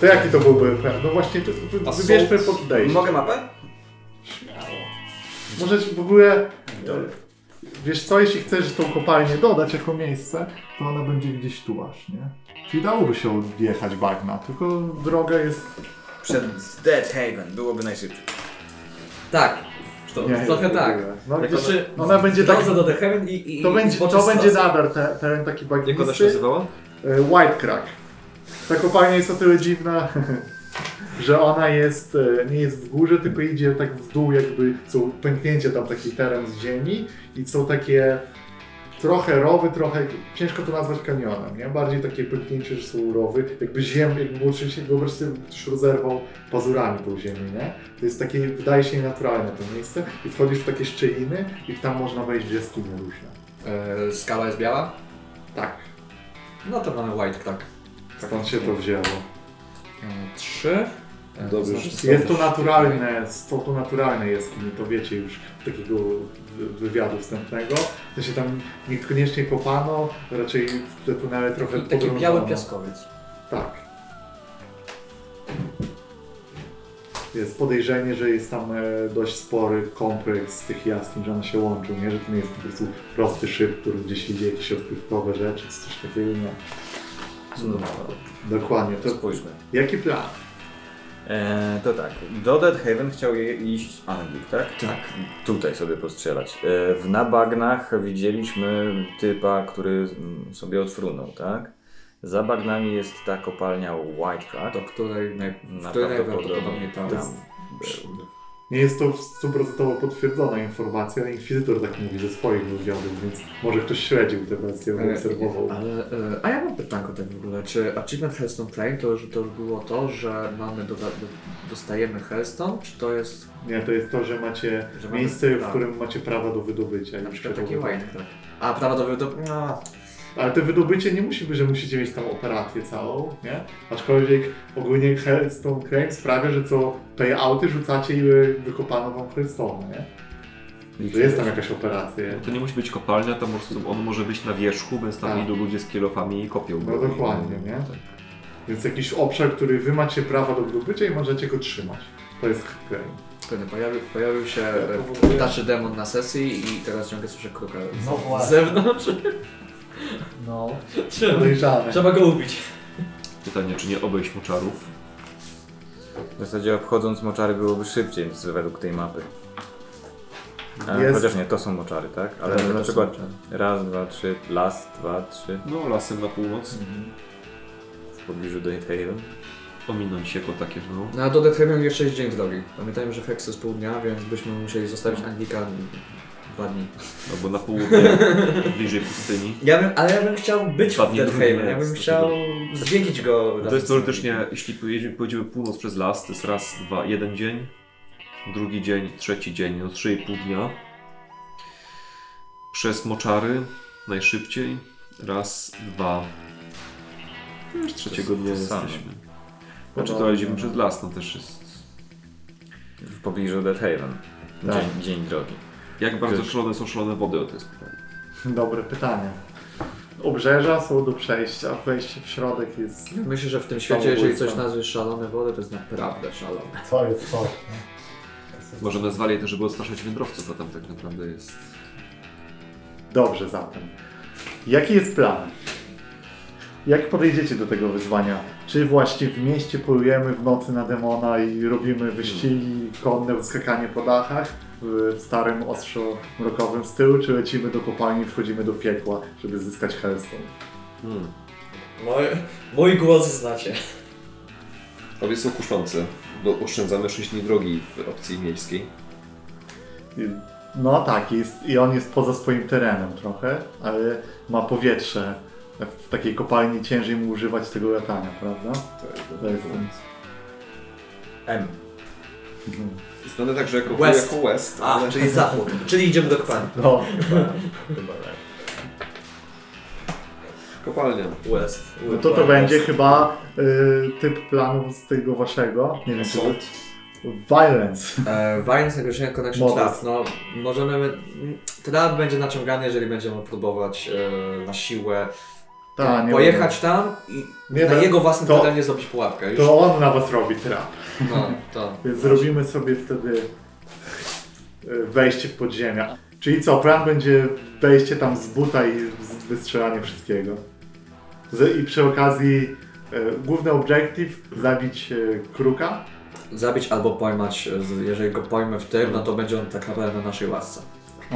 To jaki to byłby plan? No właśnie, to wy, Assault. wybierzmy podejście. Mogę mapę? Śmiało. Może w ogóle... Wiesz co, jeśli chcesz tą kopalnię dodać jako miejsce, to ona będzie gdzieś tu aż, nie? Czyli dałoby się odjechać bagna, tylko droga jest... Przed Dead Haven byłoby najszybciej. Tak, To, Nie, trochę w tak. No, Jak ona, Znaczy, ona będzie tak... do The Heaven i, i To i będzie, to będzie nadal te, teren taki jak ona się bagnisty. nazywała? E, White Crack. Ta kopalnia jest o tyle dziwna, że ona jest, e, nie jest w górze, tylko idzie tak w dół, jakby są pęknięcia tam taki teren z ziemi i są takie trochę rowy, trochę, ciężko to nazwać kanionem, nie? Bardziej takie pęknięcie, że są rowy, jakby ziem, jakby było oczywiście, wyobraź sobie, ktoś rozerwał pazurami tą ziemię, nie? To jest takie, wydaje się nienaturalne to miejsce i wchodzisz w takie szczeliny i tam można wejść w jaskinię różne. E, skała jest biała? Tak, No to mamy white crack. Stąd się to wzięło. E, Trzy. E, Dobrze. znaczy Jest to naturalne, są to naturalne jaskini, to wiecie już z takiego wy- wywiadu wstępnego. To się tam niekoniecznie kopano, raczej te tunele trochę Taki, taki podrążono. biały piaskowiec. Tak. Jest podejrzenie, że jest tam e, dość spory kompleks tych jaskiń, że one się łączą, nie? Że to nie jest po prostu prosty szyb, który gdzieś idzie, jakieś odkrywkowe rzeczy, czy coś takiego, nie. No. Dokładnie. To Spójrzmy. jaki plan? Eee, to tak, do Dead Haven chciał je iść Anglik, tak? Tak. Tutaj sobie postrzelać. E, w na bagnach widzieliśmy typa, który sobie odfrunął, tak? Za bagnami jest ta kopalnia White Crack. Do której, naj... Na której prawdopodobnie najprawdopodobniej tam tam był. Nie jest to stuprocentowo potwierdzona informacja, Inkwizytor tak mówi ze swoich wywiadów, więc może ktoś śledził tę wersję, E, obserwował. Ale, e, a ja mam pytanko tak w ogóle, czy Achievement Hellstone Claim to już, to już było to, że mamy doda- do, dostajemy Hellstone, czy to jest Nie, to jest to, że macie Że mamy miejsce, w prawo. którym macie prawa do wydobycia. na przykład taki white crack? A, prawa do wydobycia. No, Ale to wydobycie nie musi być, że musicie mieć tam operację całą, nie? Aczkolwiek ogólnie Hellstone Claim sprawia, że co payouty rzucacie i wykopano wam Hellstone, nie? Że jest tam jakaś operacja. No to nie musi być kopalnia, to może, on może być na wierzchu, więc tam Tak. idą ludzie z kielofami i kopią No go. dokładnie, nie? Tak. Więc jakiś obszar, który wy macie prawa do wydobycia i możecie go trzymać. To jest. Wtedy pojawił, pojawił się to ogóle- Taszy Demon na sesji i teraz ciągle słyszę kruka No z właśnie. zewnątrz. No. Trzeba, Podejrzane. trzeba go ubić. Pytanie, czy nie obejść moczarów? W zasadzie obchodząc moczary byłoby szybciej niż według tej mapy. A, Jest- Chociaż nie, to są moczary, tak? Ale Tak, to na są przykład moczary. raz, dwa, trzy, las, dwa, trzy No, lasem na północ. w pobliżu Dead Haven. Ominąć jako takie, no. No a do Death Haven jeszcze jest dzień drogi. Pamiętajmy, że Hex jest pół dnia, więc byśmy musieli zostawić Anglika dwa dni. Albo na południe, bliżej pustyni. Ja bym, ale ja bym chciał być Dwa w Haven, ja bym chciał zwiedzić go. To jest teoretycznie, jeśli pojedziemy, północ przez las, to jest raz, dwa, jeden dzień, drugi dzień, trzeci dzień, no 3,5 dnia. Przez moczary najszybciej, raz, dwa. Już trzeciego dnia jesteśmy. Znaczy to jedziemy przez las, no też jest. W pobliżu Dead Haven. Tak. Dzień, dzień drogi. Jak bardzo szalone są szalone wody, o to jest pytanie. Dobre pytanie. Obrzeża są do przejścia, wejście w środek jest... Myślę, że w tym świecie, jeżeli coś nazwiesz szalone wody, to jest naprawdę szalone. Co jest co? Może nazwali to, żeby odstraszać wędrowców, a tam tak naprawdę jest. Dobrze zatem. Jaki jest plan? Jak podejdziecie do tego wyzwania? Czy właśnie w mieście polujemy w nocy na demona i robimy wyścigi konne, skakanie po dachach w starym ostrzo mrokowym stylu, czy lecimy do kopalni i wchodzimy do piekła, żeby zyskać Hellstone? Hmm. Mój, mój głos znacie. Obie są kuszące, bo oszczędzamy 6 dni drogi w opcji miejskiej. No tak, jest, i on jest poza swoim terenem trochę, ale ma powietrze. W takiej kopalni ciężej mu używać tego latania, prawda? To jest ten... M. Znane także jako West. jako West. A, ale- czyli zachód. Czyli idziemy do Kwan. No, Kopalnia. West. no to to będzie chyba y, typ planów z tego waszego. Nie wiem, czy to... Assault. Violence. E, Violence Negotiation Connection Modus. Trap. No, możemy... Trap będzie naciągany, jeżeli będziemy próbować e, na siłę Ta, nie pojechać tam i Nie, na jego własnym to- terenie zrobić pułapkę. Już. To on na was robi trap. No, to. Więc zrobimy sobie wtedy e, wejście w podziemia. Czyli co, plan będzie wejście tam z buta i wystrzelanie wszystkiego. I przy okazji e, główny objective zabić e, kruka. Zabić albo pojmać, jeżeli go pojmę w tym, no to będzie on tak naprawdę na naszej łasce.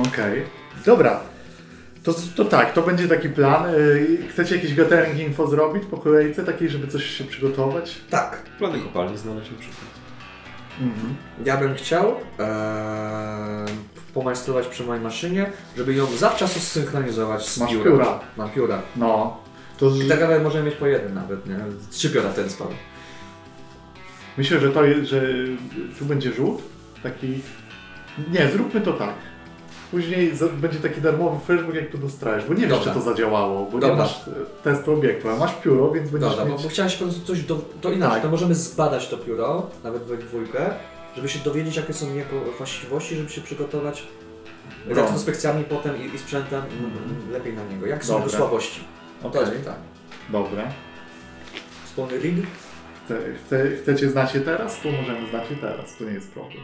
Okej. Dobra. To, to tak, to będzie taki plan. E, Chcecie jakiś gathering info zrobić po kolejce, takiej, żeby coś się przygotować? Tak. Plany kopalni znaleźć na przykład. Mhm. Ja bym chciał ee, pomajstrować przy mojej maszynie, żeby ją zawczasu zsynchronizować z Masz piórem. pióra. Mam pióra. No. To I tak naprawdę możemy mieć po jeden nawet, nie? Trzy pióra w ten sposób. Myślę, że to jest, że tu będzie rzut. Taki. Nie, zróbmy to tak. Później za, będzie taki darmowy flashback, jak to dostrajesz, bo nie wiesz, Dobra. czy to zadziałało, bo nie Dobra. masz e, testu obiektu, ale masz pióro, więc będziesz Dobra, bo, mieć... bo chciałeś po prostu coś do, to inaczej, Tak. to możemy zbadać to pióro, nawet we dwójkę, żeby się dowiedzieć jakie są jego właściwości, żeby się przygotować Dobra. retrospekcjami potem i, i sprzętem mm, lepiej na niego. Jak są jego słabości? To Okej, jest pytanie. Dobra. Wspólny rig? Chce, chce, chcecie znać je teraz? To możemy znać je teraz, to nie jest problem.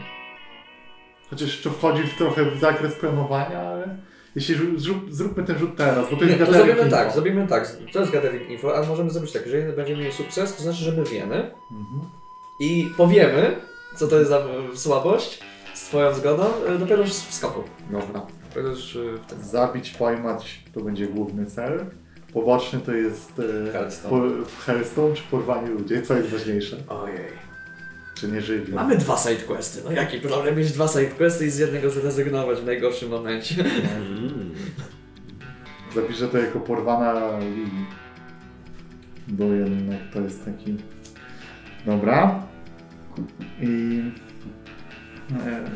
Chociaż to wchodzi w trochę w zakres planowania, ale jeśli zrób, zróbmy ten rzut teraz, bo to Nie, jest to gathering zrobimy info. tak, zrobimy tak. To jest gathering info, ale możemy zrobić tak, jeżeli będziemy mieli sukces, to znaczy, że my wiemy Mhm. i powiemy, co to jest za słabość, z twoją zgodą, e, dopiero już w skoku. Dobra. Dopiero już w tym. Zabić, pojmać to będzie główny cel. Poboczny to jest e, Hellstone. po, Hellstone czy porwanie ludzi. Co jest ważniejsze? Ojej. Czy nie żywi? Mamy dwa sidequesty, no jaki problem mieć dwa sidequesty i z jednego zrezygnować w najgorszym momencie. Zapiszę to jako porwana Lili. Bo jednak to jest taki... Dobra. I... E,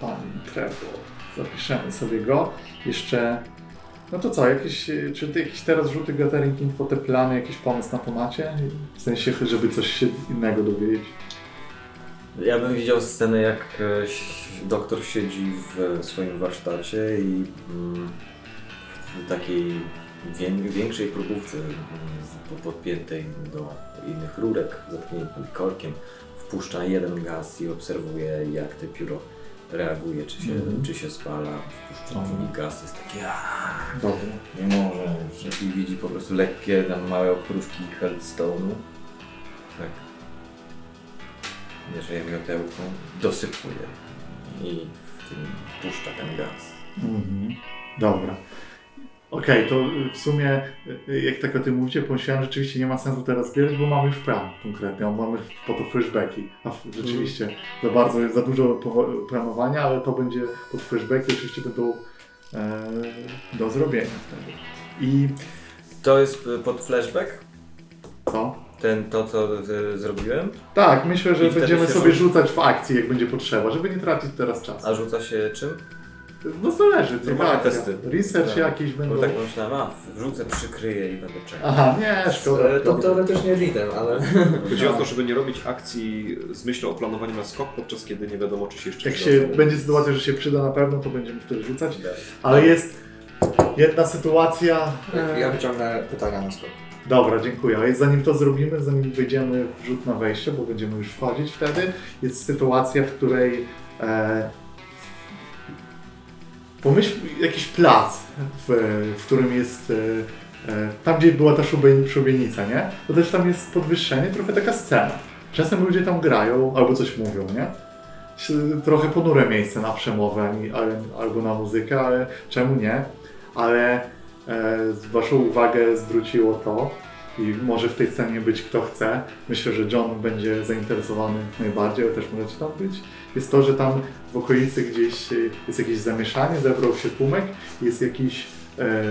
pan Trevor. Zapiszemy sobie go. Jeszcze... No to co, jakieś, czy ty jakiś teraz rzuty gathering info, te plany, jakiś pomysł na to macie? W sensie, żeby coś się innego dowiedzieć. Ja bym widział scenę, jak e, doktor siedzi w swoim warsztacie i mm, w takiej wię- większej próbówce mm, podpiętej do innych rurek, zatkniętym korkiem, wpuszcza jeden gaz i obserwuje, jak te pióro reaguje, czy się, Mhm. czy się spala. Wpuszcza Mhm. drugi gaz, jest taki "Aaa, Dobra. nie może. I widzi po prostu lekkie tam małe okruszki Heldstone'u. Tak. Bierze miotełką, dosypuje i w tym puszcza ten gaz. Mhm. Dobra. Okej, to w sumie jak tak o tym mówicie, pomyślałem, że rzeczywiście nie ma sensu teraz zbierać, bo mamy już plan konkretnie, mamy po to flashbacki. A rzeczywiście za bardzo, za dużo planowania, ale to będzie pod flashbacki, oczywiście będą e, do zrobienia wtedy. I To jest y, pod flashback? co? Ten, to co y, zrobiłem? Tak, myślę, że I będziemy sobie rzuci- rzucać w akcji, jak będzie potrzeba, żeby nie tracić teraz czasu. A rzuca się czym? No zależy, co Normalne akcja. testy. Research Tak. jakiś Bo będą... tak pomyślałem, a wrzucę, przykryję i będę czekał. Aha, nie, szkoda. E, To teoretycznie lidem, ale... Chodzi o to, żeby nie robić akcji z myślą o planowaniu na skok, podczas kiedy nie wiadomo, czy się jeszcze Jak się będzie sytuacja, że się przyda na pewno, to będziemy wtedy rzucać. Ale jest jedna sytuacja. e, Ja wyciągnę pytania na skok. Dobra, dziękuję. Ale zanim to zrobimy, zanim wejdziemy w rzut na wejście, bo będziemy już wchodzić wtedy, jest sytuacja, w której e, pomyśl jakiś plac, w, w którym jest e, e, tam, gdzie była ta szubie, szubienica, nie? To też tam jest podwyższenie, trochę taka scena. Czasem ludzie tam grają albo coś mówią, nie? Trochę ponure miejsce na przemowę albo na muzykę, ale czemu nie? Ale Waszą uwagę zwróciło to i może w tej scenie być kto chce. Myślę, że John będzie zainteresowany najbardziej, ale też możecie tam być. Jest to, że tam w okolicy gdzieś e, jest jakieś zamieszanie, zebrał się tłumek, jest jakiś e,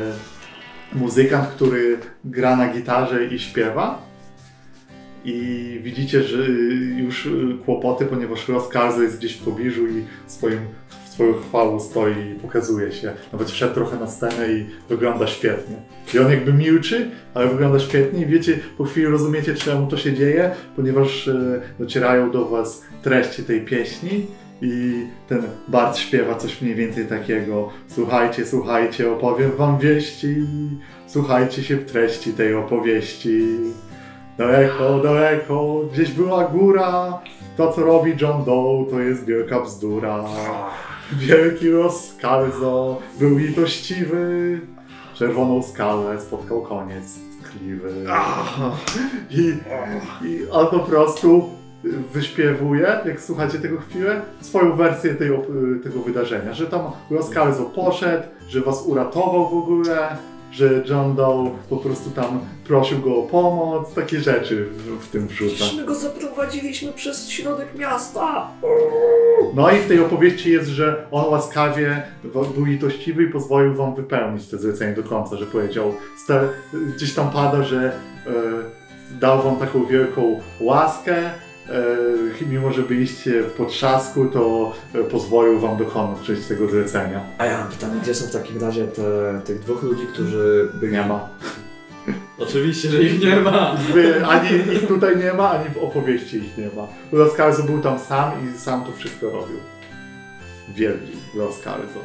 muzykant, który gra na gitarze i śpiewa. I widzicie, że już kłopoty, ponieważ Roskarzo jest gdzieś w pobliżu i swoim, swoją chwałą stoi i pokazuje się. Nawet wszedł trochę na scenę i wygląda świetnie. I on jakby milczy, ale wygląda świetnie i wiecie, po chwili rozumiecie czemu to się dzieje, ponieważ e, docierają do was treści tej pieśni i ten Bart śpiewa coś mniej więcej takiego słuchajcie, słuchajcie, opowiem wam wieści Słuchajcie się w treści tej opowieści. Daleko, daleko, gdzieś była góra. To, co robi John Doe, to jest wielka bzdura. Wielki rozkalzo był litościwy. Czerwoną skalę spotkał koniec tkliwy. I, I on po prostu wyśpiewuje, jak słuchacie tego chwilę, swoją wersję tej, tego wydarzenia, że tam Roscalzo poszedł, że was uratował w ogóle, że John Doe po prostu tam prosił go o pomoc, takie rzeczy w, w tym wrzuca. go zaprowadziliśmy przez środek miasta. No i w tej opowieści jest, że on łaskawie był litościwy i pozwolił wam wypełnić to zlecenie do końca, że powiedział, gdzieś tam pada, że e, dał wam taką wielką łaskę, mimo że byliście w potrzasku, to e, pozwolił wam dokonać tego zlecenia. A ja mam pytanie, gdzie są w takim razie te, tych dwóch ludzi, którzy byli... Nie ma. Oczywiście, że ich nie ma. Wy, ani ich tutaj nie ma, ani w opowieści ich nie ma. Roscalzo był tam sam i sam to wszystko robił. Wielki Roscalzo.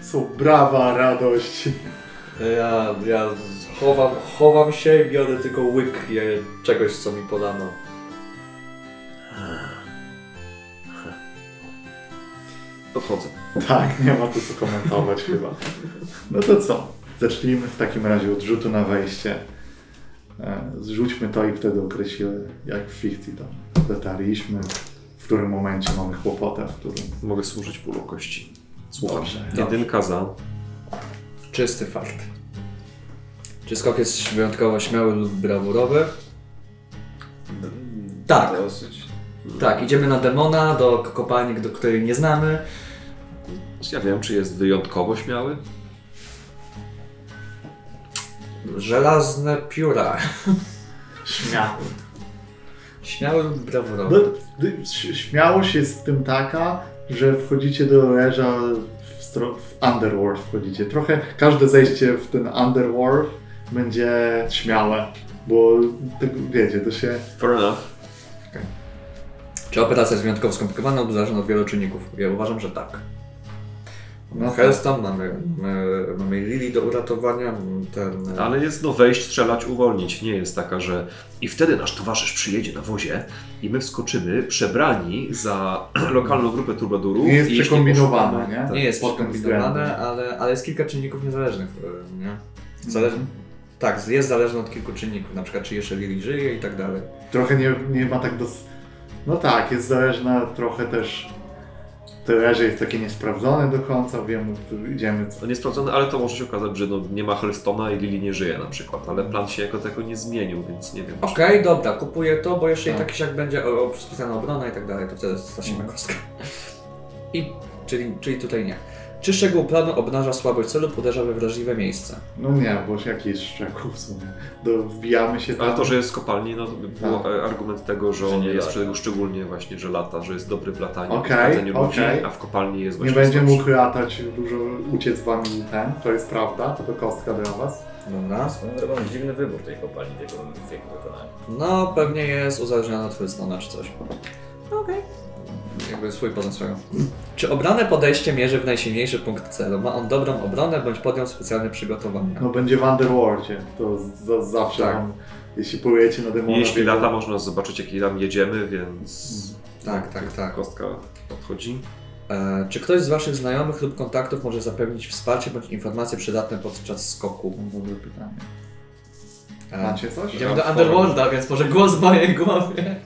Są brawa, radość. Ja, ja chowam, chowam się i biorę tylko łyk je, czegoś, co mi podano. Odchodzę. Tak, nie ma tu co komentować chyba. No to co? Zacznijmy w takim razie od rzutu na wejście. E, Zrzućmy to i wtedy określę, jak w fikcji tam dotarliśmy, w którym momencie mamy kłopotę, w którym... Mogę służyć pulą kości. Słucham. Dobrze, Jedynka za. Czysty fakt. Czy skok jest wyjątkowo śmiały lub brawurowy? Tak. Dosyć. Tak, idziemy na demona, do kopalni, do której nie znamy. Ja wiem, czy jest wyjątkowo śmiały. Żelazne pióra. Śmiały. Śmiały lub No, brawurowy. d- ś- śmiałość jest w tym taka, że wchodzicie do leża w, Underworld wchodzicie. Trochę każde zejście w ten Underworld będzie śmiałe, bo tak, wiecie, to się... Fair enough. Czy operacja jest wyjątkowo skomplikowana lub zależy od wielu czynników? Ja uważam, że tak. No Mamy Hellstone, mamy, mamy, mamy Lily do uratowania, ten... Ale jest no wejść, strzelać, uwolnić. Nie jest taka, że i wtedy nasz towarzysz przyjedzie na wozie i my wskoczymy przebrani za lokalną grupę turbadurów. Nie jest przekombinowane, poszukamy- nie? Nie jest przekombinowane, ale, ale jest kilka czynników niezależnych, e, nie? Zależy... Tak, jest zależne od kilku czynników, na przykład czy jeszcze Lily żyje i tak dalej. Trochę nie, nie ma tak dos... No tak, jest zależna trochę też... To leże jest takie niesprawdzone do końca, wiemy, tu idziemy... To niesprawdzone, ale to może się okazać, że no, nie ma Hellstona i Lily nie żyje na przykład, ale plan się jako tego nie zmienił, więc nie wiem. czy- Okej, dobra, kupuję to, bo jeszcze i Tak. tak jak będzie spisana obrona i tak dalej, to wtedy stracimy Mhm. kostkę. I, czyli, czyli tutaj nie. Czy szczegół planu obnaża słabość celu uderza we wrażliwe miejsce? No nie, bo jaki jest szczegół w sumie? Do, wbijamy się tam... Ale to, że jest w kopalni, no to by był Tak. e, argument tego, że, Że on nie jest lata. szczeg- szczególnie właśnie, że lata, że jest dobry w lataniu, Okej, w okej. a w kopalni jest Nie właśnie będzie słabszy. mógł latać, dużo uciec z wami ten, to jest prawda, to to kostka dla was. Dobra. Swoją drogą dziwny wybór tej kopalni, tego wieku wykonania. No, pewnie jest uzależniona od Hellstone'a czy coś. Okej. Jakby swój poza swoją. Czy obrane podejście mierzy w najsilniejszy punkt celu? Ma on dobrą obronę bądź podjął specjalne przygotowania? No będzie w Underworldzie, to z, zawsze Tak. wam, jeśli polujecie na demona... Jeśli lata, można zobaczyć, jakie tam jedziemy, więc Tak, tak, tak. kostka odchodzi. E, czy ktoś z Waszych znajomych lub kontaktów może zapewnić wsparcie bądź informacje przydatne podczas skoku? Dobre pytanie. E, Macie coś? Idziemy do Underworlda, więc może głos w mojej głowie.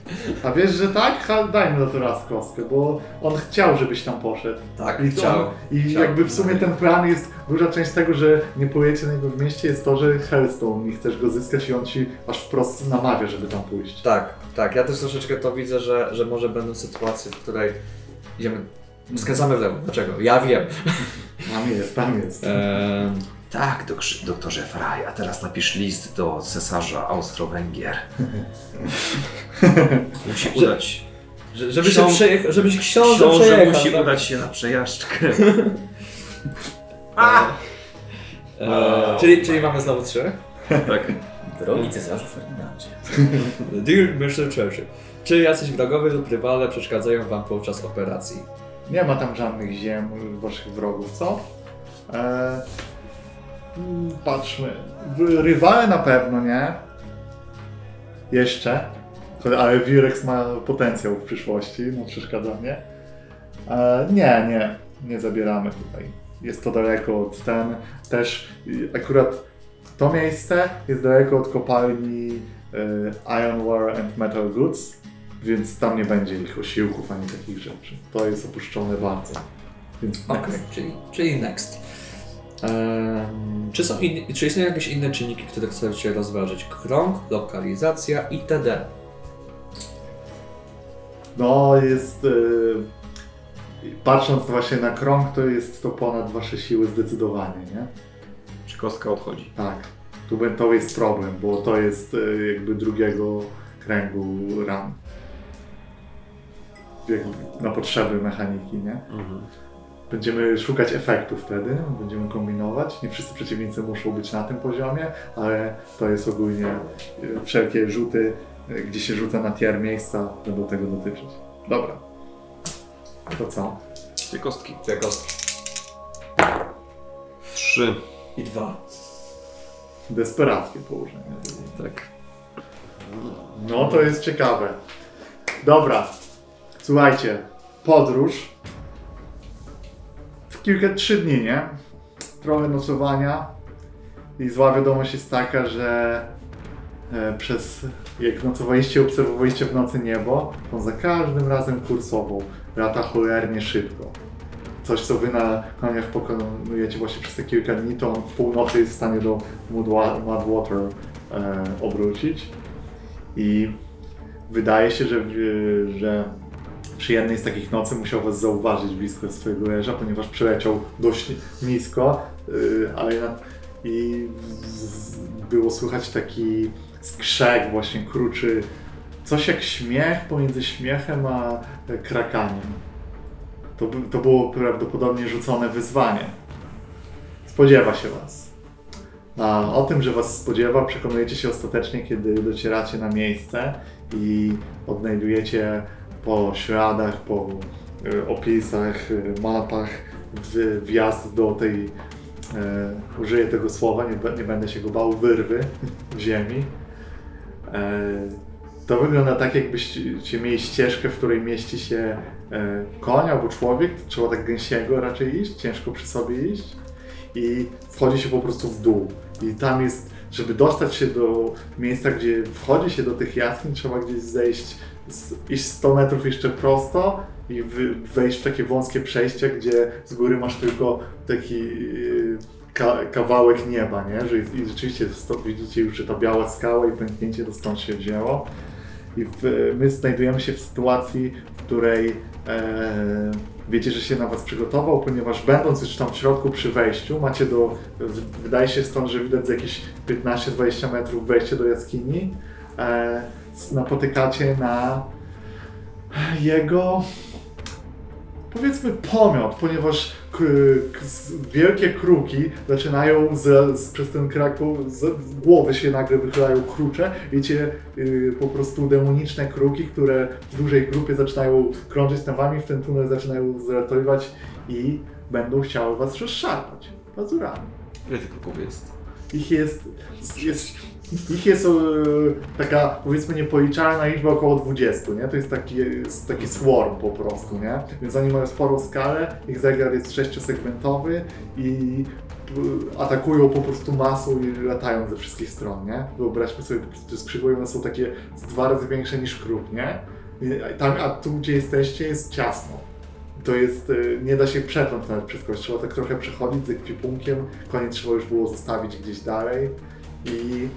A wiesz, że tak? Ha, dajmy to raz kostkę, bo on chciał, żebyś tam poszedł. Tak, I, chciał. I Chciał. jakby w sumie ten plan jest, duża część tego, że nie pojecie na niego w mieście jest to, że Hellstone i chcesz go zyskać i on ci aż wprost namawia, żeby tam pójść. Tak, tak. Ja też troszeczkę to widzę, że, że może będą sytuacje, w której idziemy. Skręcamy w lewo. Dlaczego? Ja wiem. Tam jest, tam jest. Eee, Tak, doktorze, doktorze Frey, a teraz napisz list do cesarza Austro-Węgier. Musi udać. że- żeby Książ- się przejechał, żebyś książę, Książę przejechał. musi tak? udać się na przejażdżkę. Eee, czyli, czyli mamy znowu trzy. tak. Drogi cesarzu Ferdynandzie. Dear Mr. Churchill. Czy jacyś wrogowie lub rywale przeszkadzają wam podczas operacji? Nie ma tam żadnych ziem waszych wrogów, co? E, mm, patrzmy. Rywale na pewno nie. Jeszcze. Ale Virex ma potencjał w przyszłości, no przeszkadza mnie. E, nie, nie. Nie zabieramy tutaj. Jest to daleko od ten. Też akurat to miejsce jest daleko od kopalni y, Ironware and Metal Goods, więc tam nie będzie ich osiłków ani takich rzeczy. To jest opuszczone bardzo. Więc Okej, next. czyli, czyli next. Ehm, czy, są inni, czy istnieją jakieś inne czynniki, które chcecie rozważyć? Krąg, lokalizacja itd. No jest... Y, patrząc właśnie na krąg, to jest to ponad wasze siły zdecydowanie, nie? Czy kostka odchodzi? Tak. Tu to jest problem, bo to jest y, jakby drugiego kręgu ran. Jakby na potrzeby mechaniki, nie? Mhm. Będziemy szukać efektów wtedy, będziemy kombinować. Nie wszyscy przeciwnicy muszą być na tym poziomie, ale to jest ogólnie y, wszelkie rzuty, y, gdzie się rzuca na tier miejsca, będą tego dotyczyć. Dobra. To co? Dwie kostki. Dwie kostki. Trzy. I dwa. Desperackie położenie. Tak. No to jest ciekawe. Dobra. Słuchajcie, podróż. Kilka, trzy dni, nie? Trochę nocowania. I zła wiadomość jest taka, że e, przez jak nocowaliście, obserwowaliście w nocy niebo, on za każdym razem kursował. Lata cholernie szybko. Coś, co wy na koniach pokonujecie właśnie przez te kilka dni, to on w północy jest w stanie do Mudwa- Mudwater e, obrócić. I wydaje się, że, że przy jednej z takich nocy musiał was zauważyć blisko swojego leża, ponieważ przeleciał dość nisko, yy, ale i było słychać taki skrzek właśnie kruczy, coś jak śmiech pomiędzy śmiechem a krakaniem. To, to było prawdopodobnie rzucone wyzwanie. Spodziewa się was. A o tym, że Was spodziewa, przekonujecie się ostatecznie, kiedy docieracie na miejsce i odnajdujecie po śladach, po e, opisach, e, mapach wjazd do tej, e, użyję tego słowa, nie, nie będę się go bał, wyrwy w ziemi. To wygląda tak, jakbyście mieli ścieżkę, w której mieści się koń albo człowiek, trzeba tak gęsiego raczej iść, ciężko przy sobie iść i wchodzi się po prostu w dół. I tam jest, żeby dostać się do miejsca, gdzie wchodzi się do tych jaskiń, trzeba gdzieś zejść, iść 100 metrów jeszcze prosto i wejść w takie wąskie przejście, gdzie z góry masz tylko taki yy, ka, kawałek nieba, nie? Że I rzeczywiście to, widzicie już, że ta biała skała i pęknięcie to stąd się wzięło. I w, my znajdujemy się w sytuacji, w której e, wiecie, że się na Was przygotował, ponieważ będąc już tam w środku przy wejściu, macie do, wydaje się stąd, że widać jakieś 15-20 metrów wejście do jaskini, e, napotykacie na jego powiedzmy pomiot, ponieważ wielkie kruki zaczynają z, z, przez ten kraku, z, głowy się nagle wychylają krucze. Wiecie, y, po prostu demoniczne kruki, które w dużej grupie zaczynają krążyć nad wami, w ten tunel zaczynają zalatywać i będą chciały was rozszarpać pazurami. Ile tych kruków jest? Ich jest, jest, ich jest e, taka powiedzmy niepoliczalna liczba około 20, nie? To jest taki, jest taki swarm po prostu, nie? Więc oni mają sporą skalę, ich zegar jest sześciosegmentowy i p- atakują po prostu masą i latają ze wszystkich stron, nie? Wyobraźmy sobie, te skrzydła one są takie dwa razy większe niż kruk, nie? Tam, a tu, gdzie jesteście, jest ciasno. To jest, y, nie da się przetrąć nawet przez kogoś, trzeba tak trochę przechodzić z ekwipunkiem, koniec trzeba już było zostawić gdzieś dalej i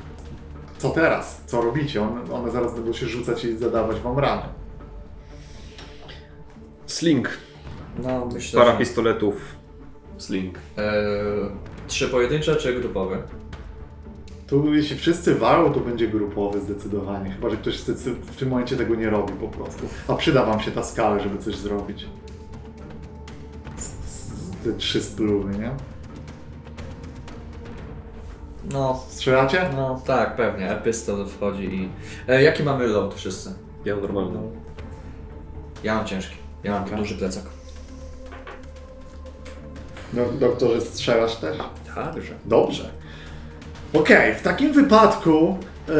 co teraz? Co robicie? One, one zaraz będą się rzucać i zadawać wam rany. Sling. No, myślę, Para że... pistoletów. Sling. E, trzy pojedyncze czy grupowe? Tu jeśli wszyscy walą, to będzie grupowy zdecydowanie, chyba że ktoś zdecy- w tym momencie tego nie robi po prostu. A przyda wam się ta skala, żeby coś zrobić. Z- z- Te trzy spluwy, nie? No, Strzelacie? no tak, pewnie. Epistol wchodzi i... E, jaki mamy load wszyscy? Ja mam normalny. Ja mam ciężki. Ja mam Dobra. duży plecak. No, doktorze, strzelasz też? Także. Dobrze. Okej, w takim wypadku e,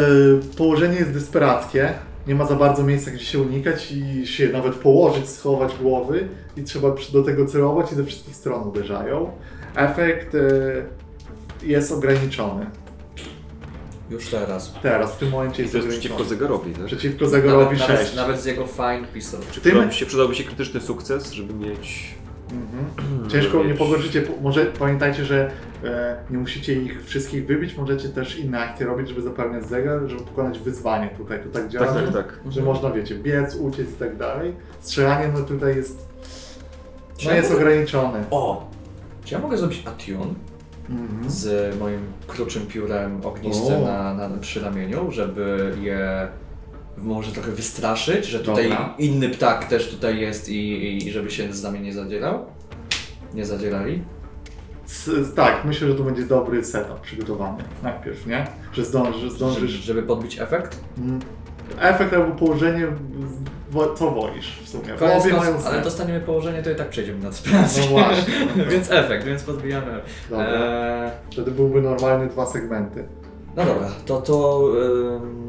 położenie jest desperackie. Nie ma za bardzo miejsca, gdzie się unikać i się nawet położyć, schować głowy i trzeba przy- do tego celować i ze wszystkich stron uderzają. Efekt e, jest ograniczony. Już teraz. Teraz, w tym momencie jest to jest ograniczony. przeciwko zegarowi, tak? Przeciwko Zegorowi nawet, 6. nawet, nawet z jego fine pistol. Czy Tym- się, przydałby się krytyczny sukces, żeby mieć... Mhm. Ciężko nie pogorszycie. Może pamiętajcie, że e, nie musicie ich wszystkich wybić, możecie też inne akcje robić, żeby zapełniać zegar, żeby pokonać wyzwanie tutaj. To tak działa. Tak, tak, tak. Że można, wiecie, biec, uciec i tak dalej. Strzelanie, no tutaj jest, no ja jest mogę- ograniczone. O! Czy ja mogę zrobić attune Mhm. z moim kruczym piórem ognistym na, na przy ramieniu, żeby je może trochę wystraszyć, że tutaj Dobra. inny ptak też tutaj jest i, i, żeby się z nami nie zadzierał? Nie zadzierali? S- tak, myślę, że to będzie dobry setup przygotowany najpierw, nie? Że zdążysz, Żeby, zdążysz. żeby podbić efekt? Mm. Efekt albo położenie, wo- co wolisz w sumie. Koniec Obie mają ale dostaniemy położenie, to i tak przejdziemy na No desperację. właśnie. więc efekt, więc podbijamy. Dobra. Eee, Wtedy byłby normalny dwa segmenty. no dobra, to to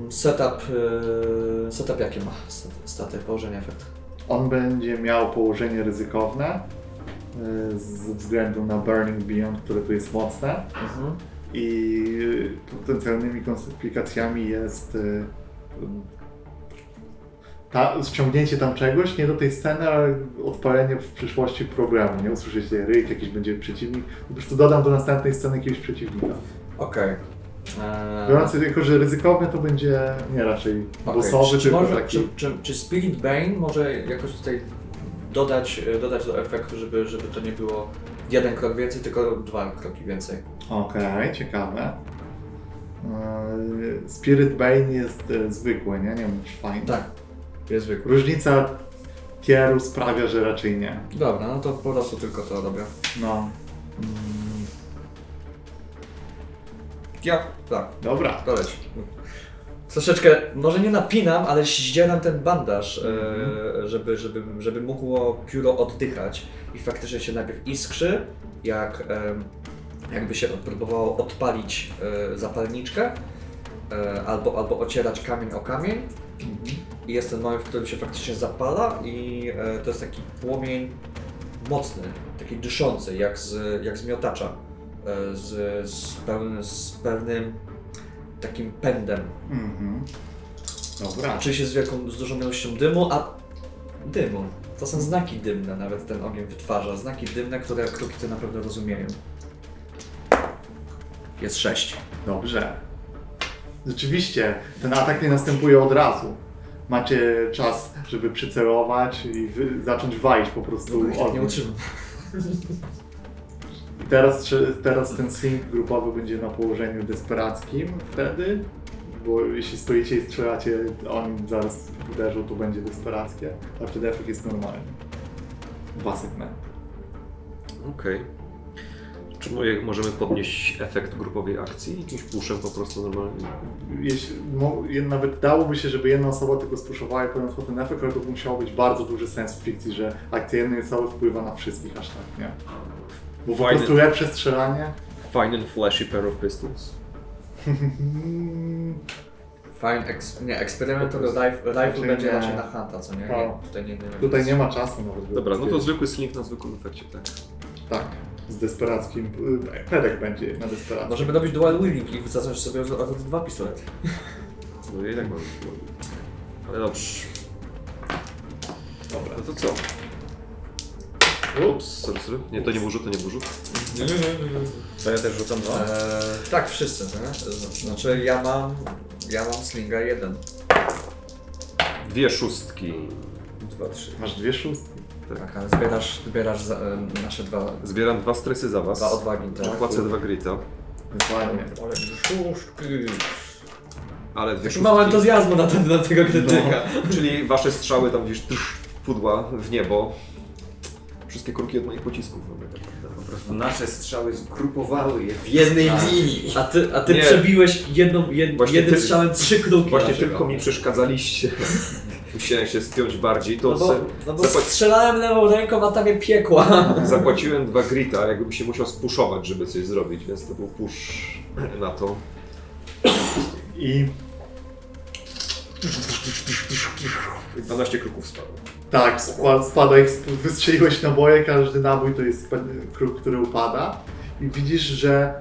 setup, yy, setup jaki ma stat- staty, położenie efekt? On będzie miał położenie ryzykowne y, ze względu na Burning Beyond, które tu jest mocne Mhm. i potencjalnymi komplikacjami jest y, ta, ściągnięcie tam czegoś, nie do tej sceny, ale odpalenie w przyszłości problemu. Nie usłyszycie ryk, jakiś będzie przeciwnik. Po prostu dodam do następnej sceny jakiegoś przeciwnika. Okej. Eee, Biorąc jako, że ryzykowny to będzie nie raczej bossowy, czy, czy, tylko może, taki... czy, czy, czy Spirit Bane może jakoś tutaj dodać, e, dodać do efektu, żeby, żeby to nie było jeden krok więcej, tylko dwa kroki więcej? Okej, ciekawe. Yy, Spirit Bane jest e, zwykły, nie? Nie wiem, fajny. Tak, Różnica tieru sprawia, że raczej nie. Dobra, no to po prostu tylko to robię. No, Ja, tak, dobra. to leci. Troszeczkę, może nie napinam, ale zdzieram ten bandaż, e, żeby, żeby, żeby mogło pióro oddychać i faktycznie się najpierw iskrzy, jak jakby się próbowało odpalić e, zapalniczkę e, albo, albo ocierać kamień o kamień i jest ten moment, w którym się faktycznie zapala i e, to jest taki płomień mocny, taki dyszący, jak z, jak z miotacza, e, z, z, pełnym, z pewnym takim pędem. Mhm. Dobra. Oczywiście z wielką, z dużą ilością dymu, a dymu. To są znaki dymne, nawet ten ogień wytwarza. Znaki dymne, które kruki te naprawdę rozumieją. Jest sześć. Dobrze. Rzeczywiście, ten atak nie następuje od razu. Macie czas, żeby przycelować i wy, zacząć walić po prostu Nie ogniu. utrzymam. I teraz, czy- teraz ten sync grupowy będzie na położeniu desperackim wtedy, bo jeśli stoicie i strzelacie, a oni zaraz uderzą, to będzie desperackie, a wtedy efekt jest normalny. Dwa segmenty. Okej. Czy możemy podnieść efekt grupowej akcji? Jakimś puszem po prostu normalnie? Jeśli, mo, nawet dałoby się, żeby jedna osoba tylko spuszowała i poniosła ten efekt, ale to by musiało być bardzo duży sens w fikcji, że akcja jednej osoby wpływa na wszystkich aż tak, nie? Bo po prostu lepsze strzelanie. Fine and flashy pair of pistols. Fine, eks, nie, eksperymental rifle, rifle Raczej będzie nie. raczej na Hunta, co nie? No. nie tutaj nie, nie Tutaj nie ma czasu nawet. Dobra, no to zwykły slink na zwykłym efekcie, tak. Tak, z desperackim. y, Pedek będzie na desperackim. Możemy robić dual wielding i zacząć sobie od od dwa pistolety. No i tak mam. Ale dobrze. Dobra. No to co? Ups, sorry, sorry. Nie, to nie był rzut, to nie był rzut. To ja też rzucam dwa. Eee, tak, wszyscy, nie? Znaczy ja mam, ja mam slinga jeden. Dwie szóstki. Dwa, trzy. Masz dwie szóstki. Tak, ale zbierasz, zbierasz za, nasze dwa, Zbieram dwa stresy za was. dwa odwagi. Tak. Płacę dwa grita. Dokładnie. Ale szóstki. Ale dwie szóstki. mało entuzjazmu na, ten, na tego krytyka. Czyli wasze strzały tam gdzieś trz, pudła w niebo. Wszystkie kruki od moich pocisków. tak naprawdę. Po prostu nasze strzały zgrupowały je w jednej Tak. linii. A ty, a ty Nie. przebiłeś jedną, jed, jednym ty- strzałem trzy kruki. Właśnie tylko mi przeszkadzaliście. Musiałem się spiąć bardziej, to No bo, no bo strzelałem lewą ręką, a tam je piekła. zapłaciłem dwa grita, jakbym się musiał spuszować, żeby coś zrobić, więc to był push na to. I 12 kroków spadło. tak, spada, sp- wystrzeliłeś naboje, każdy nabój to jest kruk, który upada. I widzisz, że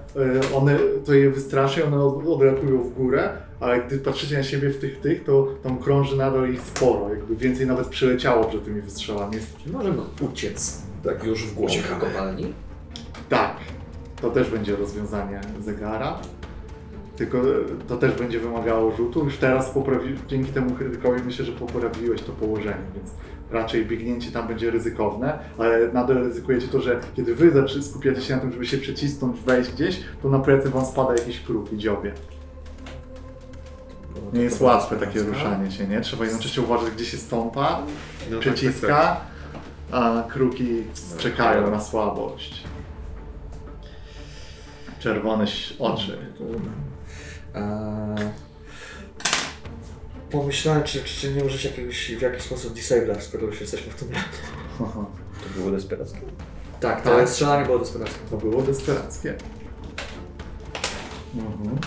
e, one, to je wystraszy, one od- odlatują w górę, ale gdy patrzycie na siebie w tych tych, to tam krąży nadal ich sporo, jakby więcej nawet przyleciało przed tymi wystrzałami. Jest, Możemy uciec tak już w głowie kopalni. tak, to też będzie rozwiązanie zegara. Tylko e, to też będzie wymagało rzutu. Już teraz poprawi, dzięki temu krytykowi myślę, że poprawiłeś to położenie, więc raczej biegnięcie tam będzie ryzykowne, ale nadal ryzykujecie to, że kiedy wy skupiacie się na tym, żeby się przecisnąć, wejść gdzieś, to na plecy wam spada jakiś kruk i dziobie. Nie jest łatwe takie ruszanie się, nie? Trzeba jednocześnie uważać, gdzie się stąpa, No przyciska, a kruki czekają na słabość. Czerwone oczy. Eee, pomyślałem, czy, czy nie użyć jakiegoś, w jakiś sposób disabla, skoro już jesteśmy w tym. To było desperackie. Tak, to Tak. strzelanie było desperackie. To było desperackie. Mhm.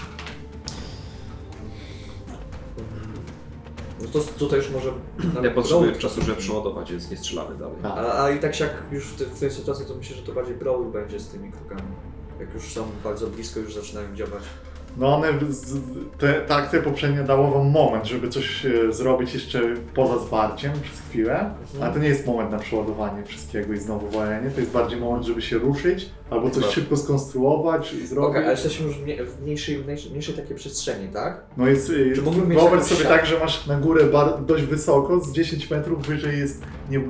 To tutaj już może... Ja potrzebuję czasu, żeby przeładować, więc nie strzelamy dalej. A, a i tak jak już w, te, w tej sytuacji, to myślę, że to bardziej brawl będzie z tymi krukami. Jak już są bardzo blisko, już zaczynają działać. No one, te, ta akcja poprzednia dała wam moment, żeby coś e, zrobić jeszcze poza zwarciem przez chwilę, ale to nie jest moment na przeładowanie wszystkiego i znowu wolenie, to jest bardziej moment, żeby się ruszyć, albo coś szybko skonstruować, Okej, zrobić. ale jesteśmy już w, mniej, w mniejszej, mniejszej, mniejszej takiej przestrzeni, tak? No jest, y, Czy wyobraź sobie tak, że masz na górę bar, dość wysoko, z 10 metrów wyżej jest, nie, y,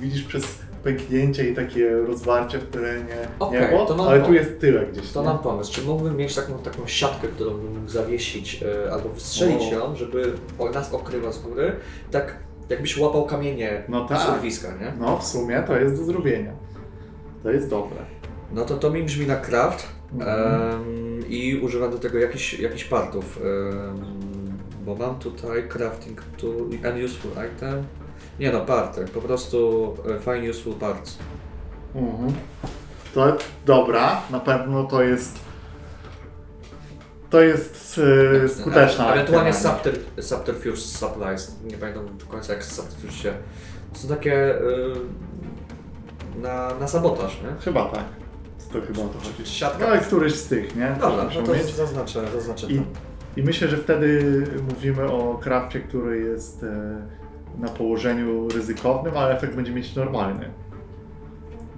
widzisz przez pęknięcie i takie rozwarcie w terenie Okej, niebo, to ale tu jest tyle gdzieś. To nie? mam pomysł. Czy mógłbym mieć taką, taką siatkę, którą bym mógł zawiesić e, albo wystrzelić O. ją, żeby nas okryła z góry, tak jakbyś łapał kamienie No z tak. urwiska, nie? No w sumie to jest do zrobienia. To jest dobre. No to to mi brzmi na craft Mhm. em, i używam do tego jakichś jakich partów, em, bo mam tutaj crafting tool and useful item. Nie no, party, po prostu fine useful parts. Mhm. To dobra, na pewno to jest. To jest e, skuteczna. Ewentualnie subter, subterfuge supplies, nie pamiętam do końca jak subterfuge się... To są takie y, na, na sabotaż, nie? Chyba tak. To chyba o to chodzi. Siatka. No ale któryś z tych, nie? Dobra, no to mieć. zaznaczę, zaznaczę I, to. I myślę, że wtedy mówimy o krafcie, który jest e, na położeniu ryzykownym, ale efekt będzie mieć normalny.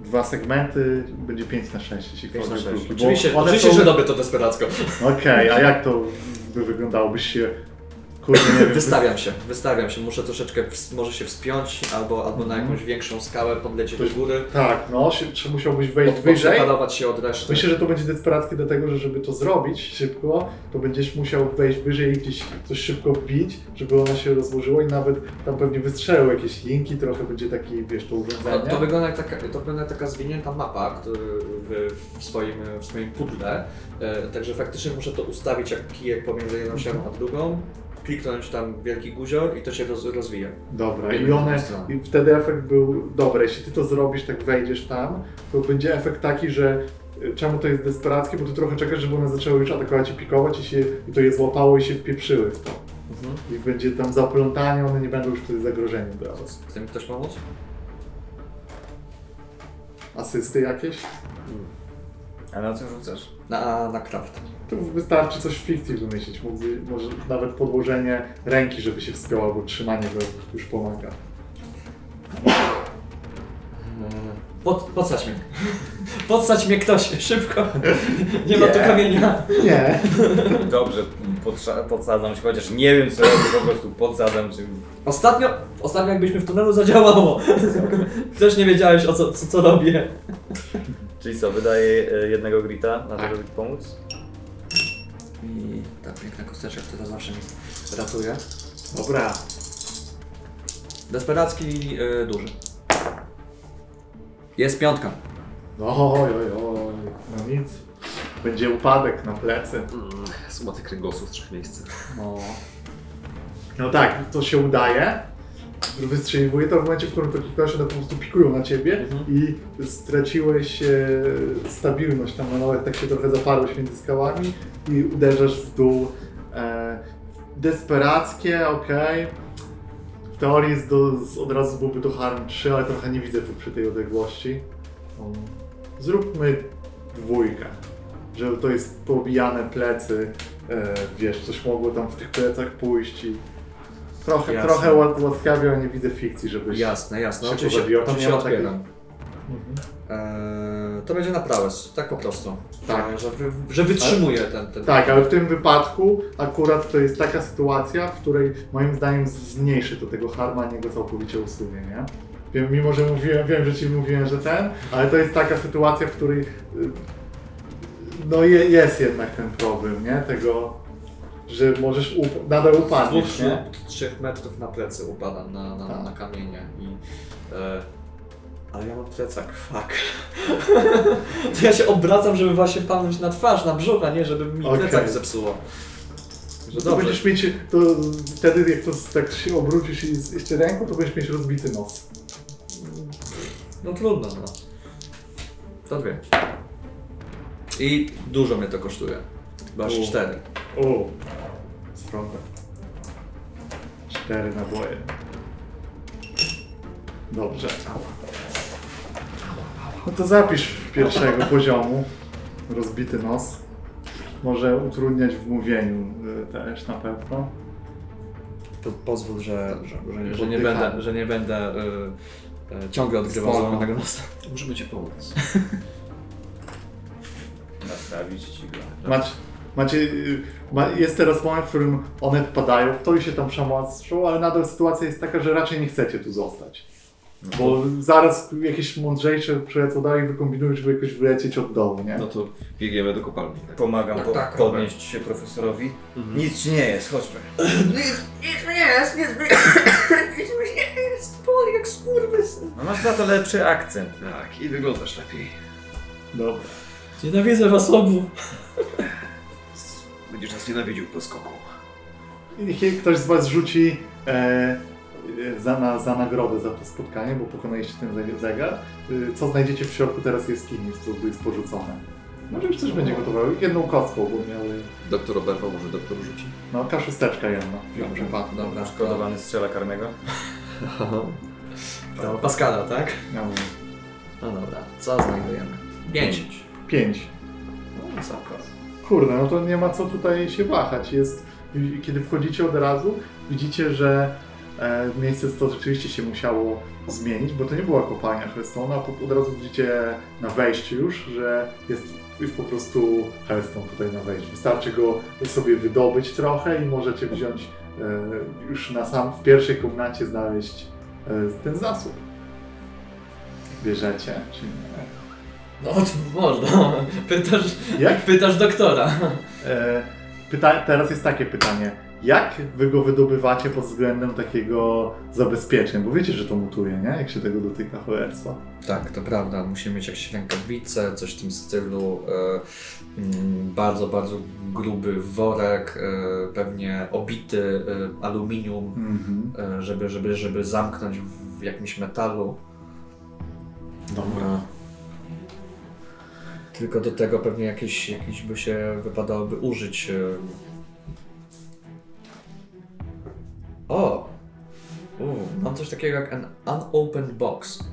Dwa segmenty będzie 5 na 6, jeśli 5 na chodzi o 6. kruki, bo Oczywiście, oczywiście są- że robię to desperacko. Okej, a jak to by wyglądało? Byś się, kurde, nie wiem, Wystawiam się, wystawiam się. Muszę troszeczkę, ws- może się wspiąć albo, albo na Mhm. jakąś większą skałę podlecieć do góry. Tak, no, się, czy musiałbyś wejść wyżej? się od reszty. Myślę, że to będzie desperackie dlatego, że żeby to zrobić szybko, to będziesz musiał wejść wyżej i gdzieś coś szybko wbić, żeby ona się rozłożyła i nawet tam pewnie wystrzelały jakieś linki, trochę będzie taki, wiesz, to To, urządzenie. to, wygląda jak taka, to wygląda jak taka zwinięta mapa który w, w, swoim, w swoim pudle. E, także faktycznie muszę to ustawić jak kijek pomiędzy jedną ścianą a drugą. Kliknąć tam wielki guzior i to się roz, rozwija. Dobra, i one, i wtedy efekt był dobry. Jeśli ty to zrobisz, tak wejdziesz tam, to będzie efekt taki, że y, czemu to jest desperackie, bo ty trochę czekasz, żeby one zaczęły już atakować i pikować i, się, i to je złapało i się wpieprzyły w to. I będzie tam zaplątanie, one nie będą już wtedy zagrożeniem dla was. Chce mi ktoś pomóc? Asysty jakieś? A na co rzucasz? Na, na craft. To wystarczy coś w fikcji wymyślić, mógłby, może nawet podłożenie ręki, żeby się wspięło, albo trzymanie go już pomaga. Pod, podstać mnie. Podstać mnie ktoś, szybko. Nie ma tu kamienia. Nie, Dobrze, podsadzam się, chociaż nie wiem co robię, po prostu podsadzam się. Ostatnio, ostatnio jakbyśmy w tunelu zadziałało. Też nie wiedziałeś o co, co, co robię. Czyli co, wydaję e, jednego grita na to, Tak. żeby pomóc? I ta piękna kosteczka, która zawsze mi ratuje. dobra. Desperacki y, duży. Jest piątka. No, oj, oj, oj, no nic. Będzie upadek na plecy. Mm, Suma tych kręgosłów w trzech miejscach. No. No tak, to się udaje. Wystrzeliwuje, to w momencie, w którym te one po prostu pikują na ciebie Mhm. i straciłeś e, stabilność tam na nowe, tak się trochę zaparłeś między skałami i uderzasz w dół. E, desperackie, okej. W teorii jest do, od razu byłby to harm 3, ale trochę nie widzę tu przy tej odległości. Zróbmy dwójkę, że to jest poobijane plecy, e, wiesz, coś mogło tam w tych plecach pójść i trochę, Jasne. trochę łat, łaskawie, ale nie widzę fikcji, żebyś... Jasne, jasne. Się Oczywiście, pobawiło, tam oczywiście nie ma takiej- odbieram. Eee, to będzie na prałes, tak po prostu. Tak. Że, że, że wytrzymuje ten, ten. Tak, ale w tym wypadku akurat to jest taka sytuacja, w której moim zdaniem zmniejszy to tego harma, a nie go całkowicie usunie, nie? Wiem, mimo że mówiłem, wiem, że ci mówiłem, że ten, ale to jest taka sytuacja, w której y, no je, jest jednak ten problem, nie? Tego, że możesz up- nadal Z dwóch, upadniesz, nie? trzech metrów na plecy upadam na, na, Tak. na kamienie i... E, ale ja mam plecak, fuck. to ja się obracam, żeby właśnie palnąć na twarz, na brzuch, a nie żeby mi Okej. plecak zepsuło. Że To będziesz mieć, to wtedy jak to z- tak się obrócisz i z- jeszcze ręką, to będziesz mieć rozbity nos. No trudno, no. To dwie. I dużo mnie to kosztuje. U. cztery. O, stronę. Cztery naboje. Dobrze. No to zapisz pierwszego poziomu. Rozbity nos. Może utrudniać w mówieniu y, też na pewno. To pozwól, że, że, że, że nie będę, że nie będę y, y, ciągle odgrywał złamanego nosa. Możemy ci pomóc. Naprawić ci go. Macie, macie, y, ma, jest teraz moment, w którym one wpadają, w to i się tam przemocą, ale nadal sytuacja jest taka, że raczej nie chcecie tu zostać. Bo zaraz jakieś mądrzejsze przylecą dalej i wykombinują, żeby jakoś wylecieć od dołu, nie? No to biegniemy do kopalni. Pomagam Tak, po, tak, podnieść się profesorowi. Mhm. Nic ci nie jest, chodźmy. Nic, nic mi nie jest, nic mi, nic mi nie jest, boli jak skurwysyn. No masz za to lepszy akcent. Tak, i wyglądasz lepiej. Dobra. Nienawidzę was obu. Będziesz nas nienawidził po skoku. Niech ktoś z Was rzuci e, e, za, na, za nagrodę za to spotkanie, bo pokonaliście ten ze- zegar. E, co znajdziecie w środku teraz jaskini, co jest porzucone. Może już coś będzie gotowe. Jedną kostką, bo miały... Doktor oberwał, może doktor rzuci. No, kaszusteczka jedna Dobrze, przypadku. dobra. Szkodowany strzela karnego. To Pascala, tak? Miały No dobra, co znajdujemy? Pięć. pięć. No, zakład. Kurde, no to nie ma co tutaj się wahać. Jest, kiedy wchodzicie od razu, widzicie, że e, miejsce to rzeczywiście się musiało zmienić, bo to nie była kopalnia Hellstone'a, a od razu widzicie na wejściu już, że jest, jest po prostu Hellstone tutaj na wejściu. Wystarczy go sobie wydobyć trochę i możecie wziąć e, już na sam, w pierwszej komnacie znaleźć e, ten zasób. Bierzecie, czy nie? No to można. Pytasz, Jak pytasz doktora. E, Pyta- teraz jest takie pytanie. Jak wy go wydobywacie pod względem takiego zabezpieczeń? Bo wiecie, że to mutuje, nie? Jak się tego dotyka cholerstwa. Tak, to prawda. Musimy mieć jakieś rękawice, coś w tym stylu. E, mm, bardzo, bardzo gruby worek, e, pewnie obity e, aluminium, Mhm. e, żeby, żeby, żeby zamknąć w jakimś metalu. Dobra. Tylko do tego pewnie jakieś, jakieś by się wypadałoby użyć. e. O! U, mam coś takiego jak an unopened box.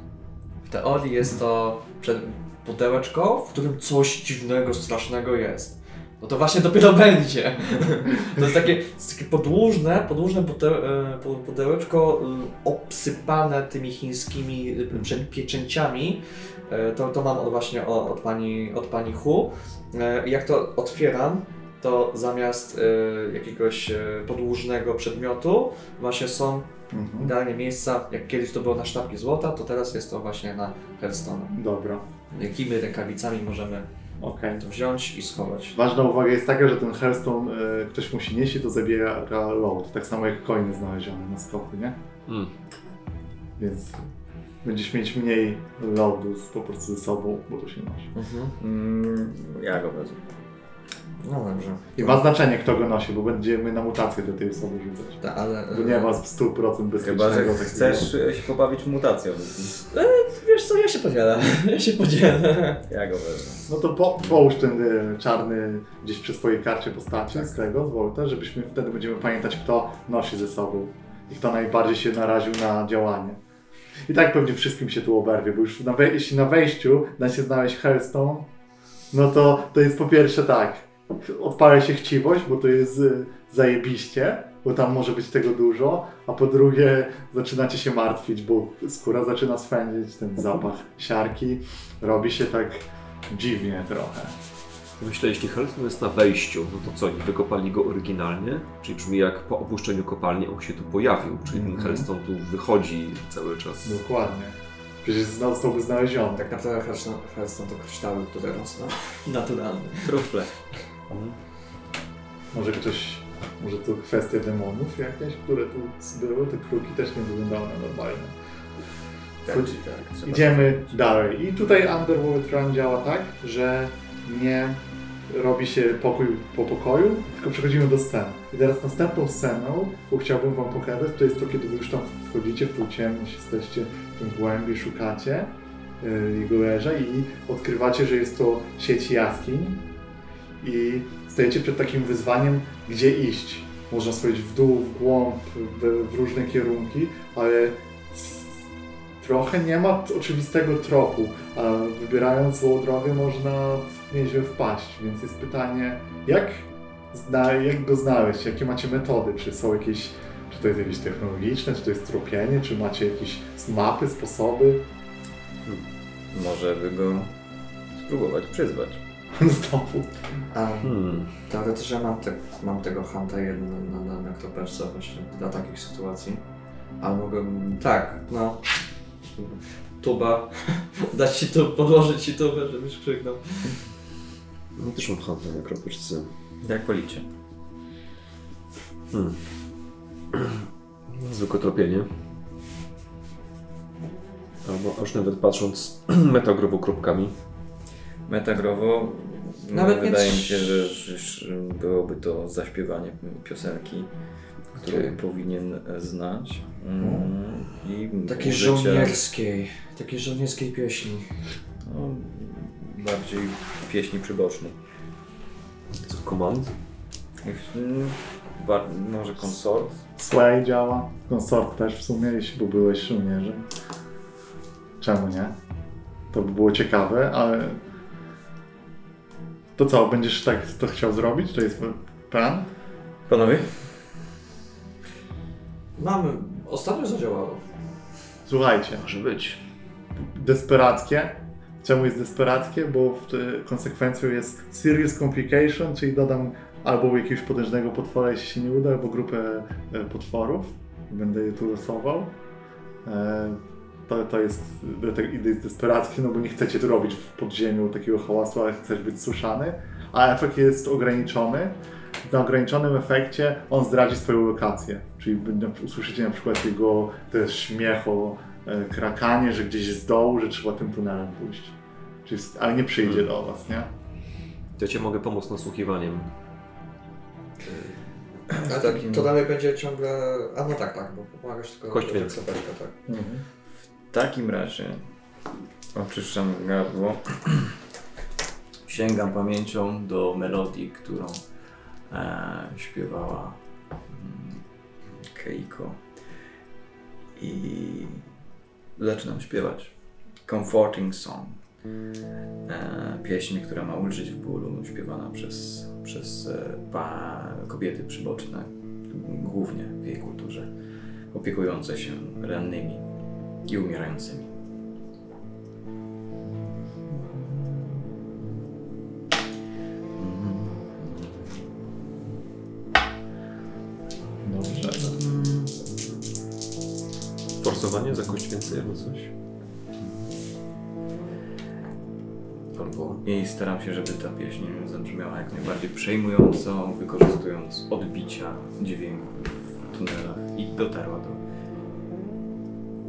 W teorii jest to przed pudełeczko, w którym coś dziwnego, strasznego jest. No to właśnie dopiero będzie. To jest takie, takie podłużne, podłużne pute- e, pu- pudełeczko e, obsypane tymi chińskimi pieczę- pieczęciami. E, To, to mam od właśnie od, od, pani, od pani Hu. E, Jak to otwieram, to zamiast e, jakiegoś podłużnego przedmiotu właśnie są Mhm. idealnie miejsca, jak kiedyś to było na sztabki złota, to teraz jest to właśnie na Hearthstone. Dobra. Jakimi rękawicami możemy Okej. to wziąć i schować. Ważna uwaga jest taka, że ten Hearthstone e, ktoś musi nieść i to zabiera load. Tak samo jak coiny znalezione na skoku, nie? Mm. Więc będziesz mieć mniej loadu z- po prostu ze sobą, bo to się nosi. Mm, ja go wezmę. No dobrze. I ma znaczenie, kto go nosi, bo będziemy na mutację do tej osoby rzucać. Ta, ale... Bo nie ma 100% bezpiecznego Chyba, że chcesz e, się pobawić mutacją. Wiesz co, ja się podzielę. Ja się podzielę. Ja go wezmę. No to po, połóż ten y, czarny gdzieś przy swojej karcie postaci z tego, z Volta, żebyśmy wtedy będziemy pamiętać, kto nosi ze sobą i kto najbardziej się naraził na działanie. I tak pewnie wszystkim się tu oberwie, bo już na wej- jeśli na wejściu da się znaleźć Hearthstone, no to to jest po pierwsze tak, odpala się chciwość, bo to jest y, zajebiście, bo tam może być tego dużo, a po drugie zaczynacie się martwić, bo skóra zaczyna swędzić, ten zapach siarki, robi się tak dziwnie trochę. Myślę, jeśli Hellstone jest na wejściu, no to co, oni wykopali go oryginalnie? Czyli brzmi jak po opuszczeniu kopalni on się tu pojawił, czyli ten Mhm. Hellstone tu wychodzi cały czas. Dokładnie. Przecież zostałby znaleziony. Tak naprawdę Hearthstone to kryształy, które rosną. Naturalne. Trufle. Może ktoś, może to kwestia demonów jakieś, które tu były, te kruki też nie wyglądały na normalne. Tak, Chodzi- tak, Idziemy dalej. I tutaj Underworld Run działa tak, że nie robi się pokój po pokoju, tylko przechodzimy do scen. I teraz następną sceną, bo chciałbym wam pokazać, to jest to, kiedy wy już tam wchodzicie w tą ciemność, jesteście w tym głębi, szukacie yy, jego leża i odkrywacie, że jest to sieć jaskiń i stajecie przed takim wyzwaniem, gdzie iść. Można schodzić w dół, w głąb, w, w różne kierunki, ale trochę nie ma oczywistego tropu, a wybierając złą drogę można nieźle wpaść, więc jest pytanie, jak, zna, jak go znaleźć, jakie macie metody, czy są jakieś, czy to jest jakieś technologiczne, czy to jest tropienie, czy macie jakieś mapy, sposoby, Może by go spróbować przyzwać. znowu. A Hmm. teoretycznie mam, te, mam tego Hunta jeden na, na, na właśnie dla takich sytuacji. Ale mogłem, tak, no. Tuba. Dać ci tu, podłożyć ci tubę, żebyś krzyknął. No też mam handel na kropeczce. Jak wolicie. Hmm. Zwykłe tropienie. Albo aż nawet patrząc metagrowo kropkami. Metagrowo Nawet nie wydaje mi się, że, że byłoby to zaśpiewanie piosenki, którą Okej. powinien znać. Mm, I Takiej użycie- żołnierskiej, takiej żołnierskiej pieśni. No, bardziej pieśni przybocznej. Co komand? Mm, ba- może konsort? Sway działa, konsort też w sumie, jeśli bo byłeś żołnierzem. Czemu nie? To by było ciekawe, ale... To co, będziesz tak to chciał zrobić? To jest plan? Panowie? Mamy, ostatnio zadziałało. Słuchajcie, Może być. desperackie. Czemu jest desperackie? Bo te- konsekwencją jest serious complication, czyli dodam albo jakiegoś potężnego potwora, jeśli się nie uda, albo grupę e, potworów. Będę je tu losował. E, To, to jest, to jest desperackie, no bo nie chcecie tu robić w podziemiu takiego hałasu, ale chcesz być słyszany, a efekt jest ograniczony. Na ograniczonym efekcie on zdradzi swoją lokację, czyli usłyszycie na przykład jego też śmiech o e, krakanie, że gdzieś z dołu, że trzeba tym tunelem pójść. Czyli, ale nie przyjdzie Hmm. do was, nie? Ja cię mogę pomóc nasłuchiwaniem. Ale takim- to dalej będzie ciągle... A no tak, tak, bo pomagasz tylko... Kość tak sobie, tak. W takim razie oczyszczam gardło. Sięgam pamięcią do melodii, którą e, śpiewała mm, Keiko. I zaczynam śpiewać Comforting Song. E, pieśń, która ma ulżyć w bólu, śpiewana przez, przez e, kobiety przyboczne, głównie w jej kulturze, opiekujące się rannymi i umierającymi. Za kość więcej albo coś? Albo i staram się, żeby ta pieśń zabrzmiała jak najbardziej przejmująco, wykorzystując odbicia dźwięku w tunelach i dotarła do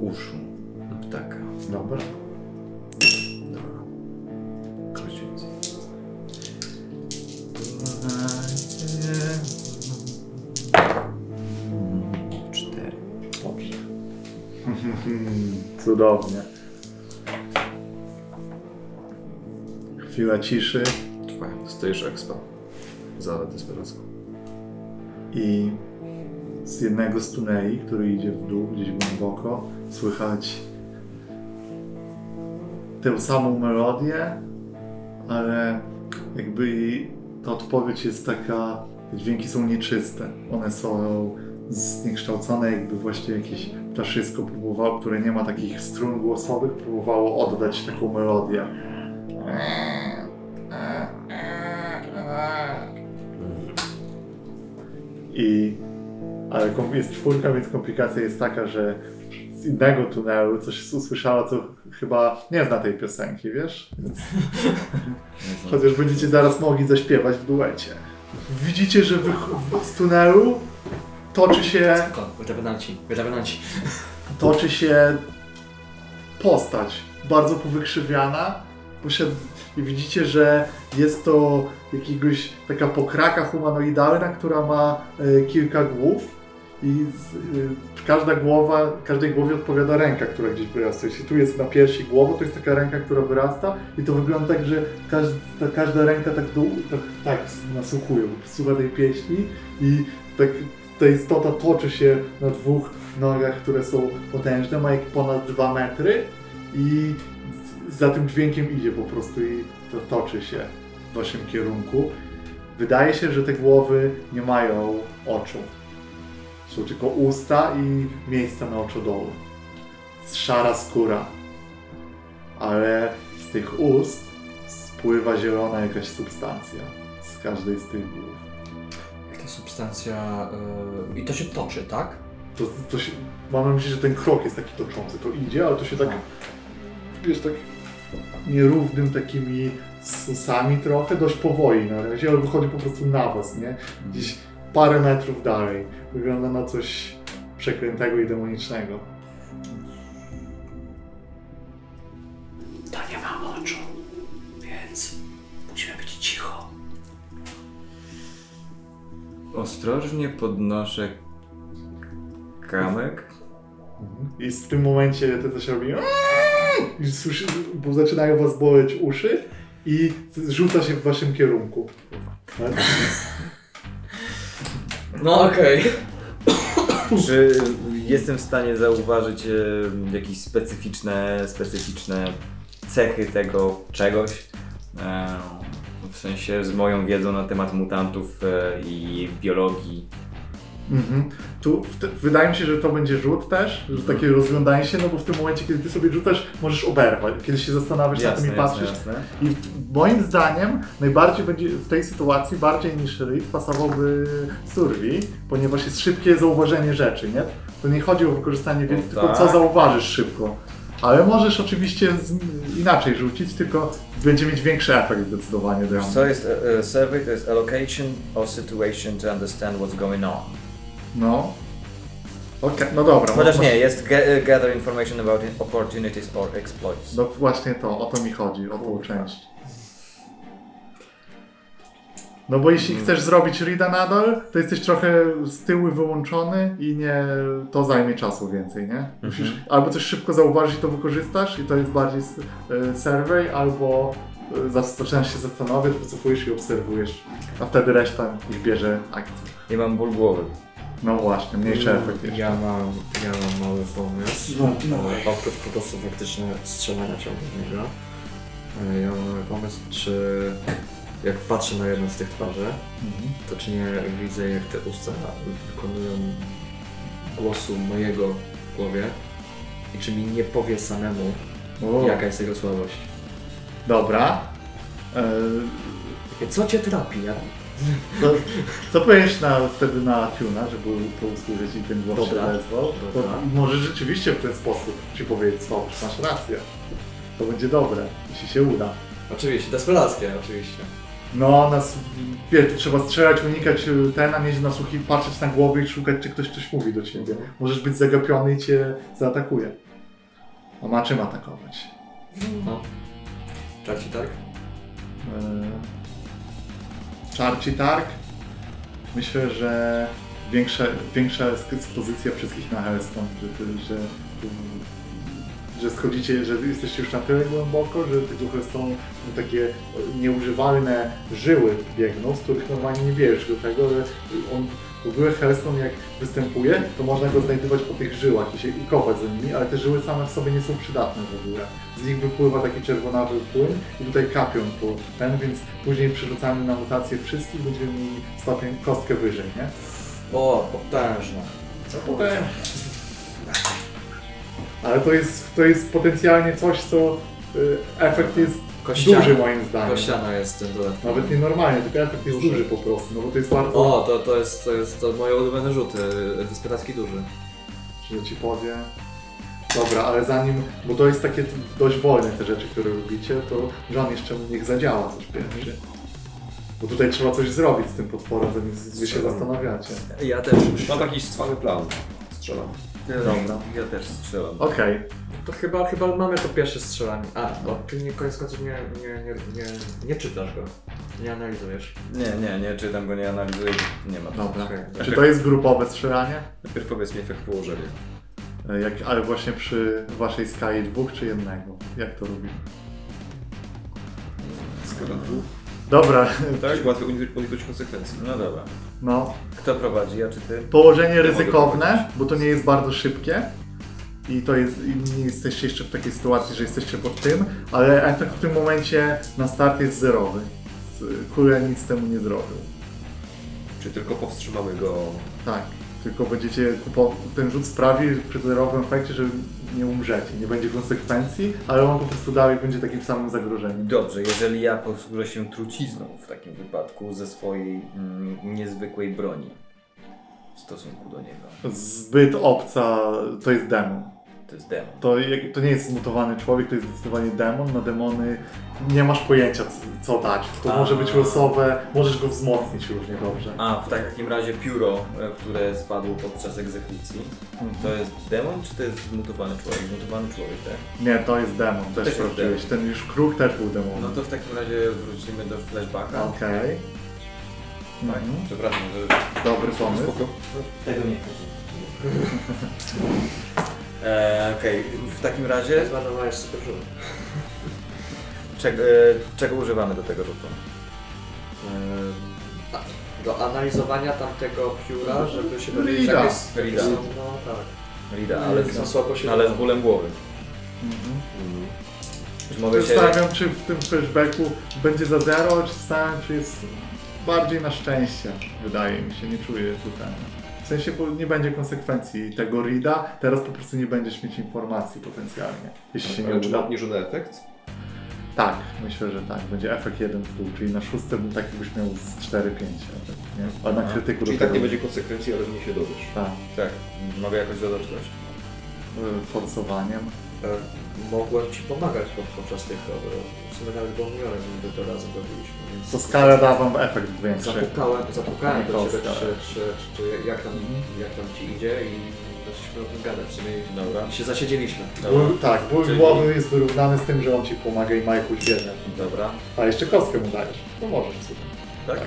uszu ptaka. Dobra. Dobra. Kość więcej. Cudownie. Chwila ciszy Twoja, dostajesz expa za desperacką. i z jednego z tuneli, który idzie w dół, gdzieś głęboko, słychać tę samą melodię, ale jakby ta odpowiedź jest taka, te dźwięki są nieczyste. One są zniekształcone, jakby właśnie jakieś ptaszysko próbowało, które nie ma takich strun głosowych, próbowało oddać taką melodię. I, ale jest czwórka, więc komplikacja jest taka, że z innego tunelu coś usłyszała, co chyba nie zna tej piosenki, wiesz? Więc Chociaż będziecie zaraz mogli zaśpiewać w duecie. Widzicie, że z tunelu toczy się, Spoko, toczy się postać bardzo powykrzywiana. Posiad... I widzicie, że jest to jakiegoś taka pokraka humanoidalna, która ma e, kilka głów. I z, e, każda głowa, każdej głowie odpowiada ręka, która gdzieś wyrasta. Jeśli tu jest na piersi głowa, to jest taka ręka, która wyrasta i to wygląda tak, że każda, każda ręka tak, dół, tak, tak nasłuchuje, słucha tej pieśni i tak ta istota toczy się na dwóch nogach, które są potężne, ma jak ponad 2 metry i za tym dźwiękiem idzie po prostu i to toczy się w waszym kierunku. Wydaje się, że te głowy nie mają oczu. Są tylko usta i miejsca na oczodoły. Szara skóra. Ale z tych ust spływa zielona jakaś substancja. Z każdej z tych głów. Substancja... Yy... I to się toczy, tak? To, to się, mam na myśli, że ten krok jest taki toczący. To idzie, ale to się tak, wiesz, tak nierównym takimi susami trochę, dość powoli na razie, ale wychodzi po prostu na was, nie? Gdzieś parę metrów dalej. Wygląda na coś przeklętego i demonicznego. To nie ma oczu, więc musimy być cicho. Ostrożnie podnoszę kamyk. I w tym momencie te coś robi i słyszy, bo zaczynają was boleć uszy i rzuca się w waszym kierunku. Tak? No okej. Czy jestem w stanie zauważyć e, jakieś specyficzne, specyficzne cechy tego czegoś? E, sensie z moją wiedzą na temat mutantów e, i biologii. Mhm. Tu te, wydaje mi się, że to będzie rzut też, że takie rozglądanie się, no bo w tym momencie, kiedy ty sobie rzucasz, możesz oberwać, kiedy się zastanawiasz nad tym i patrzysz. jasne. I moim zdaniem najbardziej będzie w tej sytuacji, bardziej niż Reed, pasowałby Survi, ponieważ jest szybkie zauważenie rzeczy, nie? To nie chodzi o wykorzystanie wiedzy, No tylko tak. co zauważysz szybko. Ale możesz oczywiście z, inaczej rzucić, tylko będzie mieć większy efekt zdecydowanie mnie. Co jest e, survey? To jest allocation of situation to understand what's going on. No. Okej, no dobra. Chociaż masz- nie, jest e, gather information about opportunities or exploits. No właśnie to, o to mi chodzi, o tą część. No bo jeśli chcesz zrobić reada nadal, to jesteś trochę z tyłu wyłączony i nie, to zajmie czasu więcej, nie? Musisz albo coś szybko zauważyć i to wykorzystasz i to jest bardziej e, survey, albo e, zaczynasz się zastanawiać, wycofujesz i obserwujesz, a wtedy reszta ich bierze akcję. Nie mam ból głowy. No właśnie, mniejszy efekt jeszcze. Ja mam, ja mam mały pomysł. No, E, Oprócz po prostu faktycznie strzelania ciągłego. E, Ja mam mały pomysł, czy jak patrzę na jedną z tych twarzy, Mhm. to czy nie widzę jak te usta wykonują głosu mojego w głowie i czy mi nie powie samemu, O, jaka jest jego słabość. Dobra. E, Co cię trapi? Ja... Co, co powiesz na, wtedy na Tuna, żeby to usłyszeć i ten głos się Dobra. odezwał? To Dobra. może rzeczywiście w ten sposób ci powiedzieć, co, masz rację. To będzie dobre, jeśli się uda. Oczywiście, desperackie oczywiście. No, nas, wiesz, trzeba strzelać, unikać y, ten, a mieć na słuchi, patrzeć na głowę i szukać, czy ktoś coś mówi do ciebie. Możesz być zagapiony i cię zaatakuje. A ma czym atakować? No. Czaci tak? Eee, Czarci targ. Myślę, że większa, większa jest ekspozycja wszystkich na Hellstone, że, że, że schodzicie, że jesteście już na tyle głęboko, że tych duchy są takie nieużywalne żyły biegną, z których normalnie nie wierzysz do tego, że on w ogóle Hellstone jak występuje, to można go znajdować po tych żyłach i, się, i kopać za nimi, ale te żyły same w sobie nie są przydatne w ogóle. Z nich wypływa taki czerwonawy płyn i tutaj kapią po ten, więc później przerzucamy na mutację wszystkich, będziemy mieli stopień kostkę wyżej, nie? O, potężne. Ale to jest, to jest potencjalnie coś, co y, efekt jest Kościana. duży moim zdaniem. Kościana jest tym dodatkiem. Nawet nie normalnie, tylko efekt jest duży po prostu, no bo to jest bardzo... O, to, to jest, to jest to moje ulubione rzuty. Desperacki duży. że ci powiem. Dobra, ale zanim, bo to jest takie dość wolne te rzeczy, które lubicie, to Żan jeszcze niech zadziała coś pierwszy. Bo tutaj trzeba coś zrobić z tym potworem, zanim wy się zastanawiacie. Ja też Mam taki cwały plan. Strzelam. Dobra. Ja też strzelam. Okej, To chyba, chyba mamy to pierwsze strzelanie. A, bo ty nie, koniec końców nie, nie, nie, nie, nie czytasz go. Nie analizujesz. Nie, nie, nie czytam go, nie analizuję, nie ma. dobra. Okej. Czy to jest grupowe strzelanie? Najpierw powiedz mi efekt położenia. E, Jak, ale właśnie przy waszej skali dwóch czy jednego? Jak to robimy? Skala dwóch. Dobra, Tak, łatwo uniknąć konsekwencji. No dobra. No. Kto prowadzi, ja czy ty? Położenie ryzykowne, bo to nie jest bardzo szybkie. I to jest, i nie jesteście jeszcze w takiej sytuacji, że jesteście pod tym, ale efekt w tym momencie na start jest zerowy. Kule nic temu nie zrobił. Czy tylko powstrzymamy go Tak, tylko będziecie kupo... ten rzut sprawi przy zerowym efekcie, że nie umrzecie, nie będzie konsekwencji, ale on po prostu dalej będzie takim samym zagrożeniem. Dobrze, jeżeli ja posłużę się trucizną w takim wypadku ze swojej mm, niezwykłej broni w stosunku do niego. Zbyt obca to jest demon. To jest demon. To, to nie jest zmutowany człowiek, to jest zdecydowanie demon. Na demony nie masz pojęcia co, dać. To A. może być losowe, możesz go wzmocnić równie dobrze. A, w takim razie pióro, e, które spadło podczas egzekucji, to jest demon, czy to jest zmutowany człowiek? Zmutowany człowiek, tak? Nie, to jest demon, też jest sprawdziłeś. demon. Ten już kruk też był demonem. No to w takim razie wrócimy do flashbacka. Okej. Tak. Mhm. Przepraszam, że... Dobry pomysł. Spoko. Tego nie chcę. e, Okej, w takim razie Zmarnowałeś super rzut. czego, e, czego używamy do tego rzutu? Ehm, a, Do analizowania tamtego pióra, żeby się dowiedzieć Rida. jakie jest... Rida. są- No tak. Rida, ale, Za słabo się ale z bólem głowy. Mhm. Czy mogę się... Zastanawiam, czy w tym flashbacku będzie za zero, czy zastanawiam, czy jest bardziej na szczęście. Wydaje mi się, nie czuję tutaj. W sensie, bo nie będzie konsekwencji tego reada, teraz po prostu nie będziesz mieć informacji potencjalnie, jeśli się nie czy uda. napniżony efekt? Tak, myślę, że tak. Będzie efekt jeden w dół, czyli na szóstym tak jakbyś miał z 4-5 efekt, nie? A na krytyku Czyli tak nie będzie konsekwencji, ale mnie się dowiesz. Tak, Tak, mogę jakoś dodać coś. y, forsowaniem. E, Mogłem ci pomagać pod, podczas tych próby. W sumie nawet bombiorem nigdy to razem robiliśmy, więc... To skala da wam efekt większy. Zapukałem, zapukałem do ciebie, czy, czy, czy, czy jak, tam, jak tam ci idzie i zaczęliśmy o tym gadać. W sumie Dobra. się zasiedzieliśmy. Ból, tak, ból Czyli- głowy jest wyrównany z tym, że on ci pomaga i ma jakąś wiedzę. Dobra. A jeszcze kostkę mu dajesz. To możesz w sumie. Tak?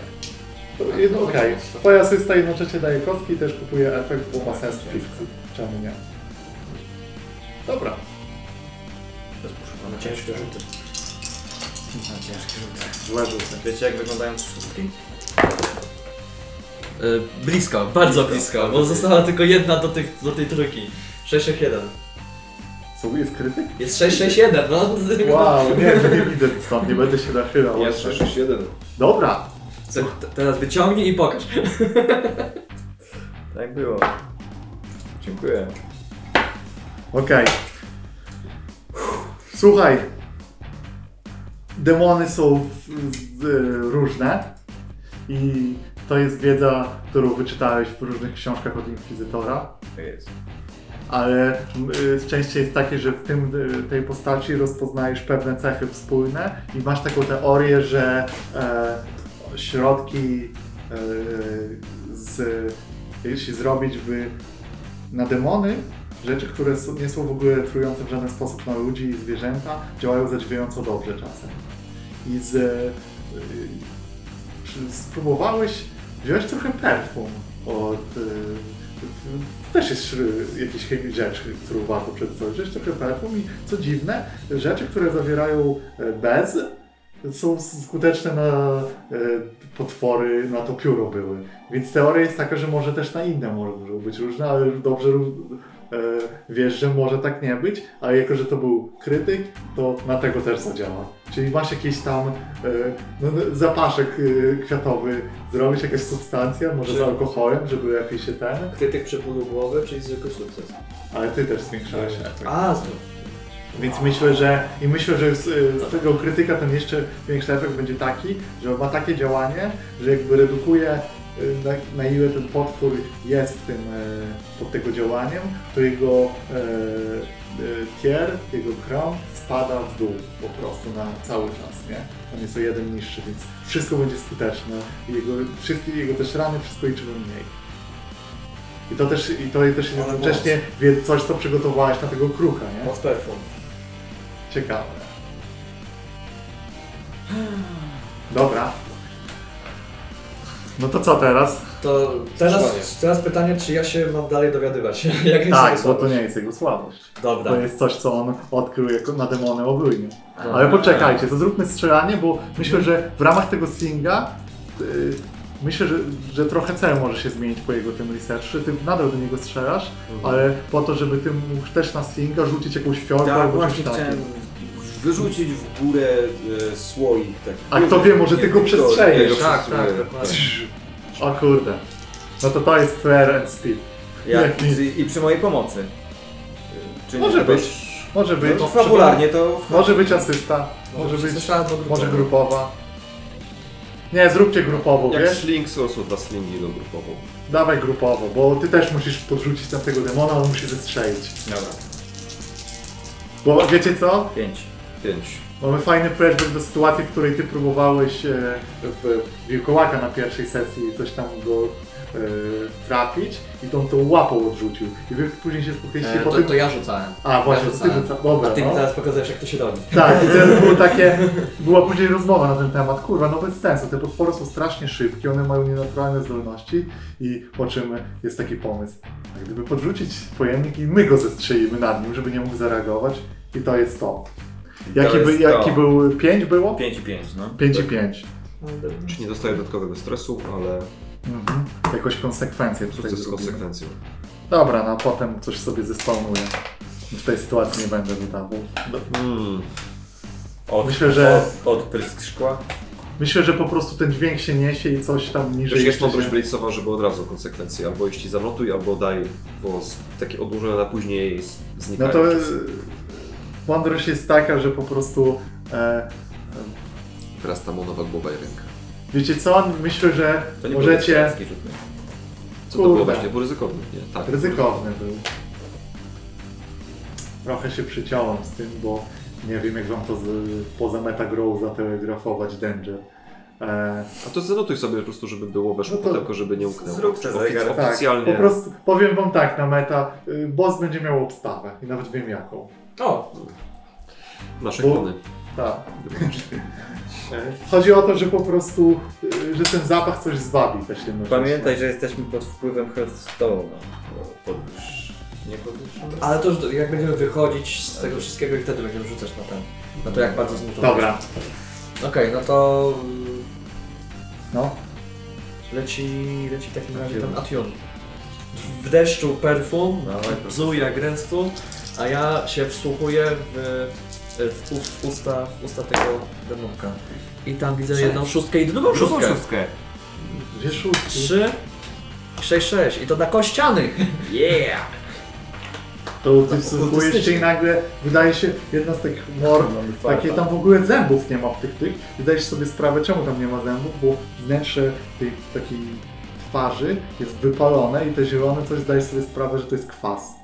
To jedno, Okej, twoja asysta jednocześnie daje kostki i też kupuje efekt, bo ma sens w fikcji. Czemu nie? Dobra. Mamy ciężkie rzuty. No, ciężkie rzuty. Złe rzuty. Wiecie jak wyglądają szóstki? E, blisko, bardzo blisko, bo została tylko jedna do, tych, do tej trójki. 661. Co, jest krytyk? Jest 661, no. Wow, nie, nie widzę stąd, nie będę się nachylał. Jest 661. Dobra. Te- Teraz wyciągnij i pokaż. Tak było. Dziękuję. Okej. Słuchaj. Demony są w, z, różne i to jest wiedza, którą wyczytałeś w różnych książkach od Inkwizytora. Jest. ale y, szczęście jest takie, że w tym, y, tej postaci rozpoznajesz pewne cechy wspólne i masz taką teorię, że e, środki e, z, jeśli zrobić by na demony, rzeczy, które nie są w ogóle trujące w żaden sposób na ludzi i zwierzęta, działają zadziwiająco dobrze czasem. I z, y, spróbowałeś wziąć trochę perfum od y, to też jest chemi- rzecz, którą warto przedstawić. Trochę perfum i co dziwne, rzeczy, które zawierają e, bez, są skuteczne na e, potwory, na to pióro były. Więc teoria jest taka, że może też na inne mogą być różne, ale dobrze e, wiesz, że może tak nie być, ale jako, że to był krytyk, to na tego też zadziała. Czyli masz jakiś tam e, no, no, zapaszek e, kwiatowy, zrobić jakaś substancja, może Czy- z alkoholem, żeby lepiej się ten, Krytyk przy bólu głowy, czyli zwykły sukces. ale ty też zwiększałeś efekt. A, znów. Więc myślę, że i myślę, że z, z tego krytyka ten jeszcze większy efekt będzie taki, że ma takie działanie, że jakby redukuje na, na ile ten potwór jest w tym e, pod tego działaniem, to jego e, e, tier, jego krom spada w dół po prostu na cały czas, nie? On jest o jeden niższy, więc wszystko będzie skuteczne. Jego, wszystkie jego też rany, wszystko liczymy mniej. I to też, i to też jest jednocześnie wie- coś, co przygotowałeś na tego kruka, nie? Moc perfum. Ciekawe. Dobra. No to co teraz? To teraz, teraz pytanie, czy ja się mam dalej dowiadywać? Jak jest Tak, bo to nie jest jego słabość. Dobra. To jest coś, co on odkrył jako na demony ogólnie. Aha. Ale poczekajcie, to zróbmy strzelanie, bo myślę, że w ramach tego slinga y, myślę, że, że trochę cel może się zmienić po jego tym researchu, ty nadal do niego strzelasz, ale po to, żeby ty mógł też na slinga rzucić jakąś fiolkę Tak, albo coś właśnie takiego. chciałem wyrzucić w górę e, słoik taki. A kto wie, może ty go przestrzelisz. Jego Tak, tak, dokładnie. O kurde. No to to jest fair and speed. Jak nic. i, I przy mojej pomocy. Czy Może być. Może być. No fabularnie to... Może być asysta, może być, Słyszałem, może grupowa. Nie, zróbcie grupową, Jak wiesz? sling są dla slingi do grupową. Dawaj grupowo, bo ty też musisz podrzucić na tego demona, on musi zestrzelić. Dobra, Bo wiecie co? pięć. Pięć. Mamy fajny flashback do sytuacji, w której ty próbowałeś e, w wilkołaka na pierwszej sesji coś tam go e, trafić i tą tą łapą odrzucił. I wy później się spotkaliście E, po to, tym... to ja rzucałem. A właśnie, ja to ty rzucałem. rzuca... Dobra, A ty mi no. teraz pokazujesz, jak to się robi. Tak, i to było takie, była później rozmowa na ten temat. Kurwa, no bez sensu, te potwory są strasznie szybkie, one mają nienaturalne zdolności i po czym jest taki pomysł. A gdyby podrzucić pojemnik i my go zestrzelimy nad nim, żeby nie mógł zareagować i to jest to. Jaki, by, jaki był? 5 było? Pięć i pięć, no. 5 i 5. Czy nie dostaje dodatkowego stresu, ale Mhm. Jakoś konsekwencje tutaj sukces z konsekwencją. Dobra, no a potem coś sobie zespawnuję. W tej sytuacji nie będę dodawał. Do- Hmm. Od, Myślę, że- Od, odprysk szkła. Myślę, że po prostu ten dźwięk się niesie i coś tam niżej Też jest mądrość się... Bladesowa, żeby od razu konsekwencje. Albo jeśli zanotuj, albo daj, bo takie odłożone na później z- No znikają. to czasem. Mądrość jest taka, że po prostu e, Teraz ta monowa głowa i ręka. wiecie co? Myślę, że To nie możecie... strzeleckie rzuty. Co to było Kurde. właśnie? Było ryzykowne, nie? Tak. Ryzykowny był. Trochę się przyciąłem z tym, bo nie wiem jak wam to z, poza metagrow zatelegrafować Danger. E, A to zanotuj sobie po prostu, żeby było weszło No to żeby nie uknęło. zrób te Ofic- tak, Oficjalnie. po prostu powiem wam tak na meta, y, boss będzie miał obstawę i nawet wiem jaką. O, Nasze Bo- klony. Tak. Chodzi o to, że po prostu, y, że ten zapach coś zwabi. Pamiętaj, że jesteśmy pod wpływem Hearthstone'a. Podwyż... Nie podwyższony? ale to już jak będziemy wychodzić z tego wszystkiego i wtedy będziemy rzucać na ten. Na to jak bardzo znużony. Dobra, Okej, no to mm, no. leci, leci w takim razie ten Ation. W deszczu perfum, Dawaj, bzu jak a ja się wsłuchuję w, w, u- w, usta, w usta tego demonka. I tam widzę jedną szóstkę i drugą szóstkę. szóstkę. Gdzie szóstki? Trzy, sześć, sześć. I to na kościanych. Yeah! To ty wsłuchujesz się i nagle wydaje się jedna z tych mord, takie tam w ogóle zębów nie ma w tych tych i zdajesz sobie sprawę czemu tam nie ma zębów, bo wnętrze tej takiej twarzy jest wypalone i te zielone coś zdajesz sobie sprawę, że to jest kwas.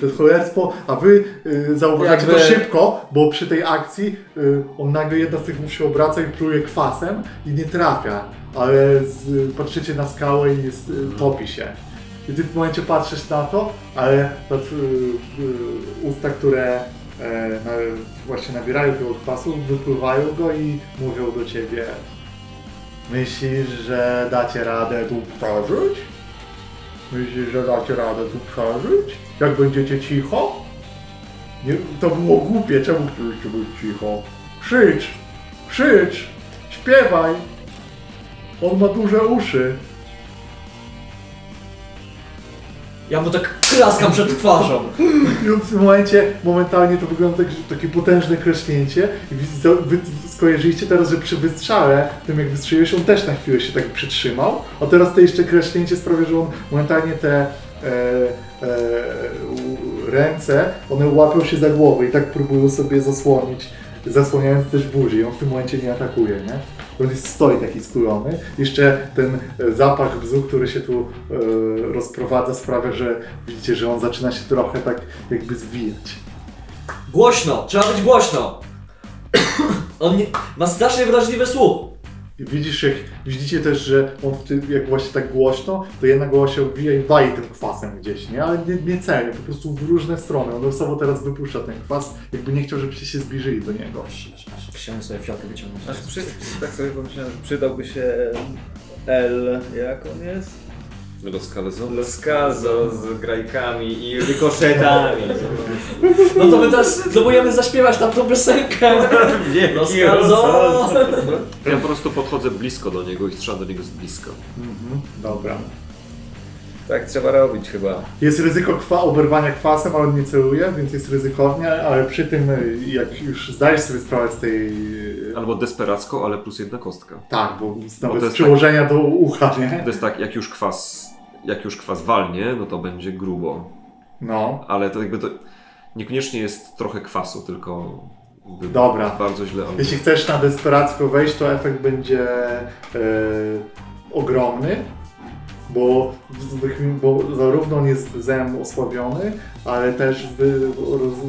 To jest cholerstwo, a wy y, zauważacie to Jakby- szybko, bo przy tej akcji y, on nagle jedna z tych głów się obraca i pluje kwasem i nie trafia, ale z, patrzycie na skałę i jest, y, topi się. I ty w momencie patrzysz na to, ale to, y, y, usta, które e, na, właśnie nabierają tego kwasu, wypływają go i mówią do ciebie Myślisz, że dacie radę tu przeżyć? Myślisz, że dacie radę tu przeżyć? Jak będziecie cicho? Nie, to było głupie, czemu chcieliście być cicho? Krzycz! Krzycz! Śpiewaj! On ma duże uszy. Ja mu tak klaskam przed twarzą. I w tym momencie momentalnie to wygląda tak, że takie potężne kreśnięcie. I wy skojarzyliście teraz, że przy wystrzale, tym jak wystrzeliłeś, on też na chwilę się tak przytrzymał. A teraz to jeszcze kreśnięcie sprawia, że on momentalnie te e, ręce, one łapią się za głowę i tak próbują sobie zasłonić, zasłaniając też buzi. I on w tym momencie nie atakuje, nie? On jest, stoi taki skulony. Jeszcze ten e, zapach bzu, który się tu e, rozprowadza sprawia, że widzicie, że on zaczyna się trochę tak jakby zwijać. Głośno! Trzeba być głośno! On nie, ma strasznie wrażliwy słuch. I widzisz, jak, widzicie też, że on w tym, jak właśnie tak głośno, to jedna głowa się odbija i wali tym kwasem gdzieś, nie? Ale nie, nie celnie, po prostu w różne strony. On losowo teraz wypuszcza ten kwas, jakby nie chciał, żebyście się zbliżyli do niego. Chciałem sobie fiolkę wyciągnąć. Aż przy, tak sobie pomyślałem, że przydałby się L, jak on jest? Los Calzo. Los Calzo z grajkami i rykoszetami. No to my teraz próbujemy zaśpiewać tam tą piosenkę. Los Wielki Calzo. Ja po prostu podchodzę blisko do niego i strzelam do niego z bliska. Mhm, dobra. Tak trzeba robić chyba. Jest ryzyko kwa, oberwania kwasem, ale on nie celuje, więc jest ryzykownie, ale przy tym, y, jak już zdajesz sobie sprawę z tej... Albo desperacko, ale plus jedna kostka. Tak, bo znowu to z jest przyłożenia do ucha, nie? To jest tak, jak już kwas, jak już kwas walnie, no to będzie grubo. No. Ale to jakby to niekoniecznie jest trochę kwasu, tylko Dobra. bardzo źle. Jeśli chcesz na desperacko wejść, to efekt będzie e, ogromny, bo, bo zarówno on jest zem osłabiony, ale też wy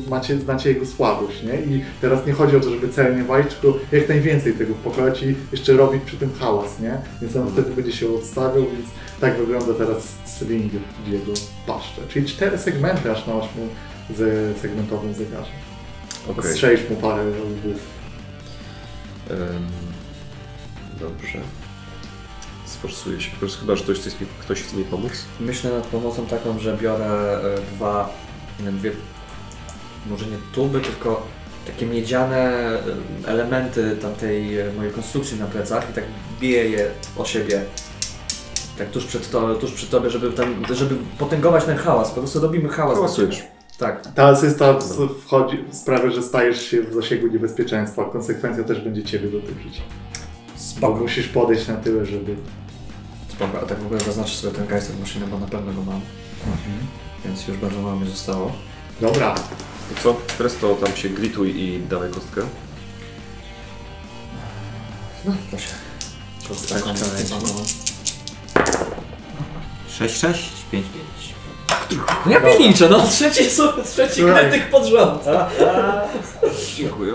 macie, znacie jego słabość, nie? I teraz nie chodzi o to, żeby celnie walić, tylko jak najwięcej tego wpakać i jeszcze robić przy tym hałas, nie? Więc on wtedy będzie się odstawiał, więc tak wygląda teraz sling w jego paszcze. Czyli cztery segmenty aż na ośmiu ze segmentowym zegarze. Okej. Strzelisz mu parę łbów. Em, dobrze. Sforsuję się. Po prostu chyba, że ktoś chce, mi, ktoś chce mi pomóc. Myślę nad pomocą taką, że biorę e, dwa, nie wiem, dwie, może nie tuby, tylko takie miedziane e, elementy tamtej e, mojej konstrukcji na plecach i tak biję je o siebie. Tak tuż przed, to, tuż przy tobie, żeby, tam, żeby potęgować ten hałas. Po prostu robimy hałas. Hałasujesz. Tak. Ta asysta w- wchodzi, sprawia, że stajesz się w zasięgu niebezpieczeństwa, konsekwencja też będzie Ciebie dotyczyć. Bo Spoko. musisz podejść na tyle, żeby... Spoko, a tak w ogóle zaznaczę sobie ten Geister maszynę, bo na pewno go mam. Więc już bardzo mało mi zostało. Dobra, To co? Teraz to tam się glituj i dawaj kostkę. No, proszę. Tak, Taką wstydzonową. 6, 6, 5, 5. No ja pilniczę, no trzeci, trzeci Słuchaj. krytyk pod rząd. Dziękuję.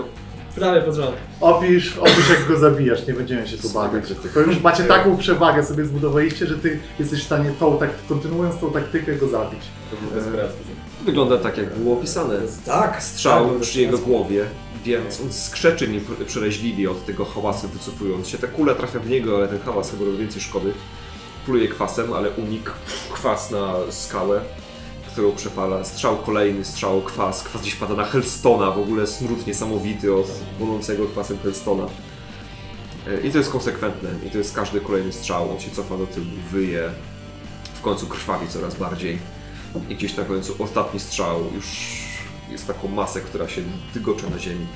Prawie pod rząd. opisz, opisz jak go zabijasz, nie będziemy się tu bawić. To już macie taką przewagę sobie zbudowaliście, że Ty jesteś w stanie tą, tak, kontynuując tą taktykę go zabić. Wygląda tak, jak było opisane. Tak, Strzał przy jego głowie, więc on skrzeczy mi przeraźliwie od tego hałasu wycofując się. Ta kula trafia w niego, ale ten hałas chyba robi więcej szkody. Pluje kwasem, ale unik kwas na skałę, którą przepala. Strzał kolejny, strzał kwas. Kwas gdzieś pada na Hellstona, w ogóle smród niesamowity od płonącego kwasem Hellstona. E, I to jest konsekwentne. I to jest każdy kolejny strzał. On się cofa do tyłu, wyje. W końcu krwawi coraz bardziej. I gdzieś na końcu ostatni strzał już jest taką masę, która się tygocze na ziemi.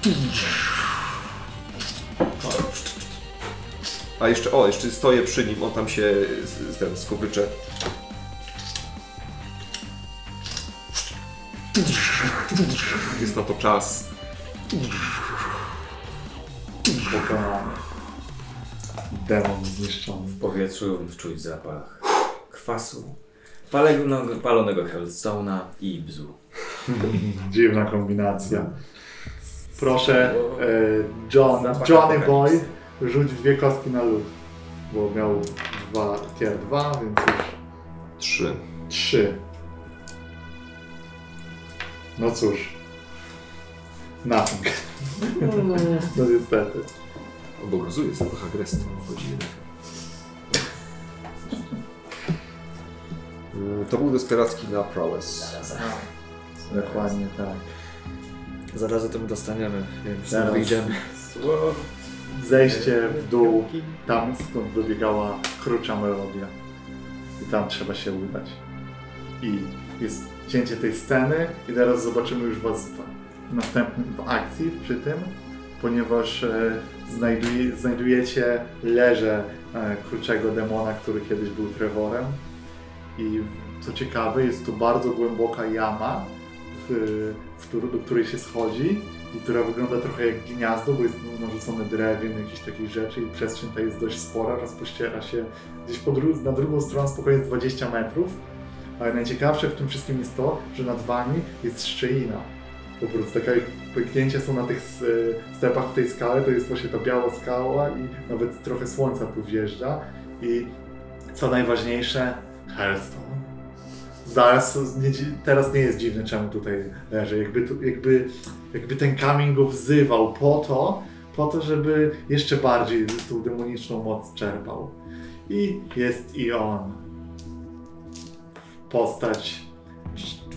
A jeszcze, o, jeszcze stoję przy nim, on tam się z- ten skowycze. Jest na to czas. Pokonany. Demon zniszczony. W powietrzu czuć zapach kwasu, palonego, palonego Hellstone'a i bzu. Dziwna kombinacja. Proszę, e, John, Zapach Johnny apokalipsy. Boy, rzuć dwie kostki na lód. Bo miał dwa, tier dwa, więc już Trzy. trzy. No cóż. Nothing. no niestety. Obowiązuje zapach agresji. Chodzi jednak. to był desperacki na prowess. Dokładnie tak. Zaraz temu dostaniemy, więc Zaraz. wyjdziemy. Zejście w dół, tam skąd dobiegała krucza melodia. I tam trzeba się udać. I jest cięcie tej sceny i teraz zobaczymy już was w następnym w akcji przy tym, ponieważ e, znajduje, znajdujecie leże e, demona, który kiedyś był Trevorem. I co ciekawe, jest to bardzo głęboka jama, w, w, do której się schodzi i która wygląda trochę jak gniazdo, bo jest narzucone drewien, jakieś takich rzeczy i przestrzeń ta jest dość spora, rozpościera się gdzieś po dru- na drugą stronę spokojnie jest 20 metrów, ale najciekawsze w tym wszystkim jest to, że nad wami jest szczelina. Po prostu takie pęknięcia są na tych e, stepach w tej skale, to jest właśnie ta biała skała i nawet trochę słońca tu wjeżdża i co najważniejsze, Hellstone. Zaraz, nie, teraz nie jest dziwne, czemu tutaj leży. Jakby, jakby, jakby ten kamień go wzywał po to, po to, żeby jeszcze bardziej tą demoniczną moc czerpał. I jest i on. Postać.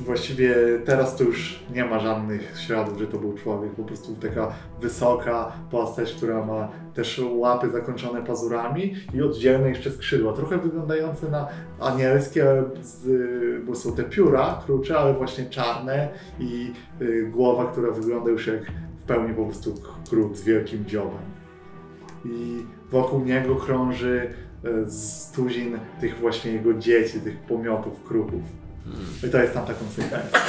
Właściwie teraz to już nie ma żadnych śladów, że to był człowiek. Po prostu taka wysoka postać, która ma też łapy zakończone pazurami i oddzielne jeszcze skrzydła. Trochę wyglądające na anielskie, bo są te pióra krucze, ale właśnie czarne i y, głowa, która wygląda już jak w pełni po prostu kruk z wielkim dziobem. I wokół niego krąży z tuzin tych właśnie jego dzieci, tych pomiotów kruków. I to jest tam ta konsekwencja.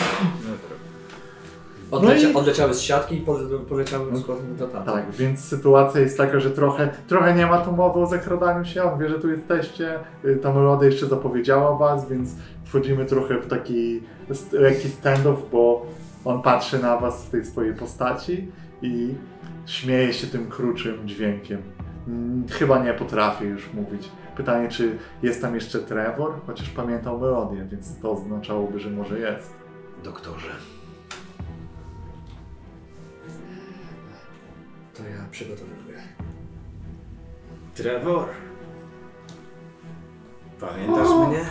Odlecia, No i- Odleciały z siatki i pole- poleciały z powrotem do tam. Tak, więc sytuacja jest taka, że trochę, trochę nie ma tu mowy o zakradaniu się. On wie, że tu jesteście. Y, Ta melodia jeszcze zapowiedziała was, więc wchodzimy trochę w taki lekki stand-off, bo on patrzy na was w tej swojej postaci i śmieje się tym kruczym dźwiękiem. Mm, Chyba nie potrafię już mówić. Pytanie, czy jest tam jeszcze Trevor? Chociaż pamiętał melodię, więc to oznaczałoby, że może jest. Doktorze. To ja przygotowuję. Trevor. Pamiętasz mnie?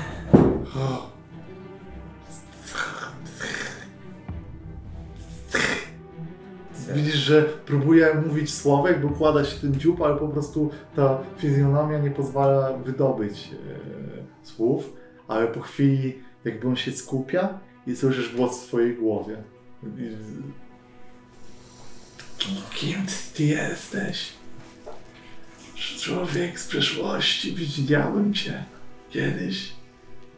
Widzisz, że próbuje mówić słowek, bo układa się ten dziób, ale po prostu ta fizjonomia nie pozwala wydobyć e, słów, ale po chwili jakby on się skupia i słyszysz głos w swojej głowie. I- Kim ty jesteś? Człowiek z przeszłości, widziałem cię kiedyś.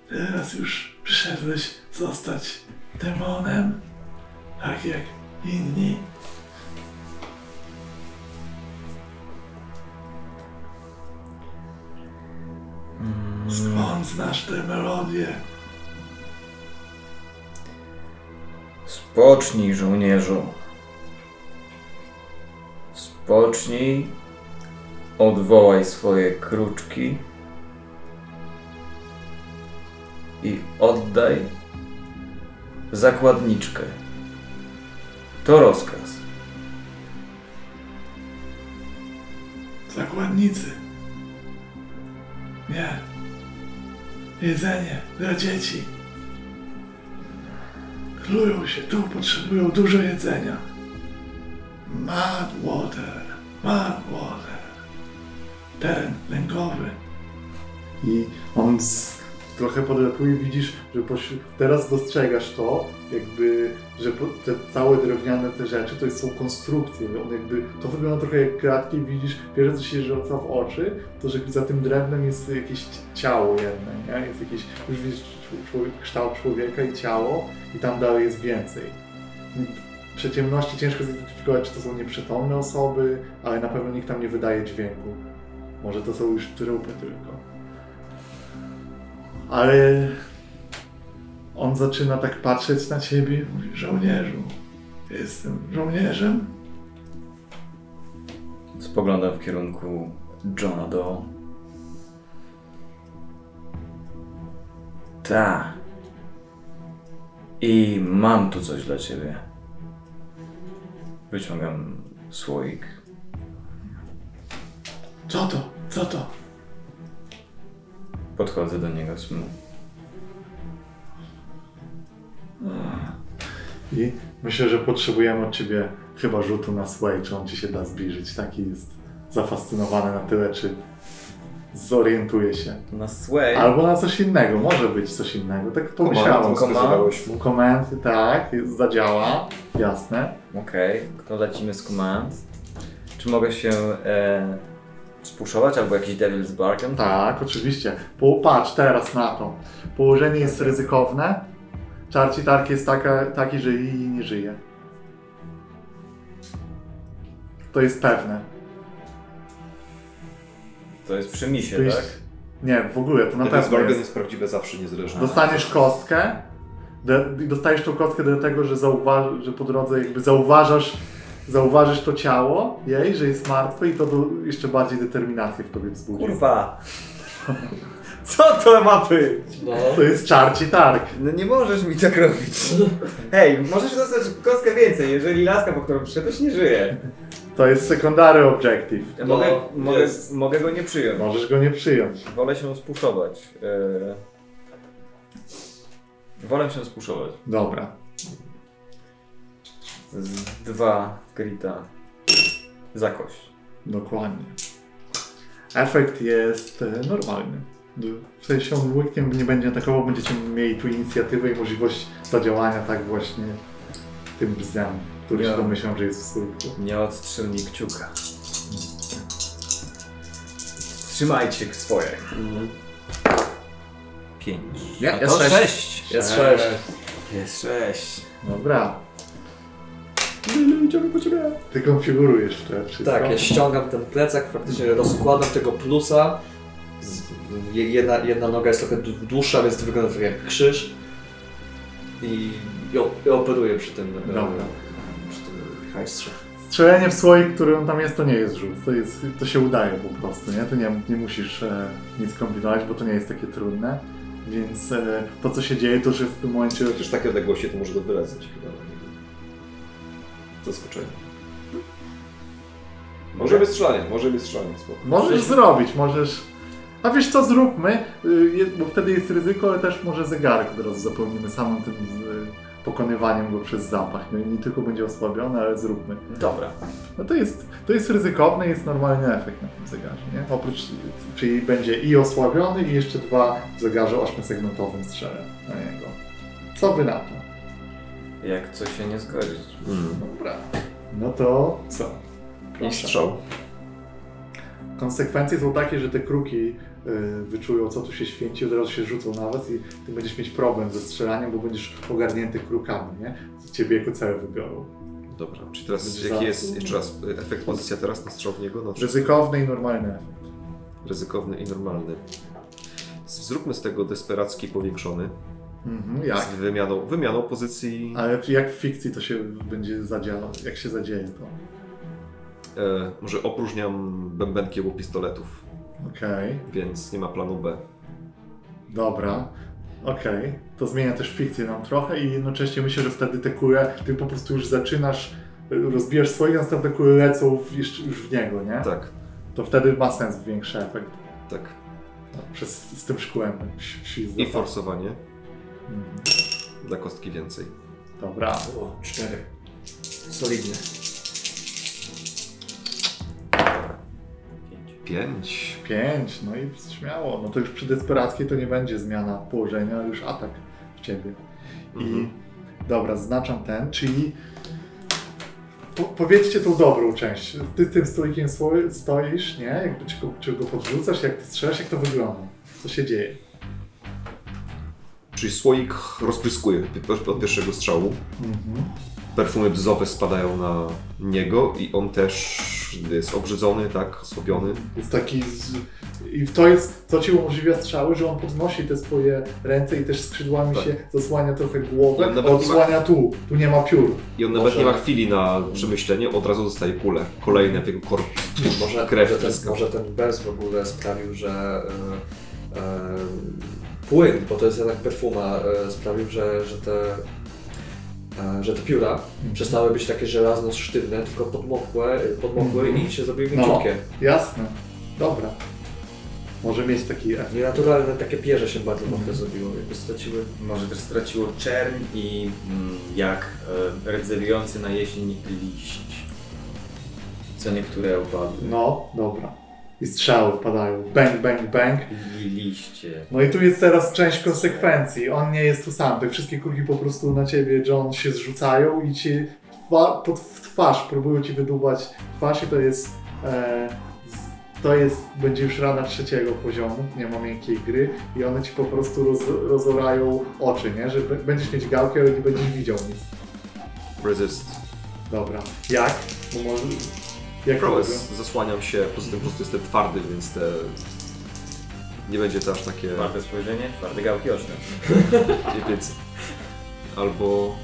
Teraz już przyszedłeś zostać demonem, tak jak inni. Skąd znasz tę melodię? Spocznij, żołnierzu. Spocznij. Odwołaj swoje kruczki. I oddaj zakładniczkę. To rozkaz. Zakładnicy. Nie. Jedzenie dla dzieci. Klują się tu, potrzebują dużo jedzenia. Mad water, mad water. Teren lękowy. I on z, trochę podlatuje, widzisz, że pośród, teraz dostrzegasz to, jakby, że te całe drewniane te rzeczy to są konstrukcje. On jakby, to wygląda trochę jak kratki, widzisz, pierwsze co się rzuca w oczy, to że za tym drewnem jest jakieś ciało jedno, nie? Jest jakieś, już widzisz czł- człowiek, kształt człowieka i ciało i tam dalej jest więcej. Przy ciemności ciężko zidentyfikować, czy to są nieprzytomne osoby, ale na pewno nikt tam nie wydaje dźwięku. Może to są już trupy tylko. Ale on zaczyna tak patrzeć na ciebie i mówi, żołnierzu, jestem żołnierzem. Spoglądam w kierunku Johna Doe. Ta. I mam tu coś dla ciebie. Wyciągam słoik. Co to? Co to? Podchodzę do niego. sm- I myślę, że potrzebujemy od ciebie chyba rzutu na sway, czy on ci się da zbliżyć. Taki jest zafascynowany na tyle, czy zorientuje się. Na sway. Albo na coś innego, może być coś innego. Tak pomyślałem. Wskazywałeś mu. Komendy, tak, zadziała, jasne. Okej, to lecimy z command. Czy mogę się e, spuszować albo jakiś Devil's Bargain? Tak, oczywiście. Po, patrz teraz na to. Położenie jest ryzykowne. Czarci tark jest taka, taki, że i nie żyje. To jest pewne. To jest przy misie, tak? Nie, w ogóle, to na Devil's pewno Bargain jest. jest prawdziwe zawsze, niezależnie. Dostaniesz kostkę do, i dostajesz tą kostkę do tego, że, zauważ, że po drodze jakby zauważasz, zauważysz to ciało jej, że jest martwe i to do, jeszcze bardziej determinację w tobie wzbudzi. Kurwa! Co to ma być? No. To jest czarci targ. No nie możesz mi tak robić. Hej, możesz dostać kostkę więcej, jeżeli laska, po którą przyszedłeś, nie żyje. To jest secondary objective. Ja No, mogę, mogę, jest. mogę go nie przyjąć. Możesz go nie przyjąć. Wolę się spuszować. E... Wolę się spuszować. Dobra. Z dwa grita za kość. Dokładnie. Efekt jest e, normalny. W sensie on łyknie nie będzie atakował, będziecie mieli tu inicjatywę i możliwość zadziałania tak właśnie tym bzem, który się Ja. domyślam, że jest w stójku. Nie odstrzel mi kciuka. Trzymajcie swoje. Pięć. Nie, A jest to sześć. sześć. Jest sześć. Jest sześć. Dobra. Idziemy po ciebie. Ty konfigurujesz to wszystko. Tak, ja ściągam ten plecak, faktycznie rozkładam tego plusa. Jedna, jedna noga jest trochę dłu- dłuższa, więc to wygląda trochę jak krzyż. I, i, op- i operuję przy tym, e, Dobra. przy tym hajstrze. Strzelenie w słoik, który on tam jest, to nie jest rzut. To, jest, to się udaje po prostu, nie? Tu nie, nie musisz e, nic kombinować, bo to nie jest takie trudne. Więc e, to, co się dzieje, to że w tym momencie Chociaż takie odległości to może to wylezać chyba. Zaskoczenie. Może wystrzelanie, może wystrzelanie, spoko. Możesz zrobić, możesz. A wiesz co, zróbmy, y, bo wtedy jest ryzyko, ale też może zegarek od razu zapełnimy samym tym y, pokonywaniem go przez zapach. No i nie tylko będzie osłabiony, ale zróbmy. Dobra. No to jest, to jest ryzykowne, jest normalny efekt na tym zegarze, nie? Oprócz, czyli będzie i osłabiony i jeszcze dwa w zegarze ośmiosegmentowym strzelę na niego. Co wy na to? Jak coś się nie zgodzić. Dobra. No to co? I strzał. Konsekwencje są takie, że te kruki wyczują, co tu się święci, od razu się rzucą na was i ty będziesz mieć problem ze strzelaniem, bo będziesz ogarnięty krukami, nie? Ciebie jako cel wybiorą. Dobra, czyli teraz Będzie jaki za- jest jeszcze raz y, efekt pozycja teraz na strzał w niego? No, Ryzykowny i normalny efekt. ryzykowny i normalny. Zróbmy z tego desperacki powiększony. Mhm, jak? Z wymianą, wymianą pozycji. Ale jak w fikcji to się będzie zadziało, jak się zadzieje to? E, może opróżniam bębenki obu pistoletów, Okej, więc nie ma planu B. dobra. Okej, to zmienia też fikcję nam trochę i jednocześnie myślę, że wtedy te kule, ty po prostu już zaczynasz, y, rozbijasz swoje, następne kule lecą w, jeszcze, już w niego, nie? Tak, To wtedy ma sens większy efekt. tak. Przez, z tym szkłem. ś- I forsowanie. Mhm. Dla kostki więcej. Dobra. O, cztery. Solidnie. Pięć. Pięć, no i śmiało. No to już przy desperackiej to nie będzie zmiana położenia, już atak w ciebie. I Mhm. dobra, zaznaczam ten, czyli po, powiedzcie tą dobrą część. Ty tym stolikiem stoisz, nie? Jakby czy go, czy go podrzucasz, jak ty strzelasz, jak to wygląda? Co się dzieje? Czyli słoik rozpryskuje od pierwszego strzału. Mhm. Perfumy bzowe spadają na niego i on też jest obrzydzony, tak, osłabiony. Jest taki. Z... I to jest, co ci umożliwia strzały, że on podnosi te swoje ręce i też skrzydłami Tak. się zasłania trochę głowę, on a nawet nie ma- odsłania tu. Tu nie ma piór. I on nawet Może- nie ma chwili na przemyślenie, od razu dostaje kulę. Kolejne w jego korpus. Może, Krew może, ten, może ten bez w ogóle sprawił, że e, e, płyn, bo to jest jednak perfuma, e, sprawił, że, że te że te pióra przestały być takie żelazno sztywne, tylko podmokłe, podmokłe Mhm. i się zrobiły No. mięciutkie. Jasne. Dobra. Może mieć taki efekt. Nienaturalne takie pierze się bardzo mokre zrobiło, jakby straciły. Może też straciło czerń i mm, jak e, rdzewiący na jesień liść. Co niektóre opadły. No, dobra. I strzały padają. Bang, bang, bang. I liście. No i tu jest teraz część konsekwencji. On nie jest tu sam. Te wszystkie kulki po prostu na ciebie, John, się zrzucają i ci twa- pod, w twarz próbują ci wydubać twarz i to jest. E, to jest, będzie już rana trzeciego poziomu, nie ma miękkiej gry i one ci po prostu roz, rozorają oczy, nie? Że będziesz mieć gałkę, ale nie będziesz widział nic. Resist. Dobra. Jak? Bo może... Jak? Prowess. Zasłaniam się, poza tym po prostu jestem twardy, więc te... Nie będzie to aż takie... Twarde spojrzenie, twarde gałki oczne. Nie więcej. Albo...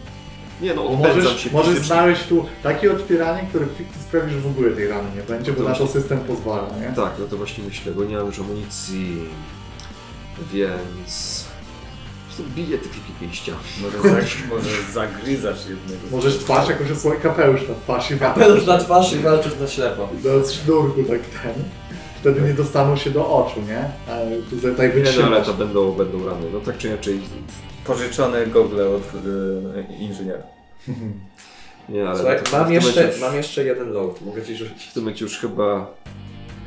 Nie no, odpędzam możesz, się możesz fizycznie. znaleźć tu takie otwieranie, które w fikcji sprawi, że w ogóle tej rany nie będzie, bo na to system pozwala, nie? Tak, no to właśnie myślę, bo nie mam już amunicji, więc... Prostu biję te kilki pięścia. Może, zag, może zagryzasz jednego. Możesz twarz jakoś osłonić kapelusz na twarz i Kapelusz na twarz i walczysz na ślepo. Do sznurku tak ten. Wtedy nie dostaną się do oczu, nie? Ale tu za- tak Nie no, ale to będą, będą rany. No tak czy inaczej, Pożyczone gogle od e, inżyniera. nie, ale Słuchaj, to, w mam tym jeszcze, już- mam jeszcze jeden load, mogę ci rzucić. W tym momencie już chyba...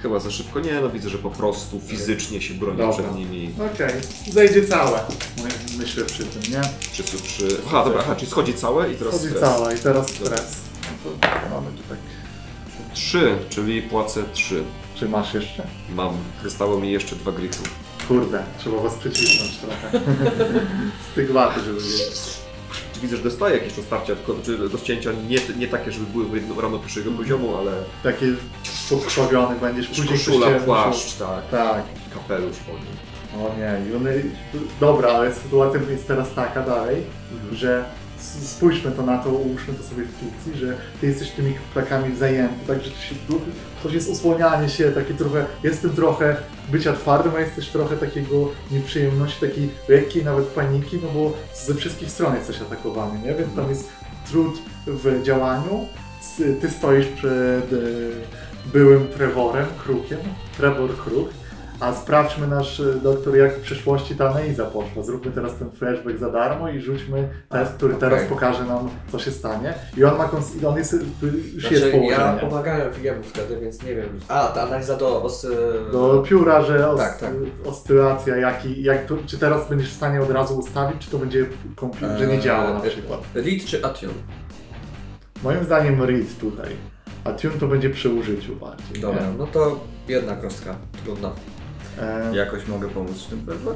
Chyba za szybko. Nie, no widzę, że po prostu fizycznie się bronię Dobra. przed nimi. Okej, zejdzie całe. My- Myślę przy tym, nie? Przy, przy... Aha, dobra, aha, czyli schodzi całe i teraz Chodzi stres. całe i teraz stres. No to mamy tu tak. Trzy, czyli płacę trzy. Czy masz jeszcze? Mam. Zostało mi jeszcze dwa gryfy. Kurde, trzeba was przycisnąć trochę. Stygmaty, żeby wiedzieć. Widzę, że dostaję jakieś roztarcia, tylko czy rozcięcia nie, nie takie, żeby były jedno- rano pierwszego poziomu, ale Takie podkrwawiony będziesz później koszula, płaszcz, tak, Tak. kapelusz po nim. O nie, one... Dobra, ale sytuacja jest teraz taka dalej, Mhm. że spójrzmy to na to, ułóżmy to sobie w fikcji, że ty jesteś tymi plakami zajęty, także to, się, to jest usłanianie się, takie trochę, jest w tym trochę bycia twardym, a jest też trochę takiego nieprzyjemności, takiej lekkiej nawet paniki, no bo ze wszystkich stron jesteś atakowany, nie? Więc tam jest trud w działaniu, ty stoisz przed e, byłym Trevorem, Krukiem, Trevor Kruk, a sprawdźmy nasz e, doktor, jak w przeszłości ta analiza poszła. Zróbmy teraz ten flashback za darmo i rzućmy test, który okej. teraz pokaże nam, co się stanie. I on ma kons- i on jest, już jest Znaczy, ja położenie. pomagałem jemu wtedy, więc nie wiem. A, ta analiza do os... Do pióra, że os- Tak, tak. oscylacja, jaki, jak to, czy teraz będziesz w stanie od razu ustawić, czy to będzie, kompl- że nie działa na Eee, przykład. Read czy Attune? Moim zdaniem read tutaj, a tune to będzie przy użyciu bardziej. Dobra, nie? no to jedna kostka, trudna. E, Jakoś mogę pomóc w tym pewnie?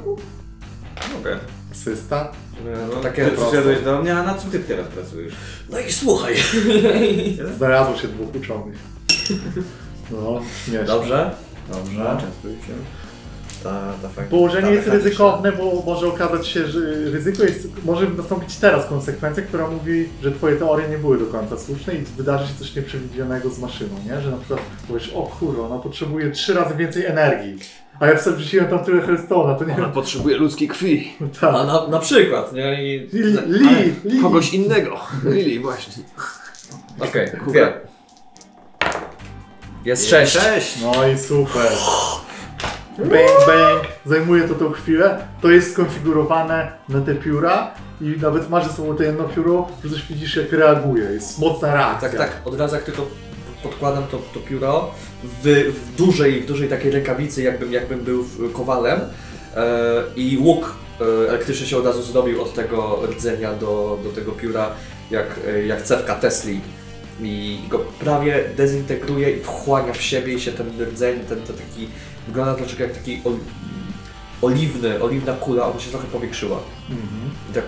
Mogę. asysta. No, No, takie ty proste. przyszedłeś do mnie, a na czym ty teraz pracujesz? No i słuchaj. Znalazło się dwóch uczonych. No, śmieszne. Dobrze? Dobrze. częstuj się. Ta, ta fajna. Położenie ta jest mechaniczna. ryzykowne, bo może okazać się, że ryzyko jest, może nastąpić teraz konsekwencja, która mówi, że twoje teorie nie były do końca słuszne i wydarzy się coś nieprzewidzianego z maszyną, nie? Że na przykład powiesz, o kurwa, ona potrzebuje trzy razy więcej energii, a ja wtedy wrzuciłem tam tyle Hellstone'a, to nie Ona wiem, potrzebuje ludzkiej krwi. A tak. na, na przykład, nie? I... Li, li, li. Kogoś innego. Lili, właśnie. Okej, dwie. Jest sześć. Cześć! No i super. Bang, bang. Zajmuje to tą chwilę. To jest skonfigurowane na te pióra i nawet masz ze sobą to jedno pióro, że coś widzisz jak reaguje. Jest mocna reakcja. Tak, tak, od razu jak tylko podkładam to, to pióro w, w dużej, w dużej takiej rękawicy, jakbym, jakbym był kowalem e, i łuk e, elektryczny się od razu zrobił od tego rdzenia do, do tego pióra, jak, jak cewka Tesli. I go prawie dezintegruje i wchłania w siebie i się ten rdzeń, ten, ten taki, wygląda troszeczkę jak taki ol, oliwny, oliwna kula, ona się trochę powiększyła. Mhm. I tak.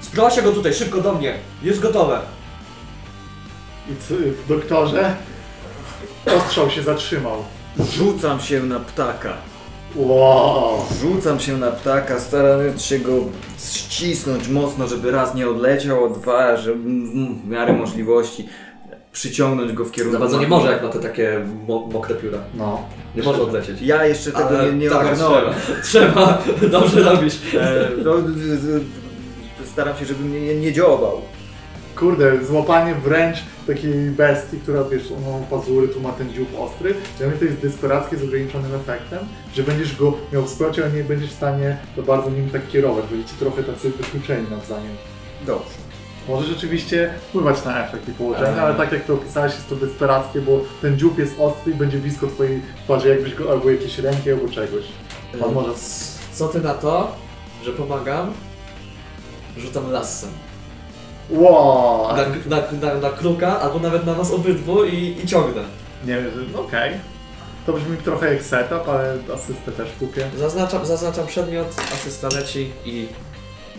Sprowadźcie go tutaj, szybko do mnie, jest gotowe. I co, doktorze ostrzał się zatrzymał. Rzucam się na ptaka. Wow. Rzucam się na ptaka, starając się go ścisnąć mocno, żeby raz nie odleciał, a dwa, żeby w miarę możliwości przyciągnąć go w kierunku. Za bardzo nie może, jak ma te takie mo mokre pióra. No. Nie może odlecieć. Ja jeszcze tego Ale nie, nie tak, ogarnąłem. Trzeba, trzeba. dobrze robisz. E, no, staram się, żeby mnie nie, nie dziobał. Kurde, złapanie wręcz takiej bestii, która wiesz, ona ma pazury, tu ma ten dziób ostry. Dla mnie to jest desperackie z ograniczonym efektem, że będziesz go miał w składzie, ale nie będziesz w stanie to bardzo nim tak kierować. Będziecie trochę tacy wykluczeni nawzajem. Dobrze. Może rzeczywiście wpływać na efekt i położenie, Eee. ale tak jak to opisałeś, jest to desperackie, bo ten dziób jest ostry i będzie blisko twojej twarzy, jakbyś go albo jakieś ręki, albo czegoś. On może... Co ty na to, że pomagam? Rzucam lasem. Wow! Na, na, na, na kruka, albo nawet na was obydwu i, i ciągnę. Nie wiem, że- no okej. To brzmi trochę jak setup, ale asystę też kupię. Zaznaczam, zaznaczam przedmiot, asysta leci i,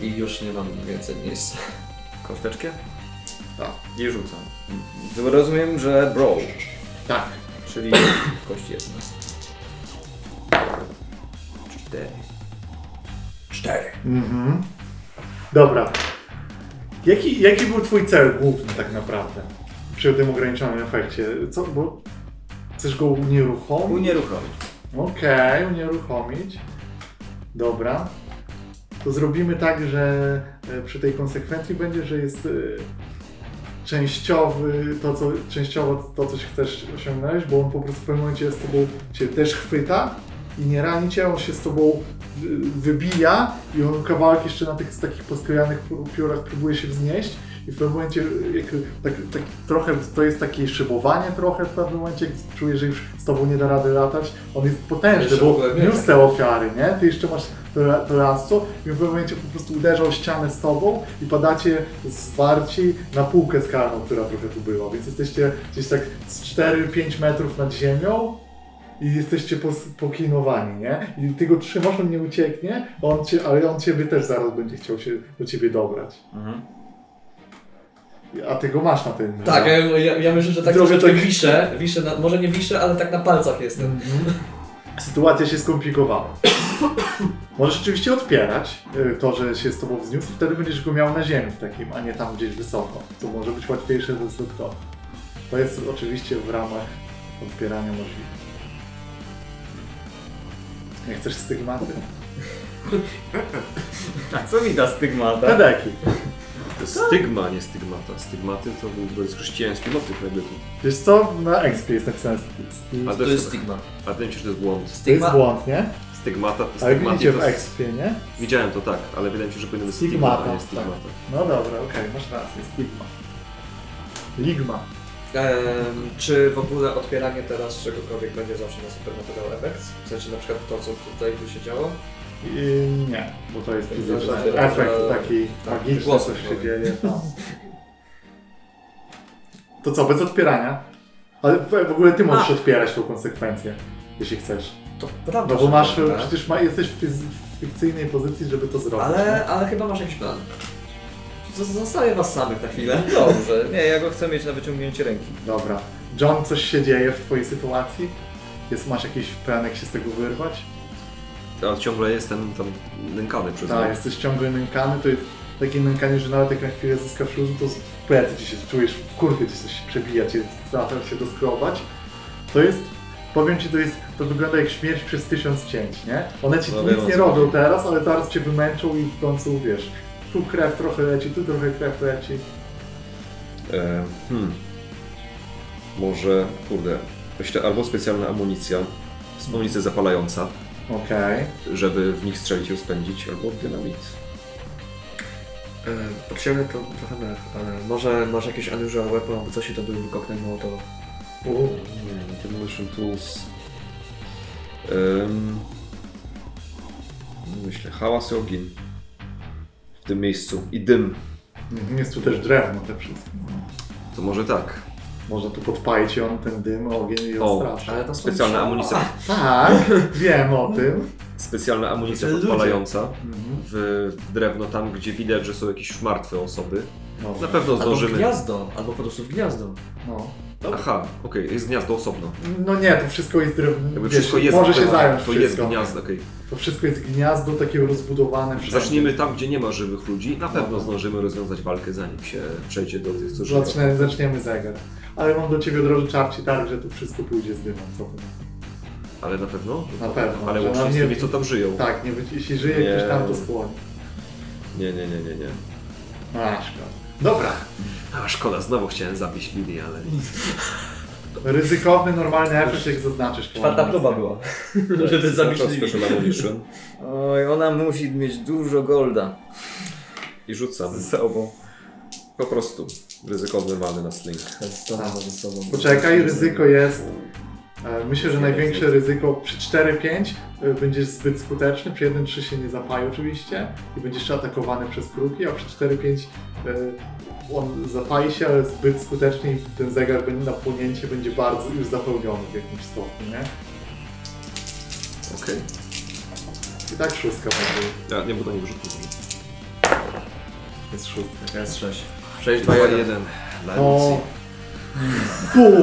i już nie mam więcej miejsca. Kosteczkę? Tak. I rzucam. Rozumiem, że brawl, Tak. czyli kość jedna. Cztery. Cztery. Mhm. Dobra. Jaki, jaki był twój cel główny tak naprawdę? Przy tym ograniczonym efekcie? Co, bo chcesz go unieruchomić? Unieruchomić. Okej, unieruchomić. Dobra. To zrobimy tak, że e, przy tej konsekwencji będzie, że jest e, częściowy, to co, częściowo to coś chcesz osiągnąć, bo on po prostu w pewnym momencie z tobą cię też chwyta i nie rani cię, on się z tobą wy- wybija i on kawałek jeszcze na tych takich posklejanych piórach próbuje się wznieść i w pewnym momencie jak, tak, tak, trochę to jest takie szybowanie trochę w pewnym momencie, jak czujesz, że już z tobą nie da rady latać. On jest potężny, bo niósł te ofiary, nie? Ty jeszcze masz to, to lasso i w pewnym momencie po prostu uderza o ścianę z tobą i padacie zwarci na półkę skalną, która trochę tu była, więc jesteście gdzieś tak z 4-5 metrów nad ziemią i jesteście poklinowani, nie? I ty go trzymasz, on nie ucieknie, on cię, ale on ciebie też zaraz będzie chciał się do ciebie dobrać. Mhm. A ty go masz na tym. Tak, ja, ja, ja myślę, że tak Trochę troszeczkę tak- wiszę, wiszę na, może nie wiszę, ale tak na palcach jestem. Mhm. Sytuacja się skomplikowała. Możesz rzeczywiście odpierać y, to, że się z tobą wzniósł i wtedy będziesz go miał na ziemi w takim, a nie tam gdzieś wysoko. To może być łatwiejsze do kto. To jest oczywiście w ramach odpierania możliwe. Nie chcesz stygmaty? A co mi da stygmata? Pedeki. To jest stygma, nie stygmata. Stygmaty to był to jest chrześcijański motyw jakby tu. Wiesz co? Na expie jest napisane A to To jest stigma. A wydaje mi się, że to jest błąd. To jest Stigma. błąd, nie? Stygmata, Ale stygmaty widzicie to w jest- expie, nie? Widziałem to tak, ale wydaje mi się, że powinno być stigma, Stigmata, a nie stigmata. No dobra, okej, masz rację, stigma. Ligma. Em, czy w ogóle odpieranie teraz czegokolwiek będzie zawsze na Supernatural Effects? W sensie na przykład to, co tutaj by się działo? I nie, bo to jest To fizyczny efekt że- taki tak, magiczny, coś się powiem. dzieje. No. To co, bez odpierania? Ale w w ogóle ty możesz odpierać tą konsekwencję, jeśli chcesz. To prawda. No bo że masz, tak. przecież ma, jesteś w fiz- w fikcyjnej pozycji, żeby to zrobić. Ale, ale chyba masz jakiś plan. Zostawię was samych na chwilę. Dobrze. Nie, ja go chcę mieć na wyciągnięcie ręki. Dobra. John, coś się dzieje w twojej sytuacji? Jest, masz jakiś plan, jak się z tego wyrwać? Ale ciągle jestem tam nękany przez Tak, jesteś ciągle nękany, to jest takie nękanie, że nawet jak na chwilę zyskasz luzu, to w plecy ci się czujesz, w kurkę ci coś przebija, cię stara się doskrobać. To jest, powiem ci, to jest, to wygląda jak śmierć przez tysiąc cięć, nie? One ci No nic wiem, o nie co robią chodzi. teraz, ale zaraz cię wymęczą i w końcu, wiesz, tu krew trochę leci, tu trochę krew leci. E, hmm. Może, kurde, myślę, albo specjalna amunicja, amunicja zapalająca, Okej. żeby w nich strzelić i rozpędzić, albo dynamit. E, Potrzebny to trochę mech, ale może masz jakieś unusual weapon albo coś i to był koktajl mołotowa. U, Nie, Demolition Tools. Um, myślę, hałas i ogień. W tym miejscu. I dym. Jest tu też drewno te wszystkie. To może tak. Można tu podpalić ją, ten dym, ogień i O. Ale to są Specjalna amunicja, Tak, wiem o tym. specjalna amunicja Ludzie. podpalająca Mhm. w, w drewno tam, gdzie widać, że są jakieś martwe osoby. No, Na pewno Albo w zdążymy. gniazdo, albo po prostu w gniazdo. no. Aha, okej, jest gniazdo osobno. No nie, to wszystko jest wszystko jest może się zająć To wszystko. jest gniazdo, okej. To wszystko jest gniazdo takie rozbudowane wszędzie. Zacznijmy tam, gdzie nie ma żywych ludzi. Na pewno No. zdążymy rozwiązać walkę, zanim się przejdzie do tych, co żyją. Zaczniemy, zaczniemy zegar. Ale mam do ciebie droży czarci tak, że tu wszystko pójdzie z dymem. Co ty? Ale na pewno? Na pewno. Ale że łącznie nam z nie- tymi, co tam żyją. Tak, nie, będzie- jeśli żyje ktoś tam, to Nie. skłoni. Nie, nie, nie, nie, nie. A, szkoda. Dobra. A szkoda, znowu chciałem zabić Lidię, ale... Ryzykowny, normalny efekt, jak zaznaczysz. Czwarta próba była. Żeby zabić Lili. special ammunition Oj, ona musi mieć dużo golda i rzucam. ze sobą. Po prostu ryzykowny mamy na sling. Stanęło ze sobą. Poczekaj, ryzyko jest. e, Myślę, że największe ryzyko przy 4-5 e, będziesz zbyt skuteczny, przy 1-3 się nie zapali oczywiście i będziesz atakowany przez kruki, a przy 4-5 e, on zapali się, ale zbyt skutecznie i ten zegar będzie na płonięcie będzie bardzo już zapełniony w jakimś stopniu, nie? Okej. I tak szóstka będzie. Ja nie będę nie wrzucił. Jest szóstka. Jest 6. 6, 2, 2, 1. 1. Dla O! emocji. Bum!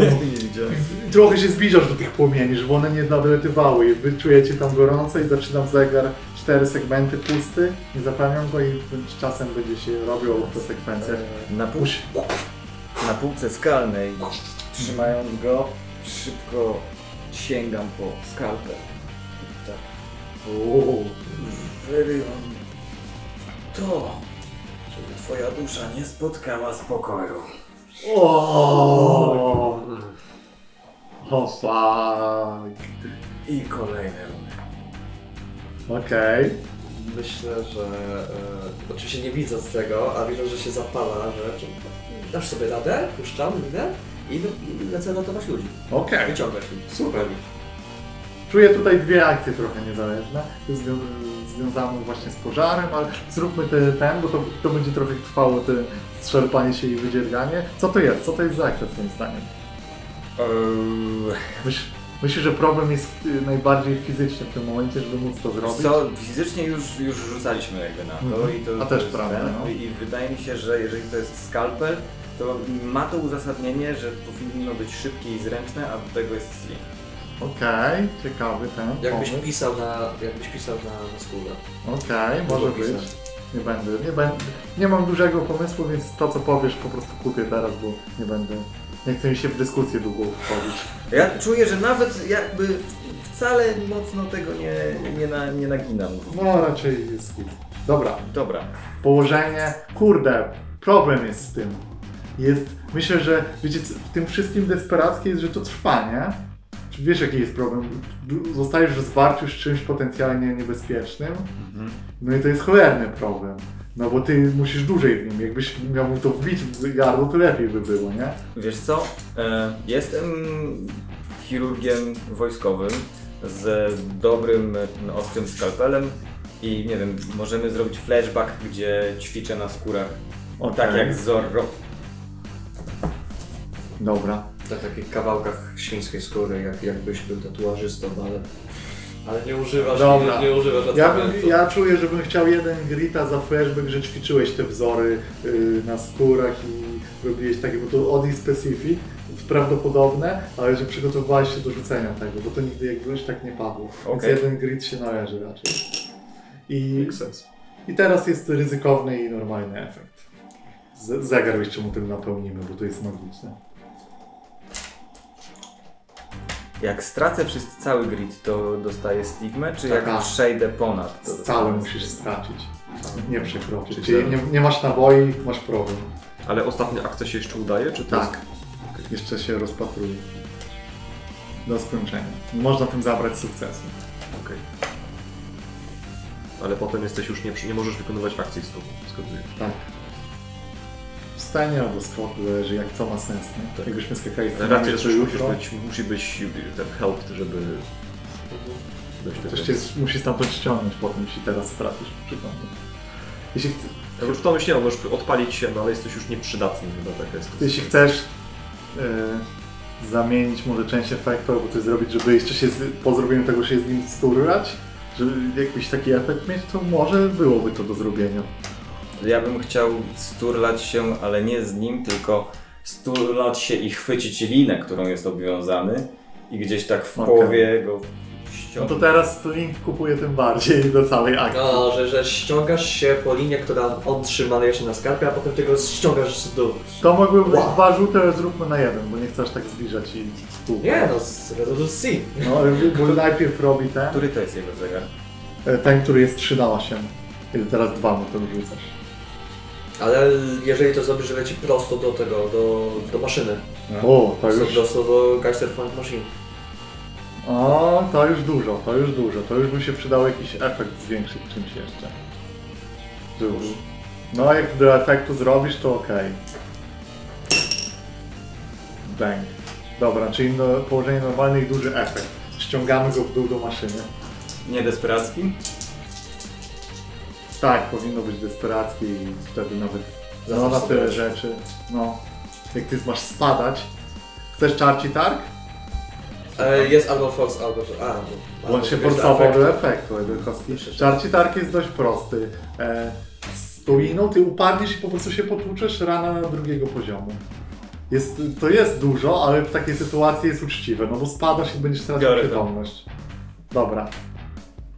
Trochę się zbliżasz do tych płomieni, żeby one nie nadlatywały wy czujecie tam gorąco i zaczynam zegar cztery segmenty pusty, nie zapełniam go i z czasem będzie się robił te sekwencje. Na, pół, na półce skalnej, trzymając go, szybko sięgam po skalpę. Tak. Uuu. Wyrywam to, żeby twoja dusza nie spotkała spokoju. O, o fuck. I kolejne. Okej. Myślę, że e, oczywiście nie widząc tego, a widząc, że się zapala, że czy, dasz sobie radę, puszczam minę i, i lecę ratować ludzi. Okej. Wyciągać ludzi. Super. Czuję tutaj dwie akcje trochę niezależne, zwią związane właśnie z pożarem, ale zróbmy te, ten, bo to, to będzie trochę trwało, te strzelpanie się i wydzierganie. Co to jest? Co to jest za akcja twoim zdaniem? Eee, Myśl, myślę, że problem jest y, najbardziej fizyczny w tym momencie, żeby móc to zrobić. Co, fizycznie już, już rzucaliśmy jakby na to Mhm. i to A to też jest prawda, ten, no. I wydaje mi się, że jeżeli to jest skalpel, to ma to uzasadnienie, że powinno być szybkie i zręczne, a do tego jest sling. Okej, ciekawy ten Jakbyś pomysł. pisał na, jakbyś pisał na, na skórę. Okej, może być. Nie będę, nie będę. Nie mam dużego pomysłu, więc to co powiesz po prostu kupię teraz, bo nie będę. Nie chcę mi się w dyskusję długo wchodzić. Ja czuję, że nawet jakby wcale mocno tego nie, nie, na, nie naginam. No raczej jest git. Dobra, Dobra. położenie. Kurde, problem jest z tym. Jest, myślę, że wiecie, co, w tym wszystkim desperackie jest, że to trwa, nie? Czy Wiesz jaki jest problem? Zostajesz w zwarciu z czymś potencjalnie niebezpiecznym, no i to jest cholerny problem. No bo ty musisz dłużej w nim. Jakbyś miał mu to wbić w gardło, to lepiej by było, nie? Wiesz co? E, Jestem chirurgiem wojskowym z dobrym, ostrym skalpelem i nie wiem, możemy zrobić flashback, gdzie ćwiczę na skórach. O, tak jak Zorro. Dobra. Na takich kawałkach świńskiej skóry, jak, jakbyś był tatuażystą, ale, ale nie używasz, Dobra. nie, nie używasz Ja, bym, ja czuję, że bym chciał jeden grita za flashback, że ćwiczyłeś te wzory y, na skórach i robiłeś takie, bo to Odi Specific, prawdopodobne, ale że przygotowywałeś się do rzucenia tego, bo to nigdy jak byłeś tak nie padło. Okej. Więc jeden grit się należy raczej. I. I teraz jest ryzykowny i normalny efekt. Z, zegar jeszcze mu tym napełnimy, bo to jest magiczne. Jak stracę wszyscy cały grid, to dostaję stigmę, czy Taka. jak przejdę ponad, to Cały musisz stracić. Nie przekroczyć. Czyli nie, nie masz naboi, masz problem. Ale ostatnia akcja się jeszcze udaje, czy to Tak. Jeszcze się rozpatruje. Do skończenia. Można tym zabrać sukcesy. jest... Okej. Ale potem jesteś już nie, nie możesz wykonywać akcji z tobą. Tak. Stanie albo skoku, zależy jak co ma sens, nie? Tak. Jakbyśmy skakali z raczej też musisz być, musi być ten help, żeby... tego. cię musi stamtąd ściągnąć potem, jeśli teraz stracisz przytomność. Jeśli, chce, Ja już to myślałem, możesz odpalić się, no ale jesteś już nieprzydatny chyba taka jest jeśli chcesz e, zamienić może część efektu, albo coś zrobić, żeby jeszcze się z, po zrobieniu tego się z nim sturlać, żeby jakiś taki efekt mieć, to może byłoby to do zrobienia. Ja bym chciał sturlać się, ale nie z nim, tylko sturlać się i chwycić linę, którą jest obwiązany i gdzieś tak w Okej. połowie go No ściągnąć. to teraz Link kupuje tym bardziej do całej akcji. No, że, że ściągasz się po linie, która on trzyma jeszcze na skarpie, a potem ty go ściągasz z dół. To mogły być Wow. dwa rzuty, ale zróbmy na jeden, bo nie chcesz tak zbliżać i spół. Nie no, z C. No, ale bo najpierw robi ten, Który to jest jego zegar? e, ten, który jest 3 na 8. Kiedy teraz dwa mu to rzucasz. Ale jeżeli to zrobisz, że leci prosto do tego, do, do maszyny. O, to To już, prosto do Geister Funk Machine. o, to już dużo, to już dużo. To już by się przydał jakiś efekt zwiększyć czymś jeszcze. Już. No, jak do efektu zrobisz, to okej. Bang. Dobra, czyli no, położenie normalne i duży efekt. Ściągamy go w dół do maszyny. Nie desperacki? Tak, powinno być desperackie i wtedy nawet sobie tyle jeszcze. rzeczy. No, jak ty masz spadać. Chcesz czarci targ? E, jest albo force, albo... A, Bo on się forsował efekt. do efektu Edelkowski. Czarci targ jest dość prosty. E, z tuliną ty upadniesz i po prostu się potłuczesz rana na drugiego poziomu. Jest, to jest dużo, ale w takiej sytuacji jest uczciwe, no bo spadasz i będziesz tracił Biorę to. przytomność. Dobra.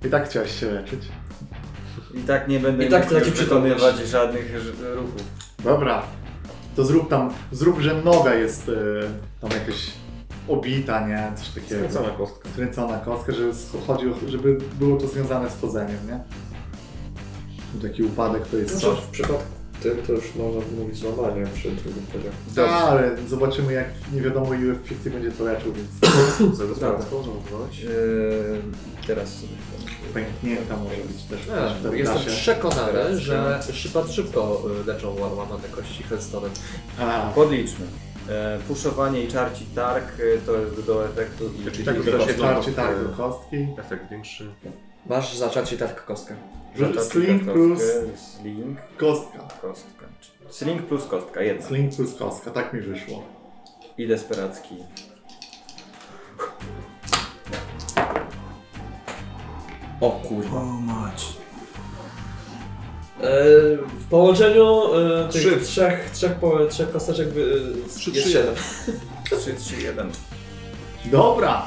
I tak chciałeś się leczyć. I tak nie będę I tak mógł wykonywać żadnych ż- ruchów. Dobra. To zrób tam, zrób, że noga jest e, tam jakaś obita, nie? Coś takiego. Skręcona kostka. Skręcona kostka, żeby sch- chodzi o, żeby było to związane z chodzeniem, nie? Taki upadek to jest No coś. w przypadku tym to już można mówić złamanie przy drugim poziomie. Tak, ale zobaczymy jak nie wiadomo ile fikcji będzie to leczył, więc Za? Yy, teraz sobie pęknięta może być też. Też w jestem czasie. przekonany, że szybat szybko y, leczą ła- łamane kości Hellstone'em. A, Podliczmy. E, puszowanie i czarci targ e, to jest do efektu i Czyli tak to jest jedno tarczy do- tak kostki. Efekt większy. Masz zacząć i tak kostkę. Rzut Czarci Sling targ plus kostkę, Sling, kostka. kostka. Sling plus kostka, jedna. Sling plus kostka, tak mi wyszło. I desperacki. O kurwa. O mać. E, w połączeniu e, tych Trzy. trzech, trzech, po, trzech kosteczek wy, e, Trzy, jest trzy, siedem. 3, 3, 1. Dobra,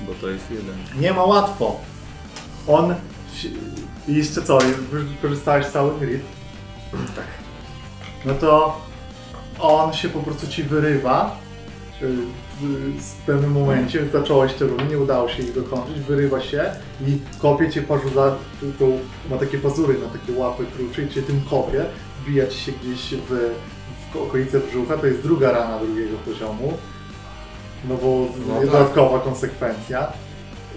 Bo to jest jeden. nie ma łatwo. On... I jeszcze co, wykorzystałeś cały grid? Tak. no to on się po prostu ci wyrywa y, w, pewnym momencie, zacząłeś te runy, nie udało się ich dokończyć, wyrywa się i kopie cię parzuza, tą, ma takie pazury na takie łapy kruczy i cię tym kopie, wbija ci się gdzieś w, w okolice brzucha, to jest druga rana drugiego poziomu, no bo No tak. dodatkowa konsekwencja.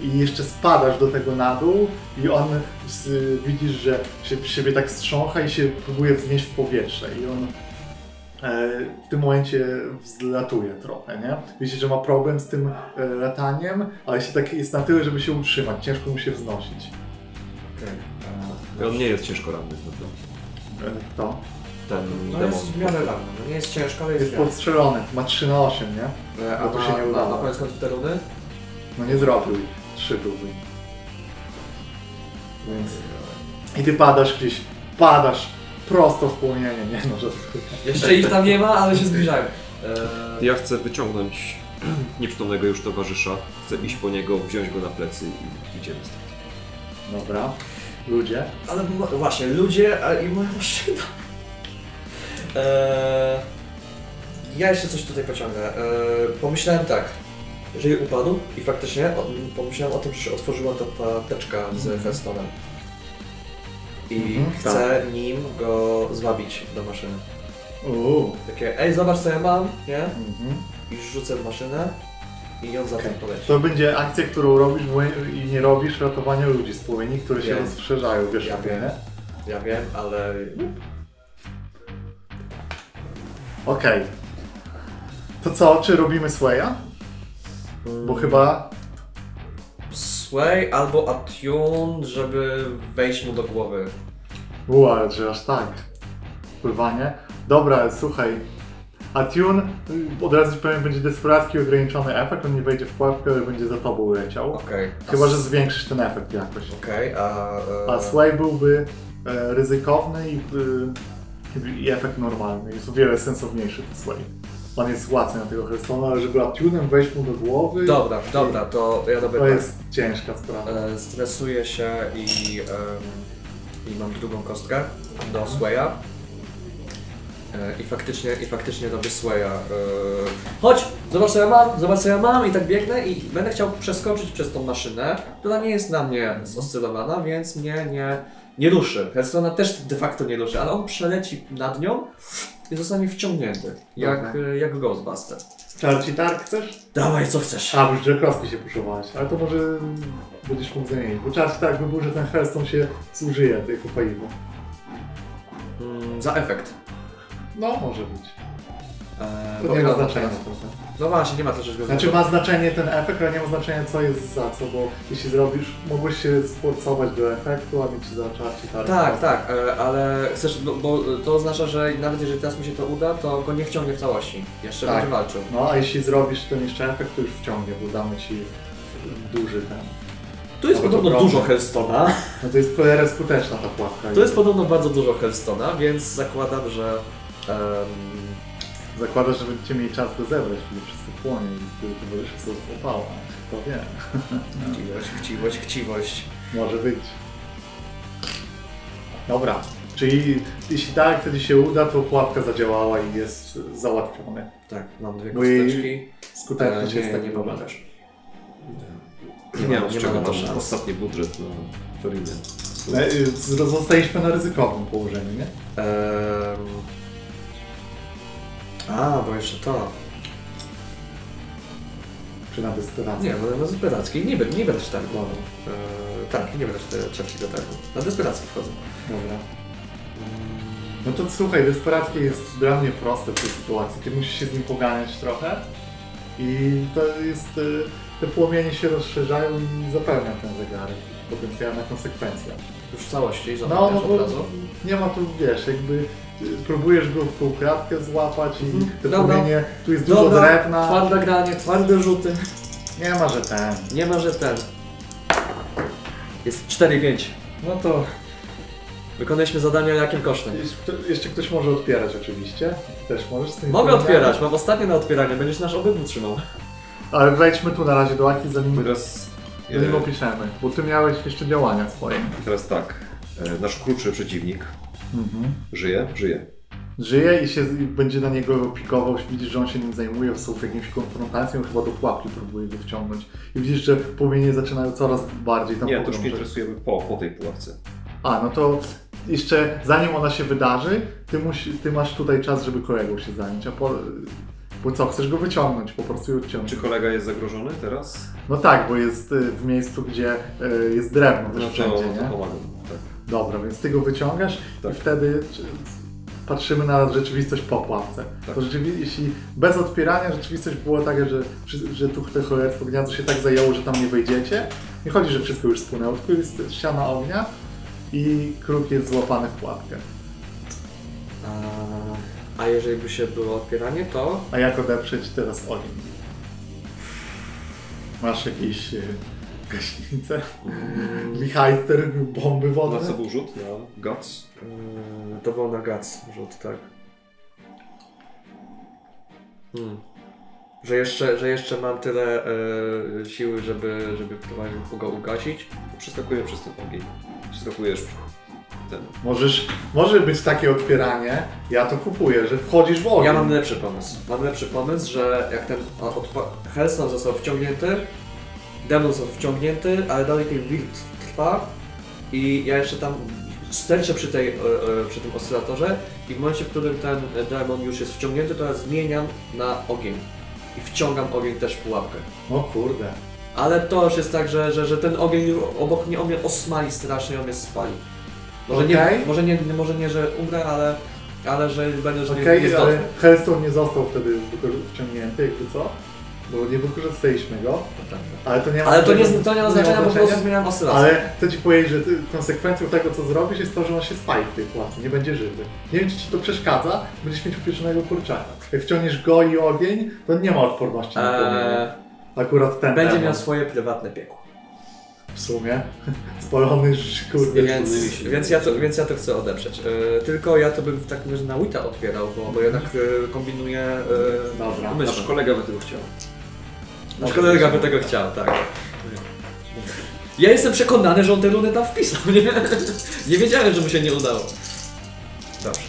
I jeszcze spadasz do tego na dół i on s- widzisz, że się siebie tak strzącha i się próbuje wznieść w powietrze i on w tym momencie wzlatuje trochę, nie? Widzicie, że ma problem z tym e, lataniem, ale się tak jest na tyle, żeby się utrzymać, ciężko mu się wznosić. I on nie jest ciężko ranny. No to E, to. ten No demon. jest w miarę ranny. No nie jest ciężko, ale jest Jest miarę. podstrzelony, ma 3 na 8, nie? E, bo to a się nie udało. Na koniec końców te runy? No nie zrobił 3 próby. Więc... I ty padasz gdzieś, padasz prosto w płomienie, nie no, że... Jeszcze ich tam nie ma, ale się zbliżają. E, Ja chcę wyciągnąć nieprzytomnego już towarzysza. Chcę iść po niego, wziąć go na plecy i idziemy stąd. Dobra. Ludzie. Ale mo- właśnie, ludzie a i moja maszyna. Eee, ja jeszcze coś tutaj pociągnę. Eee, pomyślałem tak, jeżeli upadł i faktycznie o, pomyślałem o tym, że się otworzyła ta, ta teczka z Mhm. I Mhm, chcę nim go zwabić do maszyny. Uuu. Takie, ej zobacz co ja mam, nie? Mhm. I rzucę w maszynę i on za tym poleci. To będzie akcja, którą robisz i nie robisz ratowania ludzi z płomieni, które się Wiem. rozszerzają, wiesz Ja wiem. nie? Ja wiem, ale Okej. To co, czy robimy Swaya? Bo chyba... Sway albo Attune, żeby wejść mu do głowy. Ale że aż tak. Pływanie. Dobra, słuchaj. Attune, y, od razu ci powiem, będzie desperacki ograniczony efekt, on nie wejdzie w pułapkę, ale będzie za tobą leciał. Okej. Chyba, że zwiększysz ten efekt jakoś. Okej, a... e, A Sway byłby e, ryzykowny i, y, i efekt normalny. Jest o wiele sensowniejszy ten Sway. On jest łatwy na tego Hearthstone'a, ale żeby Attunem wejść mu do głowy, Dobra, dobra, to ja robię to tak. jest ciężka sprawa. E, stresuję się i, em, i mam drugą kostkę do Swaya. E, I faktycznie, i faktycznie robię Swaya. E, chodź, zobacz co ja mam, zobacz co ja mam i tak biegnę i będę chciał przeskoczyć przez tą maszynę, która nie jest na mnie zoscylowana, więc nie, nie, nie ruszy. Hellstona też de facto nie ruszy, ale on przeleci nad nią i zostanie wciągnięty. Jak, Dobra. e, jak Ghostbuster. Czarci targ chcesz? Dawaj, co chcesz. A, bo już Jackowski się puszowałeś, ale to może będziesz mógł zamienić. Bo czarci targ by był, że ten Hearthstone się zużyje jako paliwo. Mm, za efekt. No, może być. Eee, To nie ma znaczenia. teraz? No właśnie, nie ma go Znaczy ma znaczenie ten efekt, ale nie ma znaczenia co jest za co, bo jeśli zrobisz, mogłeś się sforcować do efektu, a mieć za czarci targ. Tak, tak, e, ale chcesz, bo, bo to oznacza, że nawet jeżeli teraz mu się to uda, to go nie wciągnie w całości. Jeszcze Tak. będzie walczył. No, a jeśli zrobisz ten jeszcze efekt, to już wciągnie, bo damy ci duży ten. Tu jest No to podobno dużo Hellstona. No to jest w cholerę skuteczna ta pułapka. To jest podobno bardzo dużo Hellstona, więc zakładam, że... em, Zakładasz, że będziecie mieli czas go zebrać, kiedy wszystko płonie i kiedy towarzyszy sobie opała. To wie. chciwość, chciwość, chciwość. Może być. Dobra. Czyli jeśli tak, wtedy się uda, to pułapka zadziałała i jest załatwiony. Tak, mam dwie Bo jej kosteczki. Skuteczność jest nie, taki nie pomagasz. Nie miałem z czego na mam ostatni budżet na Ferinie. E, y, z- Zostaliśmy na ryzykowym położeniu, nie? Em, A, bo jeszcze to. Czy na desperacji? Nie, no na desperackiej nie, będę- nie będę się tak głową. E, tak, nie będę się czerpki do tego. Na desperacki wchodzę. Dobra. No to słuchaj, desperackie jest dla mnie proste w tej sytuacji. Ty musisz się z nim poganiać trochę i to jest... y, Te płomienie się rozszerzają i zapełnią ten zegarek. Potencjalna konsekwencja. Już w całości No, zapomniałeś no od bo razu. nie ma tu, wiesz, jakby próbujesz go w tą kratkę złapać i Mhm. te Dobra. płomienie, tu jest dużo Dobra, drewna. twarde granie, twarde rzuty. Nie ma, że ten. Nie ma, że ten. Jest 4-5. No to... Wykonaliśmy zadanie, ale jakim kosztem? Jeśli kto- Jeszcze ktoś może odpierać oczywiście. Też możesz z tym Mogę otwierać, mam ostatnie na otwieranie, będziesz nasz obydwu trzymał. Ale wejdźmy tu na razie do akcji, zanim, Teraz, zanim e, opiszemy. Bo ty miałeś jeszcze działania swoje. teraz tak. E, Nasz krótszy przeciwnik żyje? Żyje. Żyje i się będzie na niego pikował, widzisz, że on się nim zajmuje, są w jakimś konfrontacją, chyba do pułapki próbuje go wciągnąć. I widzisz, że płomienie zaczynają coraz bardziej tam Nie, to już mnie pogrążać. interesujemy po, po tej pułapce. A, no to jeszcze zanim ona się wydarzy, ty, musi, ty masz tutaj czas, żeby kolegą się zająć, a po... Bo co, chcesz go wyciągnąć, po prostu i odciągnąć. Czy kolega jest zagrożony teraz? No tak, bo jest y, w miejscu, gdzie y, jest drewno też No to, wszędzie, to nie? pomagam. Dobra, więc ty go wyciągasz Tak. i wtedy patrzymy na rzeczywistość po pułapce. Tak. To rzeczywi- jeśli bez odpierania rzeczywistość była taka, że, że, tu te cholerstwo gniazdo się tak zajęło, że tam nie wejdziecie, nie chodzi, że wszystko już spłynęło, tylko jest ściana ognia i kruk jest złapany w pułapkę. A, a jeżeli by się było otwieranie, to... A jak odeprzeć teraz ogień? Masz jakieś gaśnicę? Wichajster, bomby Na wodne? co był rzut? Na Guts? Yy, to był na gac rzut, tak. Hmm. Że jeszcze, że jeszcze mam tyle e, siły, żeby, żeby go ugasić. Przeskakuję przez ten ogień. Przeskakujesz ten. Możesz, może być takie odpieranie, ja to kupuję, że wchodzisz w ogień. Ja mam lepszy pomysł. Mam lepszy pomysł, że jak ten Hellstone został wciągnięty, Demon został wciągnięty, ale dalej ten wild trwa i ja jeszcze tam sterczę przy, tej, e, e, przy tym oscylatorze i w momencie, w którym ten demon już jest wciągnięty, to ja zmieniam na ogień. I wciągam ogień też w pułapkę. O kurde. Ale to już jest tak, że, że, że ten ogień obok mnie on mnie osmali strasznie, on mnie spali. Może, Okej. nie, może, nie, może nie, że umrę, ale, ale że będę, że nie, Okej, nie ale zdechnę. Hellstone nie został wtedy wykorzy- wciągnięty, jakby co? Bo nie wykorzystaliśmy go, ale to nie ma Ale to nie, żadnego- to nie ma znaczenia, po prostu zmieniam oscylację. Ale chcę Ci powiedzieć, że ty, konsekwencją tego, co zrobisz, jest to, że on się spali w tej pułapce, nie będzie żywy. Nie wiem, czy Ci to przeszkadza, będziesz mieć upieczonego kurczaka. Jak wciągniesz go i ogień, to nie ma odporności na. Eee, Akurat ten będzie demon miał swoje prywatne piekło. w sumie. Spalony, kurde. Więc, więc, ja to, więc ja to chcę odeprzeć. E, tylko ja to bym w takim razie na Wita otwierał, bo, bo jednak e, kombinuję e, Dobra. Nasz kolega by tego chciał. Nasz kolega by tego chciał, tak. Ja jestem przekonany, że on te runy tam wpisał, nie? Nie wiedziałem, że mu się nie udało. Dobrze.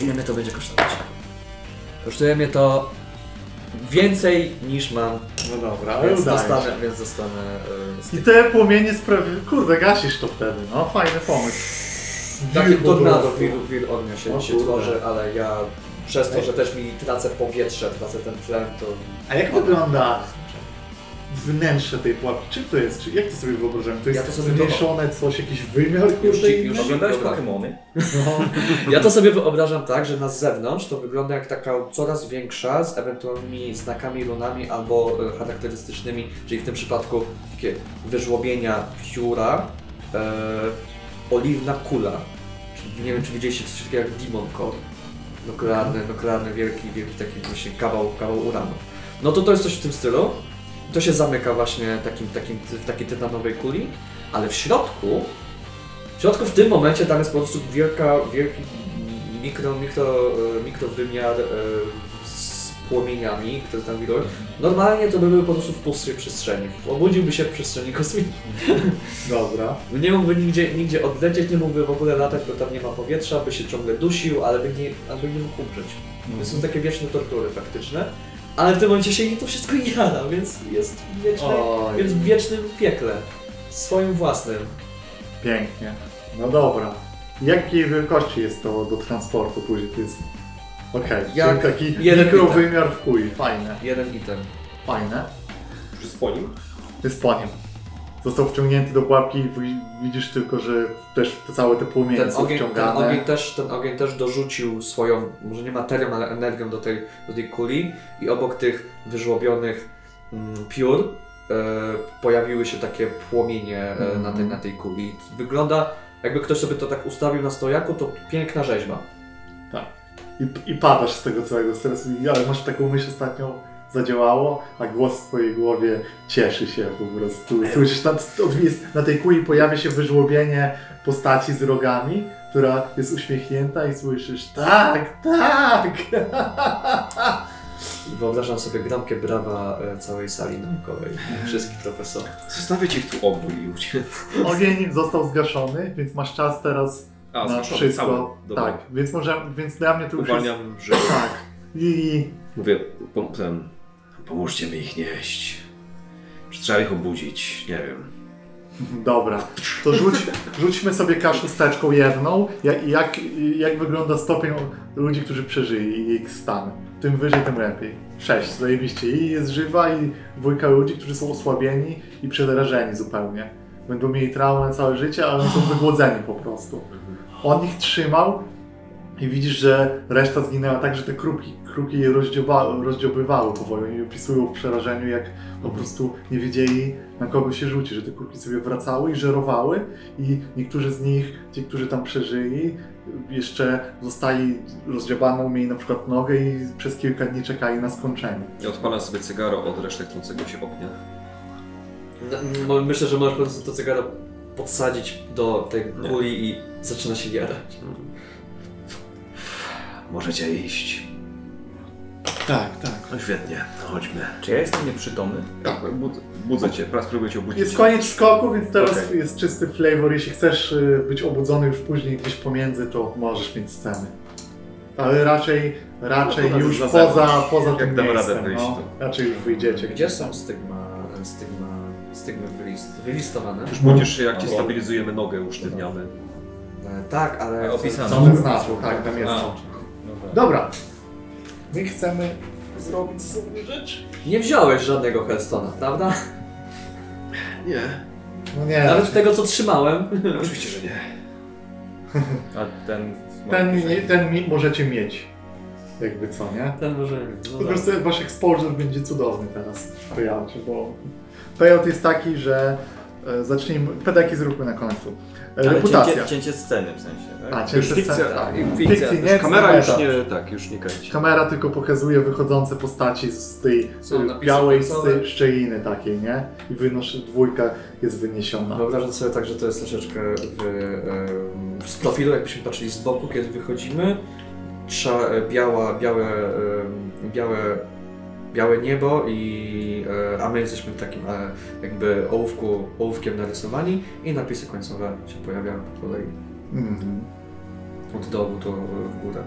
Ile mnie to będzie kosztować? Kosztuje mnie to więcej niż mam No dobra, ale Więc udaje dostanę, się. więc dostanę e, I te płomienie sprawiły... Kurde, gasisz to wtedy, no fajny pomysł. Takie Wir po tornado, prostu. wir, wir ognia się, O się kurde. tworzy, ale ja przez to, że też mi tracę powietrze, tracę ten tlen, to... A jak wygląda wnętrze tej pułapki? Czym to jest? Czy, jak to sobie wyobrażam? To jest Ja to sobie zmniejszone coś, jakiś wymiar Już już- Oglądałeś. Pokemony? No. Ja to sobie wyobrażam tak, że na zewnątrz to wygląda jak taka coraz większa z ewentualnymi znakami, runami albo e, charakterystycznymi, czyli w tym przypadku takie wyżłobienia pióra, e, oliwna kula. Czyli nie wiem, czy widzieliście coś takiego jak Demon Core. Nuklearny, nuklearny wielki, wielki taki właśnie kawał, kawał uranu. No to to jest coś w tym stylu. To się zamyka właśnie takim, takim, w takiej tytanowej kuli, ale w środku w środku w tym momencie tam jest po prostu wielka, wielki mikro, mikro, e, mikrowymiar e, z płomieniami, które tam widują. Normalnie to by były po prostu w pustej przestrzeni. Obudziłby się w przestrzeni kosmicznej. Dobra. Nie mógłby nigdzie, nigdzie odlecieć, nie mógłby w ogóle latać, bo tam nie ma powietrza, by się ciągle dusił, ale by nie, ale by nie mógł umrzeć. To są takie wieczne tortury faktyczne. Ale w tym momencie się to wszystko jada, więc jest w wiecznej, Oj. jest w wiecznym piekle. Swoim własnym. Pięknie. No dobra. Jakiej wielkości jest to do transportu później? To jest... Okej, Jak taki jeden mikrowymiar w kuli. Fajne, Jeden item. fajne. Już po nim? Jest po nim. Został wciągnięty do pułapki i wi- widzisz tylko, że też te całe te płomienie Ten są ogień, ten, wciągane. ogień też, ten ogień też dorzucił swoją, może nie materią, ale energią do tej, do tej kuli i obok tych wyżłobionych mm, piór e, pojawiły się takie płomienie e, Mhm. na, tej, na tej kuli. Wygląda, jakby ktoś sobie to tak ustawił na stojaku, to piękna rzeźba. I, I padasz z tego całego stresu, ale masz taką myśl ostatnią, zadziałało, a głos w twojej głowie cieszy się po prostu. Słyszysz, na, na tej kuli pojawia się wyżłobienie postaci z rogami, która jest uśmiechnięta i słyszysz tak, tak! Wyobrażam sobie gramkie brawa e, całej sali naukowej, wszystkich profesorów. Zostawię ich tu obój i uciec. Ogień został zgaszony, więc masz czas teraz A, na wszystko. Dobra. Tak, więc może, więc dla mnie to już jest... Uwalniam, że... Tak. I Mówię, pom ten, pomóżcie mi ich nieść. Czy trzeba ich obudzić? Nie wiem. Dobra, to rzuć, rzućmy sobie kaszusteczką jedną. Jak, jak, jak wygląda stopień ludzi, którzy przeżyli i ich stan? Tym wyżej, tym lepiej. Sześć, zajebiście. I jest żywa i dwójka ludzi, którzy są osłabieni i przerażeni zupełnie. Będą mieli traumę całe życie, ale są wygłodzeni po prostu. On ich trzymał i widzisz, że reszta zginęła tak, że te kruki, kruki je rozdzioba, rozdziobywały powoli. Oni opisują w przerażeniu, jak po prostu nie wiedzieli na kogo się rzuci, że te kurki sobie wracały i żerowały i niektórzy z nich, ci, którzy tam przeżyli, jeszcze zostali rozdziobaną, mieli na przykład nogę i przez kilka dni czekali na skończenie. Ja odpalam sobie cygaro od resztek trącego się ognia. No, Myślę, że możesz po prostu to cygaro podsadzić do tej kuli i zaczyna się jarać. Możecie iść. Tak, tak. No świetnie, chodźmy. Czy ja jestem nieprzytomny? Tak, bud budzę cię, teraz spróbuję cię obudzić. Jest koniec skoku, więc teraz Okej. jest czysty flavor. Jeśli chcesz y, być obudzony już później gdzieś pomiędzy, to możesz mieć sceny. Ale raczej, raczej No to już na poza, zewnątrz. poza Jak tym damy radę miejscem. wyjść, no. to- Raczej już wyjdziecie. Gdzie są stygma, stygma, stygmy wylist, wylistowane? Już budzisz się, jak ci stabilizujemy nogę, usztywniamy. E, tak, ale... Opisane. Są znaczu, tak, tam jest. A. Dobra. My chcemy zrobić sobie rzecz. Nie wziąłeś żadnego Hellstona, prawda? Nie. No nie, Nawet tego, co trzymałem. Oczywiście, że nie. A ten... ten, nie- ten mi- możecie mieć. Jakby co, nie? Ten może mieć. No Po prostu wasz exposure będzie cudowny teraz w payoutie, bo payout jest taki, że e, zacznijmy, pedeki zróbmy na końcu. E, Ale reputacja. cięcie, cięcie sceny w sensie, tak? A, Już cięcie fikcja, sceny. tak. Fikcji nie, Kamera już nie, tak, już nie kręci. Kamera tylko pokazuje wychodzące postaci z tej Są napisy białej końcowe. tej szczeliny takiej, nie? I wynoszy, dwójka jest wyniesiona. Wyobrażam sobie tak, że to jest troszeczkę w, em, z profilu, jakbyśmy patrzyli z boku, kiedy wychodzimy. E, biała, białe, em, białe, białe niebo i e, a my jesteśmy takim e, jakby ołówku, ołówkiem narysowani i napisy końcowe się pojawiają po kolei Mhm. od dołu do w górę.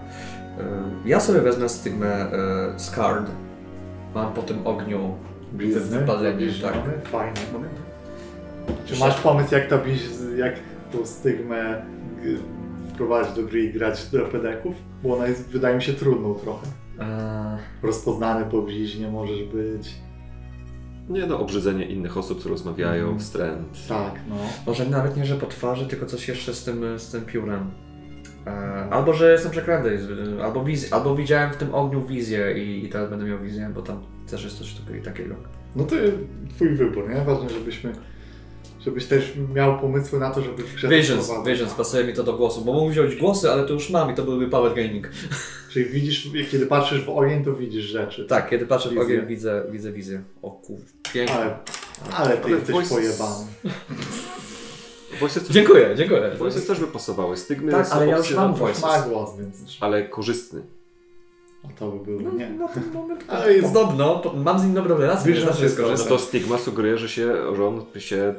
E, Ja sobie wezmę stygmę e, Scarred. Mam po tym ogniu blizny. Wypalenie, tak. Fajnie. Czy masz pomysł, jak to jak tą stygmę g- wprowadzić do gry i grać do pedeków? Bo ona jest, wydaje mi się, trudną trochę. Eee, Rozpoznany po bliźnie możesz być. Nie no, obrzydzenie innych osób, które rozmawiają, Mhm. wstręt. Tak, no. może nawet nie, że po twarzy, tylko coś jeszcze z tym, z tym piórem. Eee, albo, że jestem przeklęty, albo, wiz, albo widziałem w tym ogniu wizję i, i teraz będę miał wizję, bo tam też jest coś takiego- takiego. No to twój wybór, nie? Ważne, żebyśmy, żebyś też miał pomysły na to, żeby w grze Visions. Visions, pasuje mi to do głosu, bo mógł wziąć głosy, ale to już mam i to byłby power gaming. Czyli widzisz, kiedy patrzysz w ogień, to widzisz rzeczy. Tak, kiedy patrzę w Wizję. ogień, widzę, widzę wizję. O kur... pięknie. Ale, ale ty Ale jesteś voice- pojebany. Voices, Dziękuję, dziękuję. Voices też by pasowały. Stygmy Tak, są ale ja już mam voices. ma głos, więc Ale korzystny. A to by było, No, nie. na ten moment Ale jest- podobno, po- mam z nim dobrą relację, jest No korzystny. to Stigma sugeruje, że się, że on się...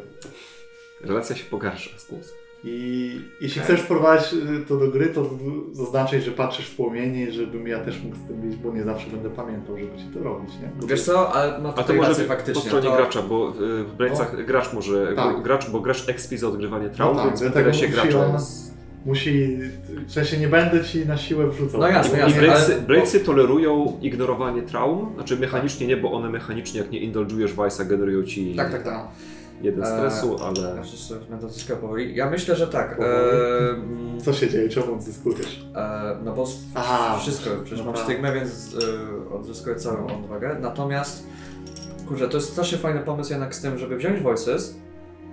Relacja się pogarsza z głosem. I jeśli chcesz wprowadzić y, to do gry, to zaznaczaj, że patrzysz w płomienie, żebym ja też mógł z tym być, bo nie zawsze będę pamiętał, żeby ci to robić, nie? Bo Wiesz co, ale ma A to może być po faktycznie. stronie to... gracza, bo y, w Bladesach gracz może, Tak. bo, gracz, bo gracz expi za odgrywanie traum, No tak, więc w dlatego interesie musi gracza. Musi, w sensie nie będę ci na siłę wrzucał. No jasne, I jasne. Bladesy, ale- Bladesy tolerują ignorowanie traum, znaczy mechanicznie nie, bo one mechanicznie jak nie indulgujesz Vice'a generują ci Tak, tak, tak. jeden Eee, stresu, Ja ale... już sobie będę odzyskał powoli. Ja myślę, że tak. E, mm, Co się dzieje? Czemu odzyskujesz? e, no bo Aha, wszystko, przecież mam dobra. stygmę, więc e, odzyskuję całą odwagę. Natomiast, kurczę, to jest strasznie fajny pomysł jednak z tym, żeby wziąć Voices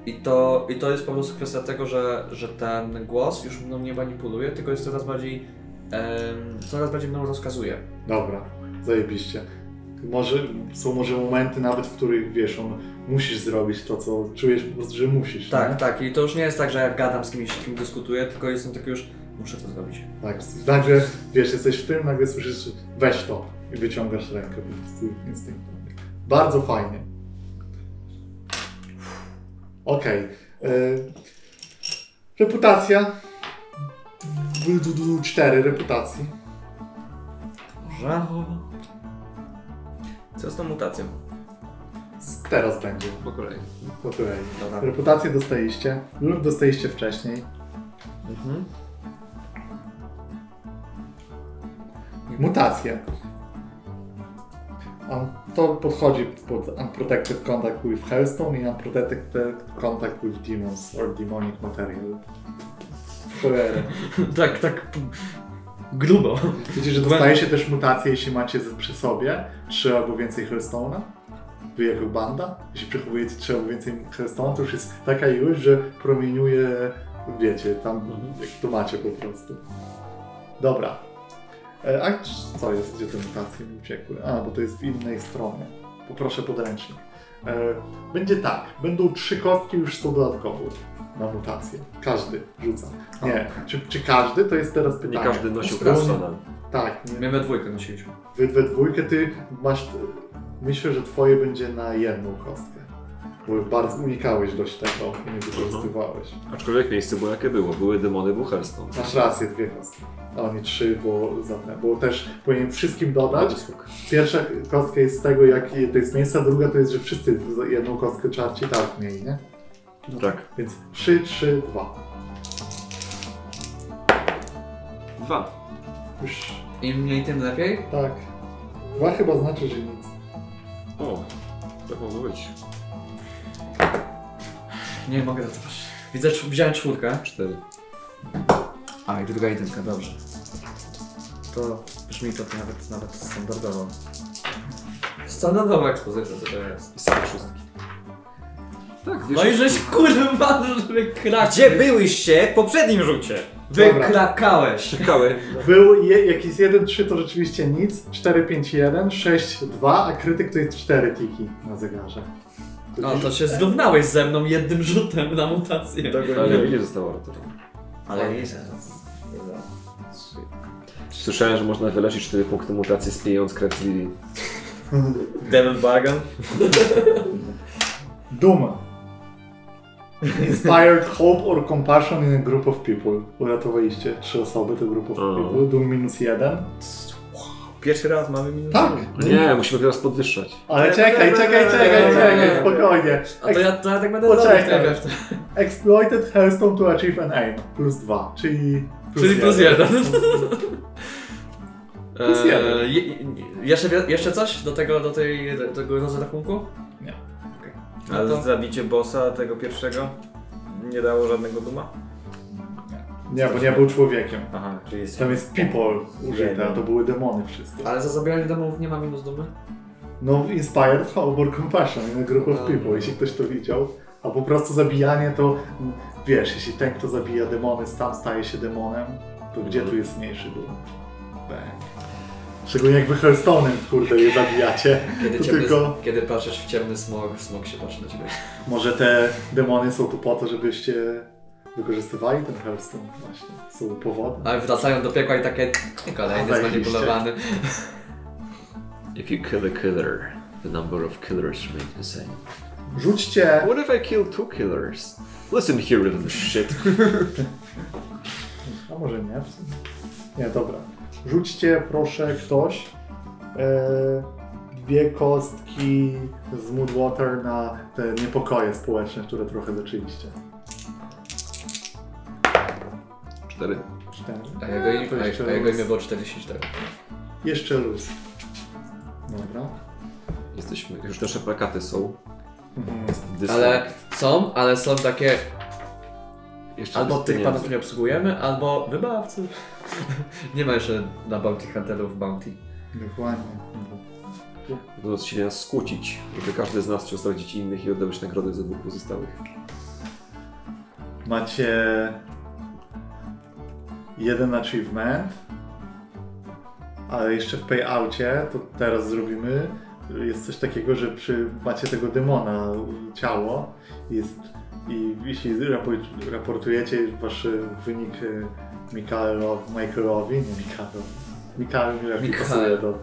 i to, i to jest po prostu kwestia tego, że, że ten głos już mną nie manipuluje, tylko jest coraz bardziej, em, coraz bardziej mną rozkazuje. Dobra, zajebiście. Może, są może momenty nawet, w których wiesz, on musisz zrobić to, co czujesz po prostu, że musisz. Tak, nie? tak. I to już nie jest tak, że jak gadam z kimś, z kim dyskutuję, tylko jestem taki już, muszę to zrobić. Tak, nagle, wiesz, jesteś w tym, nagle słyszysz, weź to i wyciągasz rękę po prostu instynktownie. Bardzo fajnie. Okej. e, Reputacja. Du- du- du- Cztery reputacji. Może? Co z tą mutacją? Teraz będzie, Po kolei. po kolei. Dobra. Reputację dostaliście lub dostaliście wcześniej. Mhm. Mutacje. To podchodzi pod Unprotected Contact with Hellstone i Unprotected Contact with Demons or Demonic Material. W cholerę. tak, tak grubo. Wiecie, że dostajecie też mutacje, jeśli macie przy sobie trzy albo więcej Hellstone'a? Wy jako banda? Jeśli przechowujecie trzy albo więcej Hellstone'a, to już jest taka ilość, że promieniuje, wiecie, tam jak to macie po prostu. Dobra. E, A co jest? Gdzie te mutacje mi uciekły? A, bo to jest w innej stronie. Poproszę podręcznik. E, Będzie tak. Będą trzy kostki już są dodatkowo na mutację. Każdy rzuca. Nie. Czy, czy każdy? To jest teraz pytanie. Nie każdy nosił. Hearthstone'a. Tak. Nie. My we dwójkę nosiliśmy. Wy we dwójkę ty masz. Myślę, że twoje będzie na jedną kostkę. Bo bardzo unikałeś dość tego i nie wykorzystywałeś. Aczkolwiek miejsce było jakie było. Były demony, był Hearthstone. Masz rację, dwie kostki. A nie trzy, bo bo też powinien wszystkim dodać. Pierwsza kostka jest z tego, jak to jest miejsce, a druga to jest, że wszyscy jedną kostkę czarci tak mieli, nie? Tak. Więc 3, 3, 2. Dwa. Już Im mniej, tym lepiej? tak. Dwa chyba znaczy, że nic. O, tak mogło być. Nie mogę zatrzymać. Widzę, widziałem czwórkę. Cztery. A, i druga jedynka, dobrze. To brzmi to nawet, nawet standardowo. Standardowa ekspozycja, co to jest. I same szóstki. Tak, wiesz, No i żeś kurwa wykrakał. Gdzie byłyście w poprzednim rzucie? Wykrakałeś. czekały. Był je, jak jest 1, 3 to rzeczywiście nic, 4, 5, 1, 6, 2, a krytyk to jest 4 tiki na zegarze. No to się zrównałeś ze mną jednym rzutem na mutację. Ale nie zostało to. Ale nie Słyszałem, że można wyleczyć 4 punkty mutacji spijąc krew z Lili. Devil Bargain? Doom. Inspired hope or compassion in a group of people. Uratowaliście trzy osoby, to group of people. Doom minus jeden. Pierwszy raz mamy minus Tak. Nie, musimy teraz podwyższać. Ale czekaj, czekaj, czekaj, czekaj, spokojnie. A to ja, to ja tak będę Poczekaj. Exploited Hearthstone to achieve an aim. Plus 2, czyli plus Czyli plus jeden. Plus jeden. je, je- jeszcze, jeszcze coś do tego, do tej, do tego rozrachunku? Nie. Okej. Ale No to, zabicie bossa tego pierwszego nie dało żadnego duma? Nie, bo nie był człowiekiem. Aha, czyli jest... Tam jest people użyte, a to były demony wszystkie. ale za zabieranie domów nie ma minus dumy? No, Inspired Harbor Compassion in a group of people, jeśli ktoś to widział. A po prostu zabijanie to, wiesz, jeśli ten, kto zabija demony, sam staje się demonem, to gdzie tu jest mniejszy dół? Bang. Szczególnie jak wy Hearthstone'em, kurde, je zabijacie. Kiedy, ciemny, tylko- kiedy patrzysz w ciemny smog, smog się patrzy na ciebie. Może te demony są tu po to, żebyście wykorzystywali ten Hearthstone właśnie. Są powodem. Ale wracają do piekła i takie kolejny zmanipulowany. If you kill a killer, the number of killers remain the same. Rzućcie... What if I kill two killers? Listen here, little shit. A może nie? Nie, dobra. Rzućcie proszę ktoś e, dwie kostki z Moodwater na te niepokoje społeczne, które trochę zaczęliście. Cztery. Cztery. A jego, jeszcze a, a jego luz. imię było 44. Jeszcze luz. Dobra. Jesteśmy, już nasze plakaty są. Ale są, ale są takie Jeszcze albo tych pieniędzy. panów nie obsługujemy, albo wybawców. nie ma jeszcze na Bounty Hunterów Bounty. Dokładnie. Będą chcieli nas skłócić, żeby każdy z nas chciał zdradzić innych i oddawać nagrody za dwóch pozostałych. Macie jeden achievement, ale jeszcze w payoutie, to teraz zrobimy, jest coś takiego, że przy, macie tego demona ciało jest, i jeśli rapor- raportujecie wasz wynik e, Mikaelo- Michaelowi, nie Mikaelowi, Mikael mi lepiej pasuje do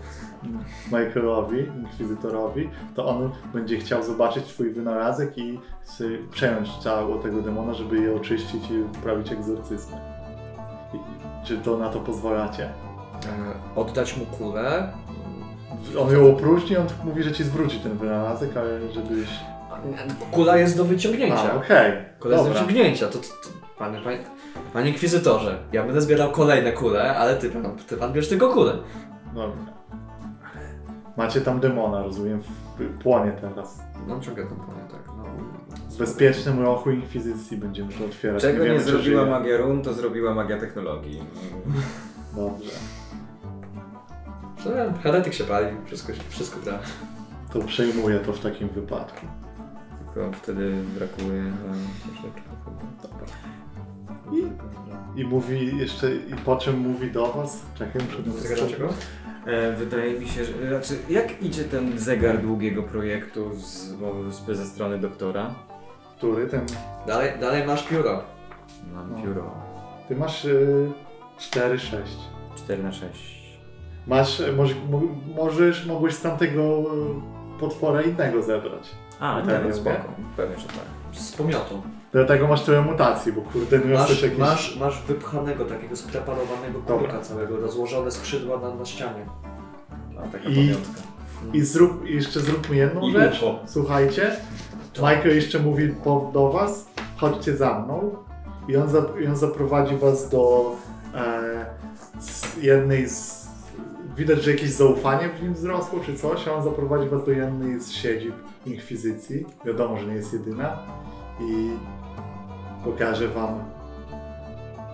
Michaelowi, Inkwizytorowi, to on będzie chciał zobaczyć twój wynalazek i przejąć ciało tego demona, żeby je oczyścić i uprawić egzorcyzmy. I- Czy to na to pozwalacie? E, oddać mu kulę. On ją opróżni, on mówi, że ci zwróci ten wynalazek, ale żebyś... Kula jest do wyciągnięcia. A, okej. Kula jest do Dobra. wyciągnięcia. To, to, to, panie, panie, panie inkwizytorze, ja będę zbierał kolejne kule, ale ty pan, ty pan bierz tylko kulę. Dobra. Macie tam demona, rozumiem, w- płonie teraz. No ciągle tam powiem tak. No. W bezpiecznym rochu Inkwizycji będziemy to otwierać. Czego nie, wiemy, czy zrobiła magia run, to zrobiła magia technologii. Dobrze. Co ja, heretyk się pali, wszystko, wszystko gra. To przejmuję to w takim wypadku. Tylko wtedy brakuje troszeczkę. I mówi jeszcze, i po czym mówi do was? Czekaj, muszę Zagadzacie go? E, wydaje mi się, że... Znaczy, jak idzie ten zegar długiego projektu z, z, ze strony doktora? Który? Ten... Dalej, dalej masz pióro. Mam No. pióro. Ty masz y, 4-6. 4 na 6 Masz, y, może, mo- możesz, mogłeś z tamtego y, potwora innego zebrać. A, Tak, nie, nie? no spoko. Pewnie, że tak. Z pomiotu. Dlatego masz tyle mutacji, bo kurde, miałeś Masz, jakieś... masz, masz wypchanego, takiego spreparowanego kurka całego, rozłożone skrzydła na, na ścianie. A, taka I- pamiątka. I zrób, i jeszcze zróbmy jedną I rzecz. ucho. Słuchajcie, Michael jeszcze mówi po, do was, chodźcie za mną i on, i on zaprowadzi was do e, z jednej z... Widać, że jakieś zaufanie w nim wzrosło czy coś, a on zaprowadzi was do jednej z siedzib Inkwizycji. Wiadomo, że nie jest jedyna. I pokaże wam...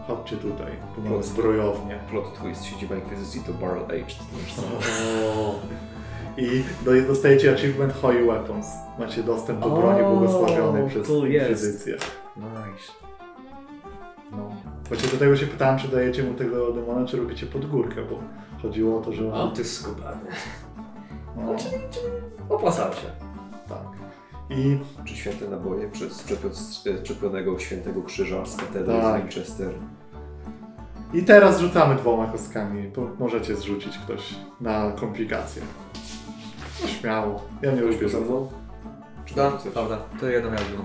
Chodźcie tutaj, tu mamy zbrojownię. Plot twist, siedziba Inkwizycji to Barrel Aged. O. I do- dostajecie achievement Holy Weapons. Macie dostęp do broni O, błogosławionej przez tu jest. Inkwizycję. Nice. No. Właśnie do tego się pytałem, czy dajecie mu tego demona, czy robicie pod górkę, bo chodziło o to, że O, ty skubany. No, Opłacał się. tak. I Czy święte naboje przez przepionego świętego krzyża z katedry Tak. z Winchester. I teraz rzucamy dwoma kostkami. Możecie zrzucić ktoś na komplikacje. No, śmiało. Ja nie lubię ze mną? Czy Da, chcesz? prawda, to jedną ja drugą.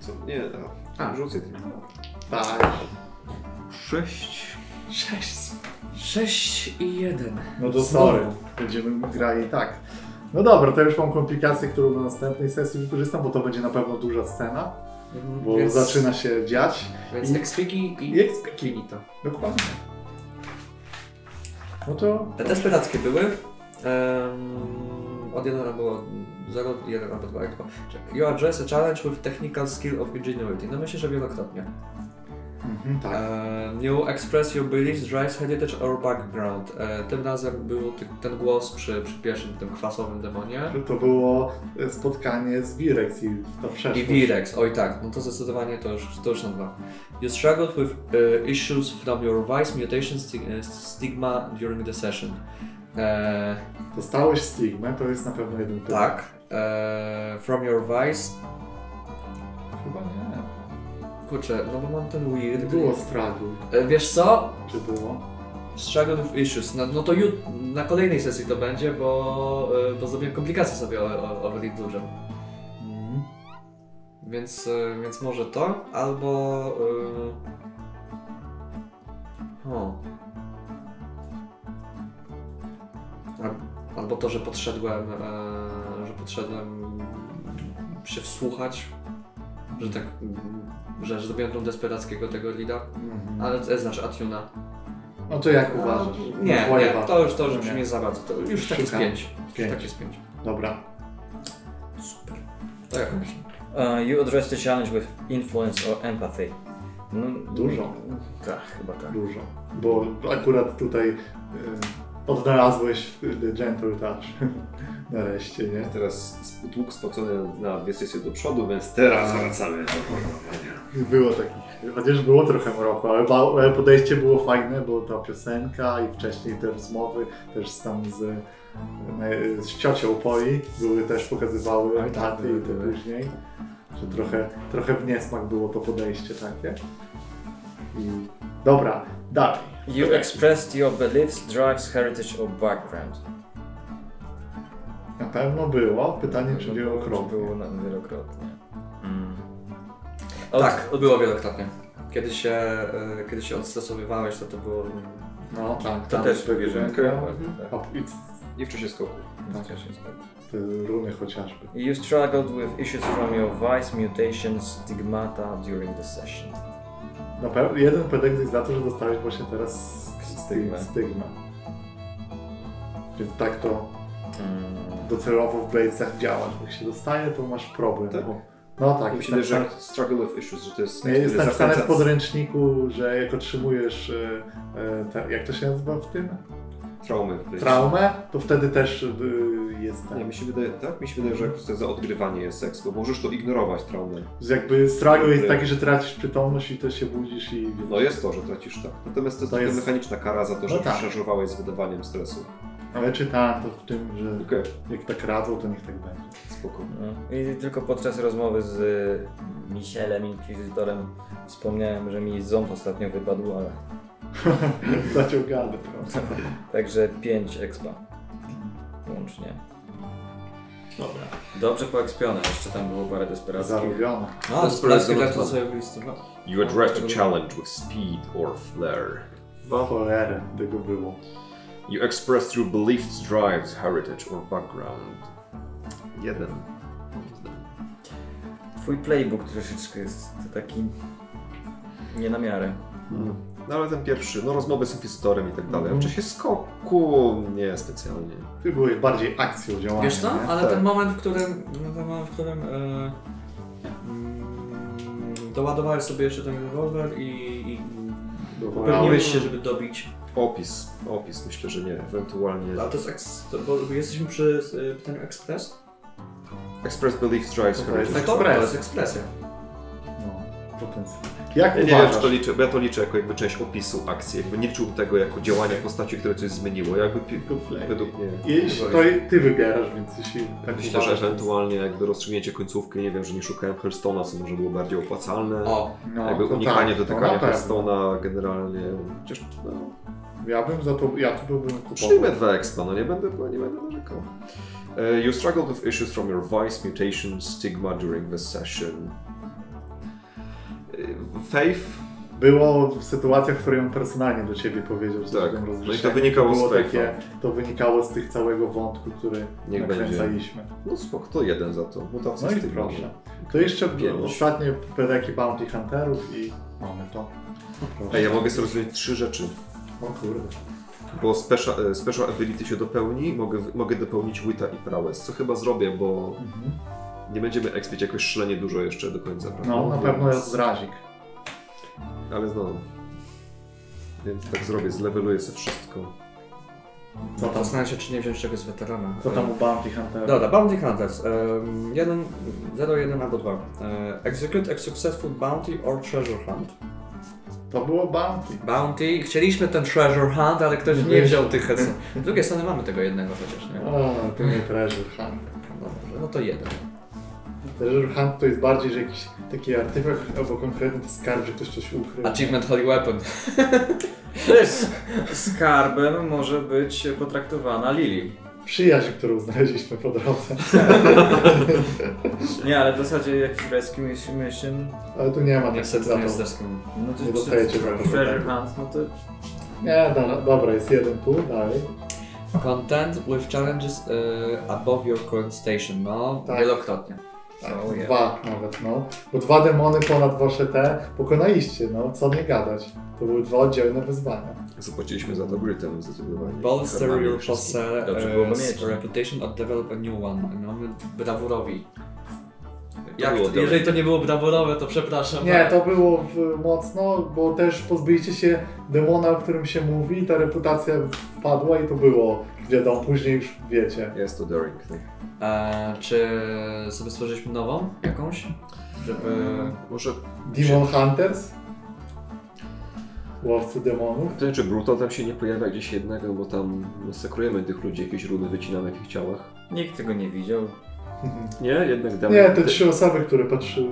Co? Nie, a, A. rzucę tylko. Tak. Sześć. Sześć. 6 i 1. No to sorry, będziemy grali tak. No dobra, to już mam komplikację, którą na następnej sesji wykorzystam, bo to będzie na pewno duża scena, bo Więc- zaczyna się dziać. Więc I- Expiki i i Expiki. Finito. Dokładnie. No to Te desperackie były. Um, od 1 było 0, 1 albo 2 chyba. Czekaj. You address a challenge with technical skill of ingenuity. No myślę, że wielokrotnie. Mhm, tak. Um, you express your beliefs, drives, heritage or background. E, tym razem był ty, ten głos przy, przy pierwszym tym kwasowym demonie. To było e, spotkanie z Virex i ta przeszłość. I Virex, oj tak, no to zdecydowanie to już, to już są dwa. You struggled with uh, issues from your vice mutation uh, stigma during the session. E, Dostałeś stigmę, to jest na pewno jeden pytanie. tak. E, from your vice. Chyba nie. Kurczę, no bo mam ten weird. Było stragu, E, wiesz co? czy było? Struggle with issues. No, no to jut, na kolejnej sesji to będzie, bo, e, bo zrobiłem komplikacje sobie o, o, o dużym. Mhm. Więc, e, więc może to, albo... Yy... O. Al- Albo to, że podszedłem, e, że podszedłem się wsłuchać, że tak, mm, że, że zrobiłem tą desperackiego tego lida, Mhm. ale to znaczy Atuna. No to jak uważasz? Nie, Twoje nie, to już, to już Nie. brzmi za bardzo, to już tak jest pięć. Pięć. tak jest pięć. Dobra. Super. To jak? Uh, you address the challenge with influence or empathy. No, Dużo. Tak, chyba tak. Dużo. Bo akurat tutaj y, odnalazłeś The Gentle Touch. Nareszcie, nie? Teraz tłuk spocony na dwie sesje do przodu, więc teraz wracamy do pornowania. Było takich, chociaż było trochę mroku, ale, podejście było fajne, bo ta piosenka i wcześniej te rozmowy też z tam z, z ciocią Poi były też pokazywały tak, daty i to były. później, że trochę, trochę w niesmak było to podejście takie. I dobra, dalej. You expressed your beliefs, drives, heritage or background. Na pewno było, pytanie czy wielokrotnie. Było na, wielokrotnie. Mm. Tak, było wielokrotnie. Kiedy się, e, kiedy się odstresowywałeś, to to było... No tak, To tam też te- wierzyłem. te- Tak. I I w czasie skoku. Tak. te runy chociażby. You struggled with issues from your vice, mutations, stigmata during the session. Na pewno jeden pedek jest za to, że dostałeś właśnie teraz Stygmę. stygmę. stygmę. Więc tak to Mm. Docelowo w Bladesach działa, że jak się dostaje, to masz problem. Tak? Bo, no tak, wydaje, napisane, że struggle with issues, że to jest... nie, jest napisane w podręczniku, że jak otrzymujesz, e, e, te, jak to się nazywa w tym? Traumy. w. Traumę, to wtedy też e, jest Nie, ten. mi się wydaje, tak? Mi się wydaje, że to za odgrywanie jest seks, bo możesz to ignorować, traumę. Że jakby struggle jest taki, że tracisz przytomność i też się budzisz i No jest to, że tracisz tak. Natomiast to jest To taka jest- mechaniczna kara za to, że No tak. z wydawaniem stresu. Ale czytałem to w tym, że Okej, jak tak radzą, to niech tak będzie. spoko. No. I tylko podczas rozmowy z y, Michelem, Inkwizytorem, wspomniałem, że mi ząb ostatnio wypadł, ale... Zaciągany trochę. Także 5 expa. Łącznie. Dobra. Dobrze poekspione, jeszcze tam było parę desperackich. Zarobione. No, jest jest bardzo to sobie wylistował. You address the challenge with speed or flair. Dwa cholerę tego było. You express your beliefs, drives, heritage or background. Jeden. Twój playbook troszeczkę jest taki nie na miarę. No ale ten pierwszy, no rozmowy z inkwizytorem i tak dalej. A Mhm. w czasie skoku nie specjalnie. Ty byłeś bardziej akcją działania. Wiesz co? nie? Ale Tak. ten moment, w którym, no, ten moment, w którym e, mm, doładowałeś sobie jeszcze ten rewolwer i, i upewniłeś się, żeby dobić. Opis, opis myślę, że nie. Ewentualnie Ale to jest, eks, to, bo jesteśmy przy e, pytaniu Express? express beliefs, drives, To jest heritage. tak- To, to Express. jest ekspresja. No. Jak Ja nie wiem, czy to liczę, bo ja to liczę jako jakby część opisu akcji. Jakby nie liczył tego jako działania postaci, które coś zmieniło. Jakby według mnie. Jeśli to ty wybierasz, więc jeśli tak Myślę, że uważasz, to- ewentualnie jakby rozstrzygnięcie końcówki, nie wiem, że nie szukałem Hellstone'a, co może było bardziej opłacalne. O, no, jakby unikanie tak, to dotykania na pewno. Hellstone'a generalnie. Chociaż no, Ja bym za to, ja tu byłbym kupował. przyjmę dwa expa, no nie będę, nie będę narzekał. Uh, you struggled with issues from your vice, mutation, stigma during the session. Faith Było sytuacja, w której on personalnie do ciebie powiedział, że Tak. No i to wynikało było z takie, To wynikało z tych całego wątku, który Niech będzie. nakręcaliśmy. No spoko, to jeden za to. Mutacja No i proszę. To jeszcze Pięć. ostatnie pedeki Bounty Hunterów i mamy to. Proszę. Ej, ja mogę sobie rozwijać trzy rzeczy. O kurde. Bo special, e, special ability się dopełni, mogę, mogę dopełnić wita i prowess, co chyba zrobię, bo Mhm. Nie będziemy expić jakoś szalenie dużo jeszcze do końca, prawda? No, na pewno Więc- jest zrazik. Ale no. Więc tak zrobię, zleveluję sobie wszystko. Co tam, Zastanawiam się, czy nie wziąć czegoś z weterana. co tam u Bounty Hunterów? Dobra, Bounty Hunters. Um, jeden, 0, 1 albo 2. E, execute a successful bounty or treasure hunt. To było Bounty. Bounty, chcieliśmy ten treasure hunt, ale ktoś nie wziął tych heca. Z drugiej strony mamy tego jednego chociaż, nie? O, to nie Treasure Hunt. Dobrze, no to jeden. Treasure Hunt to jest bardziej, że jakiś taki artefakt albo konkretny skarb, że ktoś coś ukrył. Achievement Holy Weapon. Też skarbem może być potraktowana Lili. Przyjaźń, którą znaleźliśmy po drodze. Nie, ale w zasadzie jakiś rescue mission, Ale tu nie ma tak Niestety za nie jest to. deską. no to Nie dostajecie za to. treasure hunt, no to Nie, dobra, dobra, jest jeden tu, dalej. Content with challenges e, above your current station. No, Tak. wielokrotnie. Tak, Oh, yeah. dwa nawet, no. Bo dwa demony ponad wasze te pokonaliście, no. Co nie gadać. To były dwa oddzielne wyzwania. Zapłaciliśmy za to grytem zdecydowanie. Bolster your posse- e, reputation or develop a new one. Mamy brawurowi. To Jak, dobre. jeżeli to nie było brawurowe, to przepraszam. Nie, to było w, mocno, bo też pozbyliście się demona, o którym się mówi, i ta reputacja wpadła i to było, wiadomo, później już wiecie. Jest to daring. Tak. E, czy sobie stworzyliśmy nową jakąś? Żeby... Może Demon Hunters? Łowcy demonów? to czy Brutal tam się nie pojawia gdzieś jednego, bo tam masakrujemy tych ludzi, jakieś runy wycinamy w ich ciałach. nikt tego nie widział. Nie, jednak damy. Nie, te trzy osoby, które patrzyły.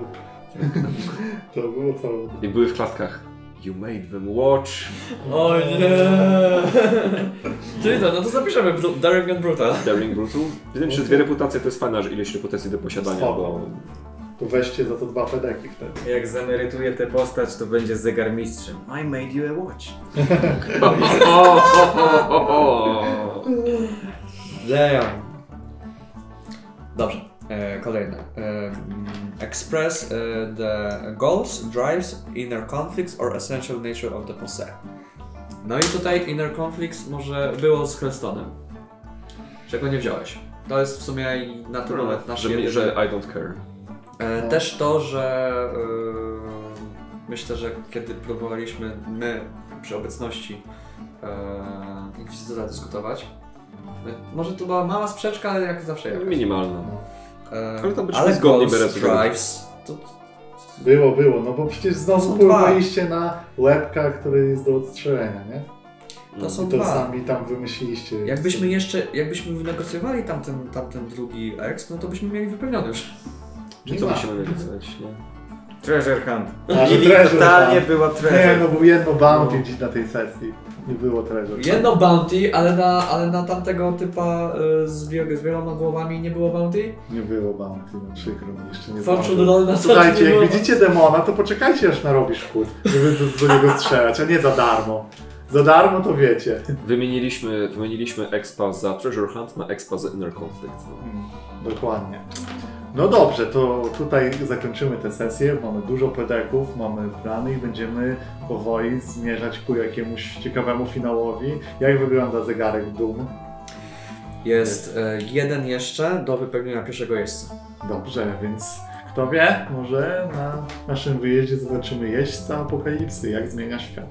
to było całe. I były w klatkach. You made them watch. O nie! Czyli to, no to zapiszemy Bru- Daring and Brutal. Daring Brutal. Wydaje mi się, że dwie reputacje to jest fajna że ilość reputacji do posiadania, Spoko. bo To weźcie za to dwa pedeki wtedy. Jak zamerytuje tę postać, to będzie zegarmistrzem. I made you a watch. Damn. Dobrze. E, kolejne. E, express e, the goals, drives, inner conflicts or essential nature of the posse. No i tutaj inner conflicts może było z Hellstone'em. Czego nie wziąłeś. To jest w sumie i naturalne nasz że, jedyny- że I don't care. E, też to, że myślę, że kiedy próbowaliśmy my przy obecności e, Inkwizytora dyskutować, może to była mała sprzeczka, ale jak zawsze jakaś. Minimalna. E, Ale tam byliśmy ale zgodni Ghost. Drives, to Było, było, no bo przecież znowu są pływaliście na łebka, który jest do odstrzelenia, nie? to są I to dwa. sami tam wymyśliliście. Jakbyśmy jeszcze, jakbyśmy wynegocjowali tamten, tamten drugi exp, no to byśmy mieli wypełniony już. Czy Nie co ma. musimy? Nie? Treasure hunt. Ale Lili treasure totalnie hunt. była Nie, treasure. no był jedno bounty gdzieś na tej sesji. Nie było treasure. Jedno bounty, ale na, ale na tamtego typa y, z, z wieloma głowami nie było bounty? Nie było bounty, no przykro mi, jeszcze nie Fortune zdążyłem. roll na Słuchajcie, jak było. widzicie demona, to poczekajcie aż narobi szkód, żeby do, do niego strzelać, a nie za darmo. Za darmo to wiecie. Wymieniliśmy, wymieniliśmy expa za Treasure Hunt na expa za Inner Conflict. No. Dokładnie. No dobrze, to tutaj zakończymy tę sesję. Mamy dużo pedeków, mamy plany i będziemy powoli zmierzać ku jakiemuś ciekawemu finałowi. Jak wygląda zegarek Doom? Jest e, jeden jeszcze do wypełnienia pierwszego jeźdźca. Dobrze, więc kto wie, może na naszym wyjeździe zobaczymy jeźdźca apokalipsy, jak zmienia świat.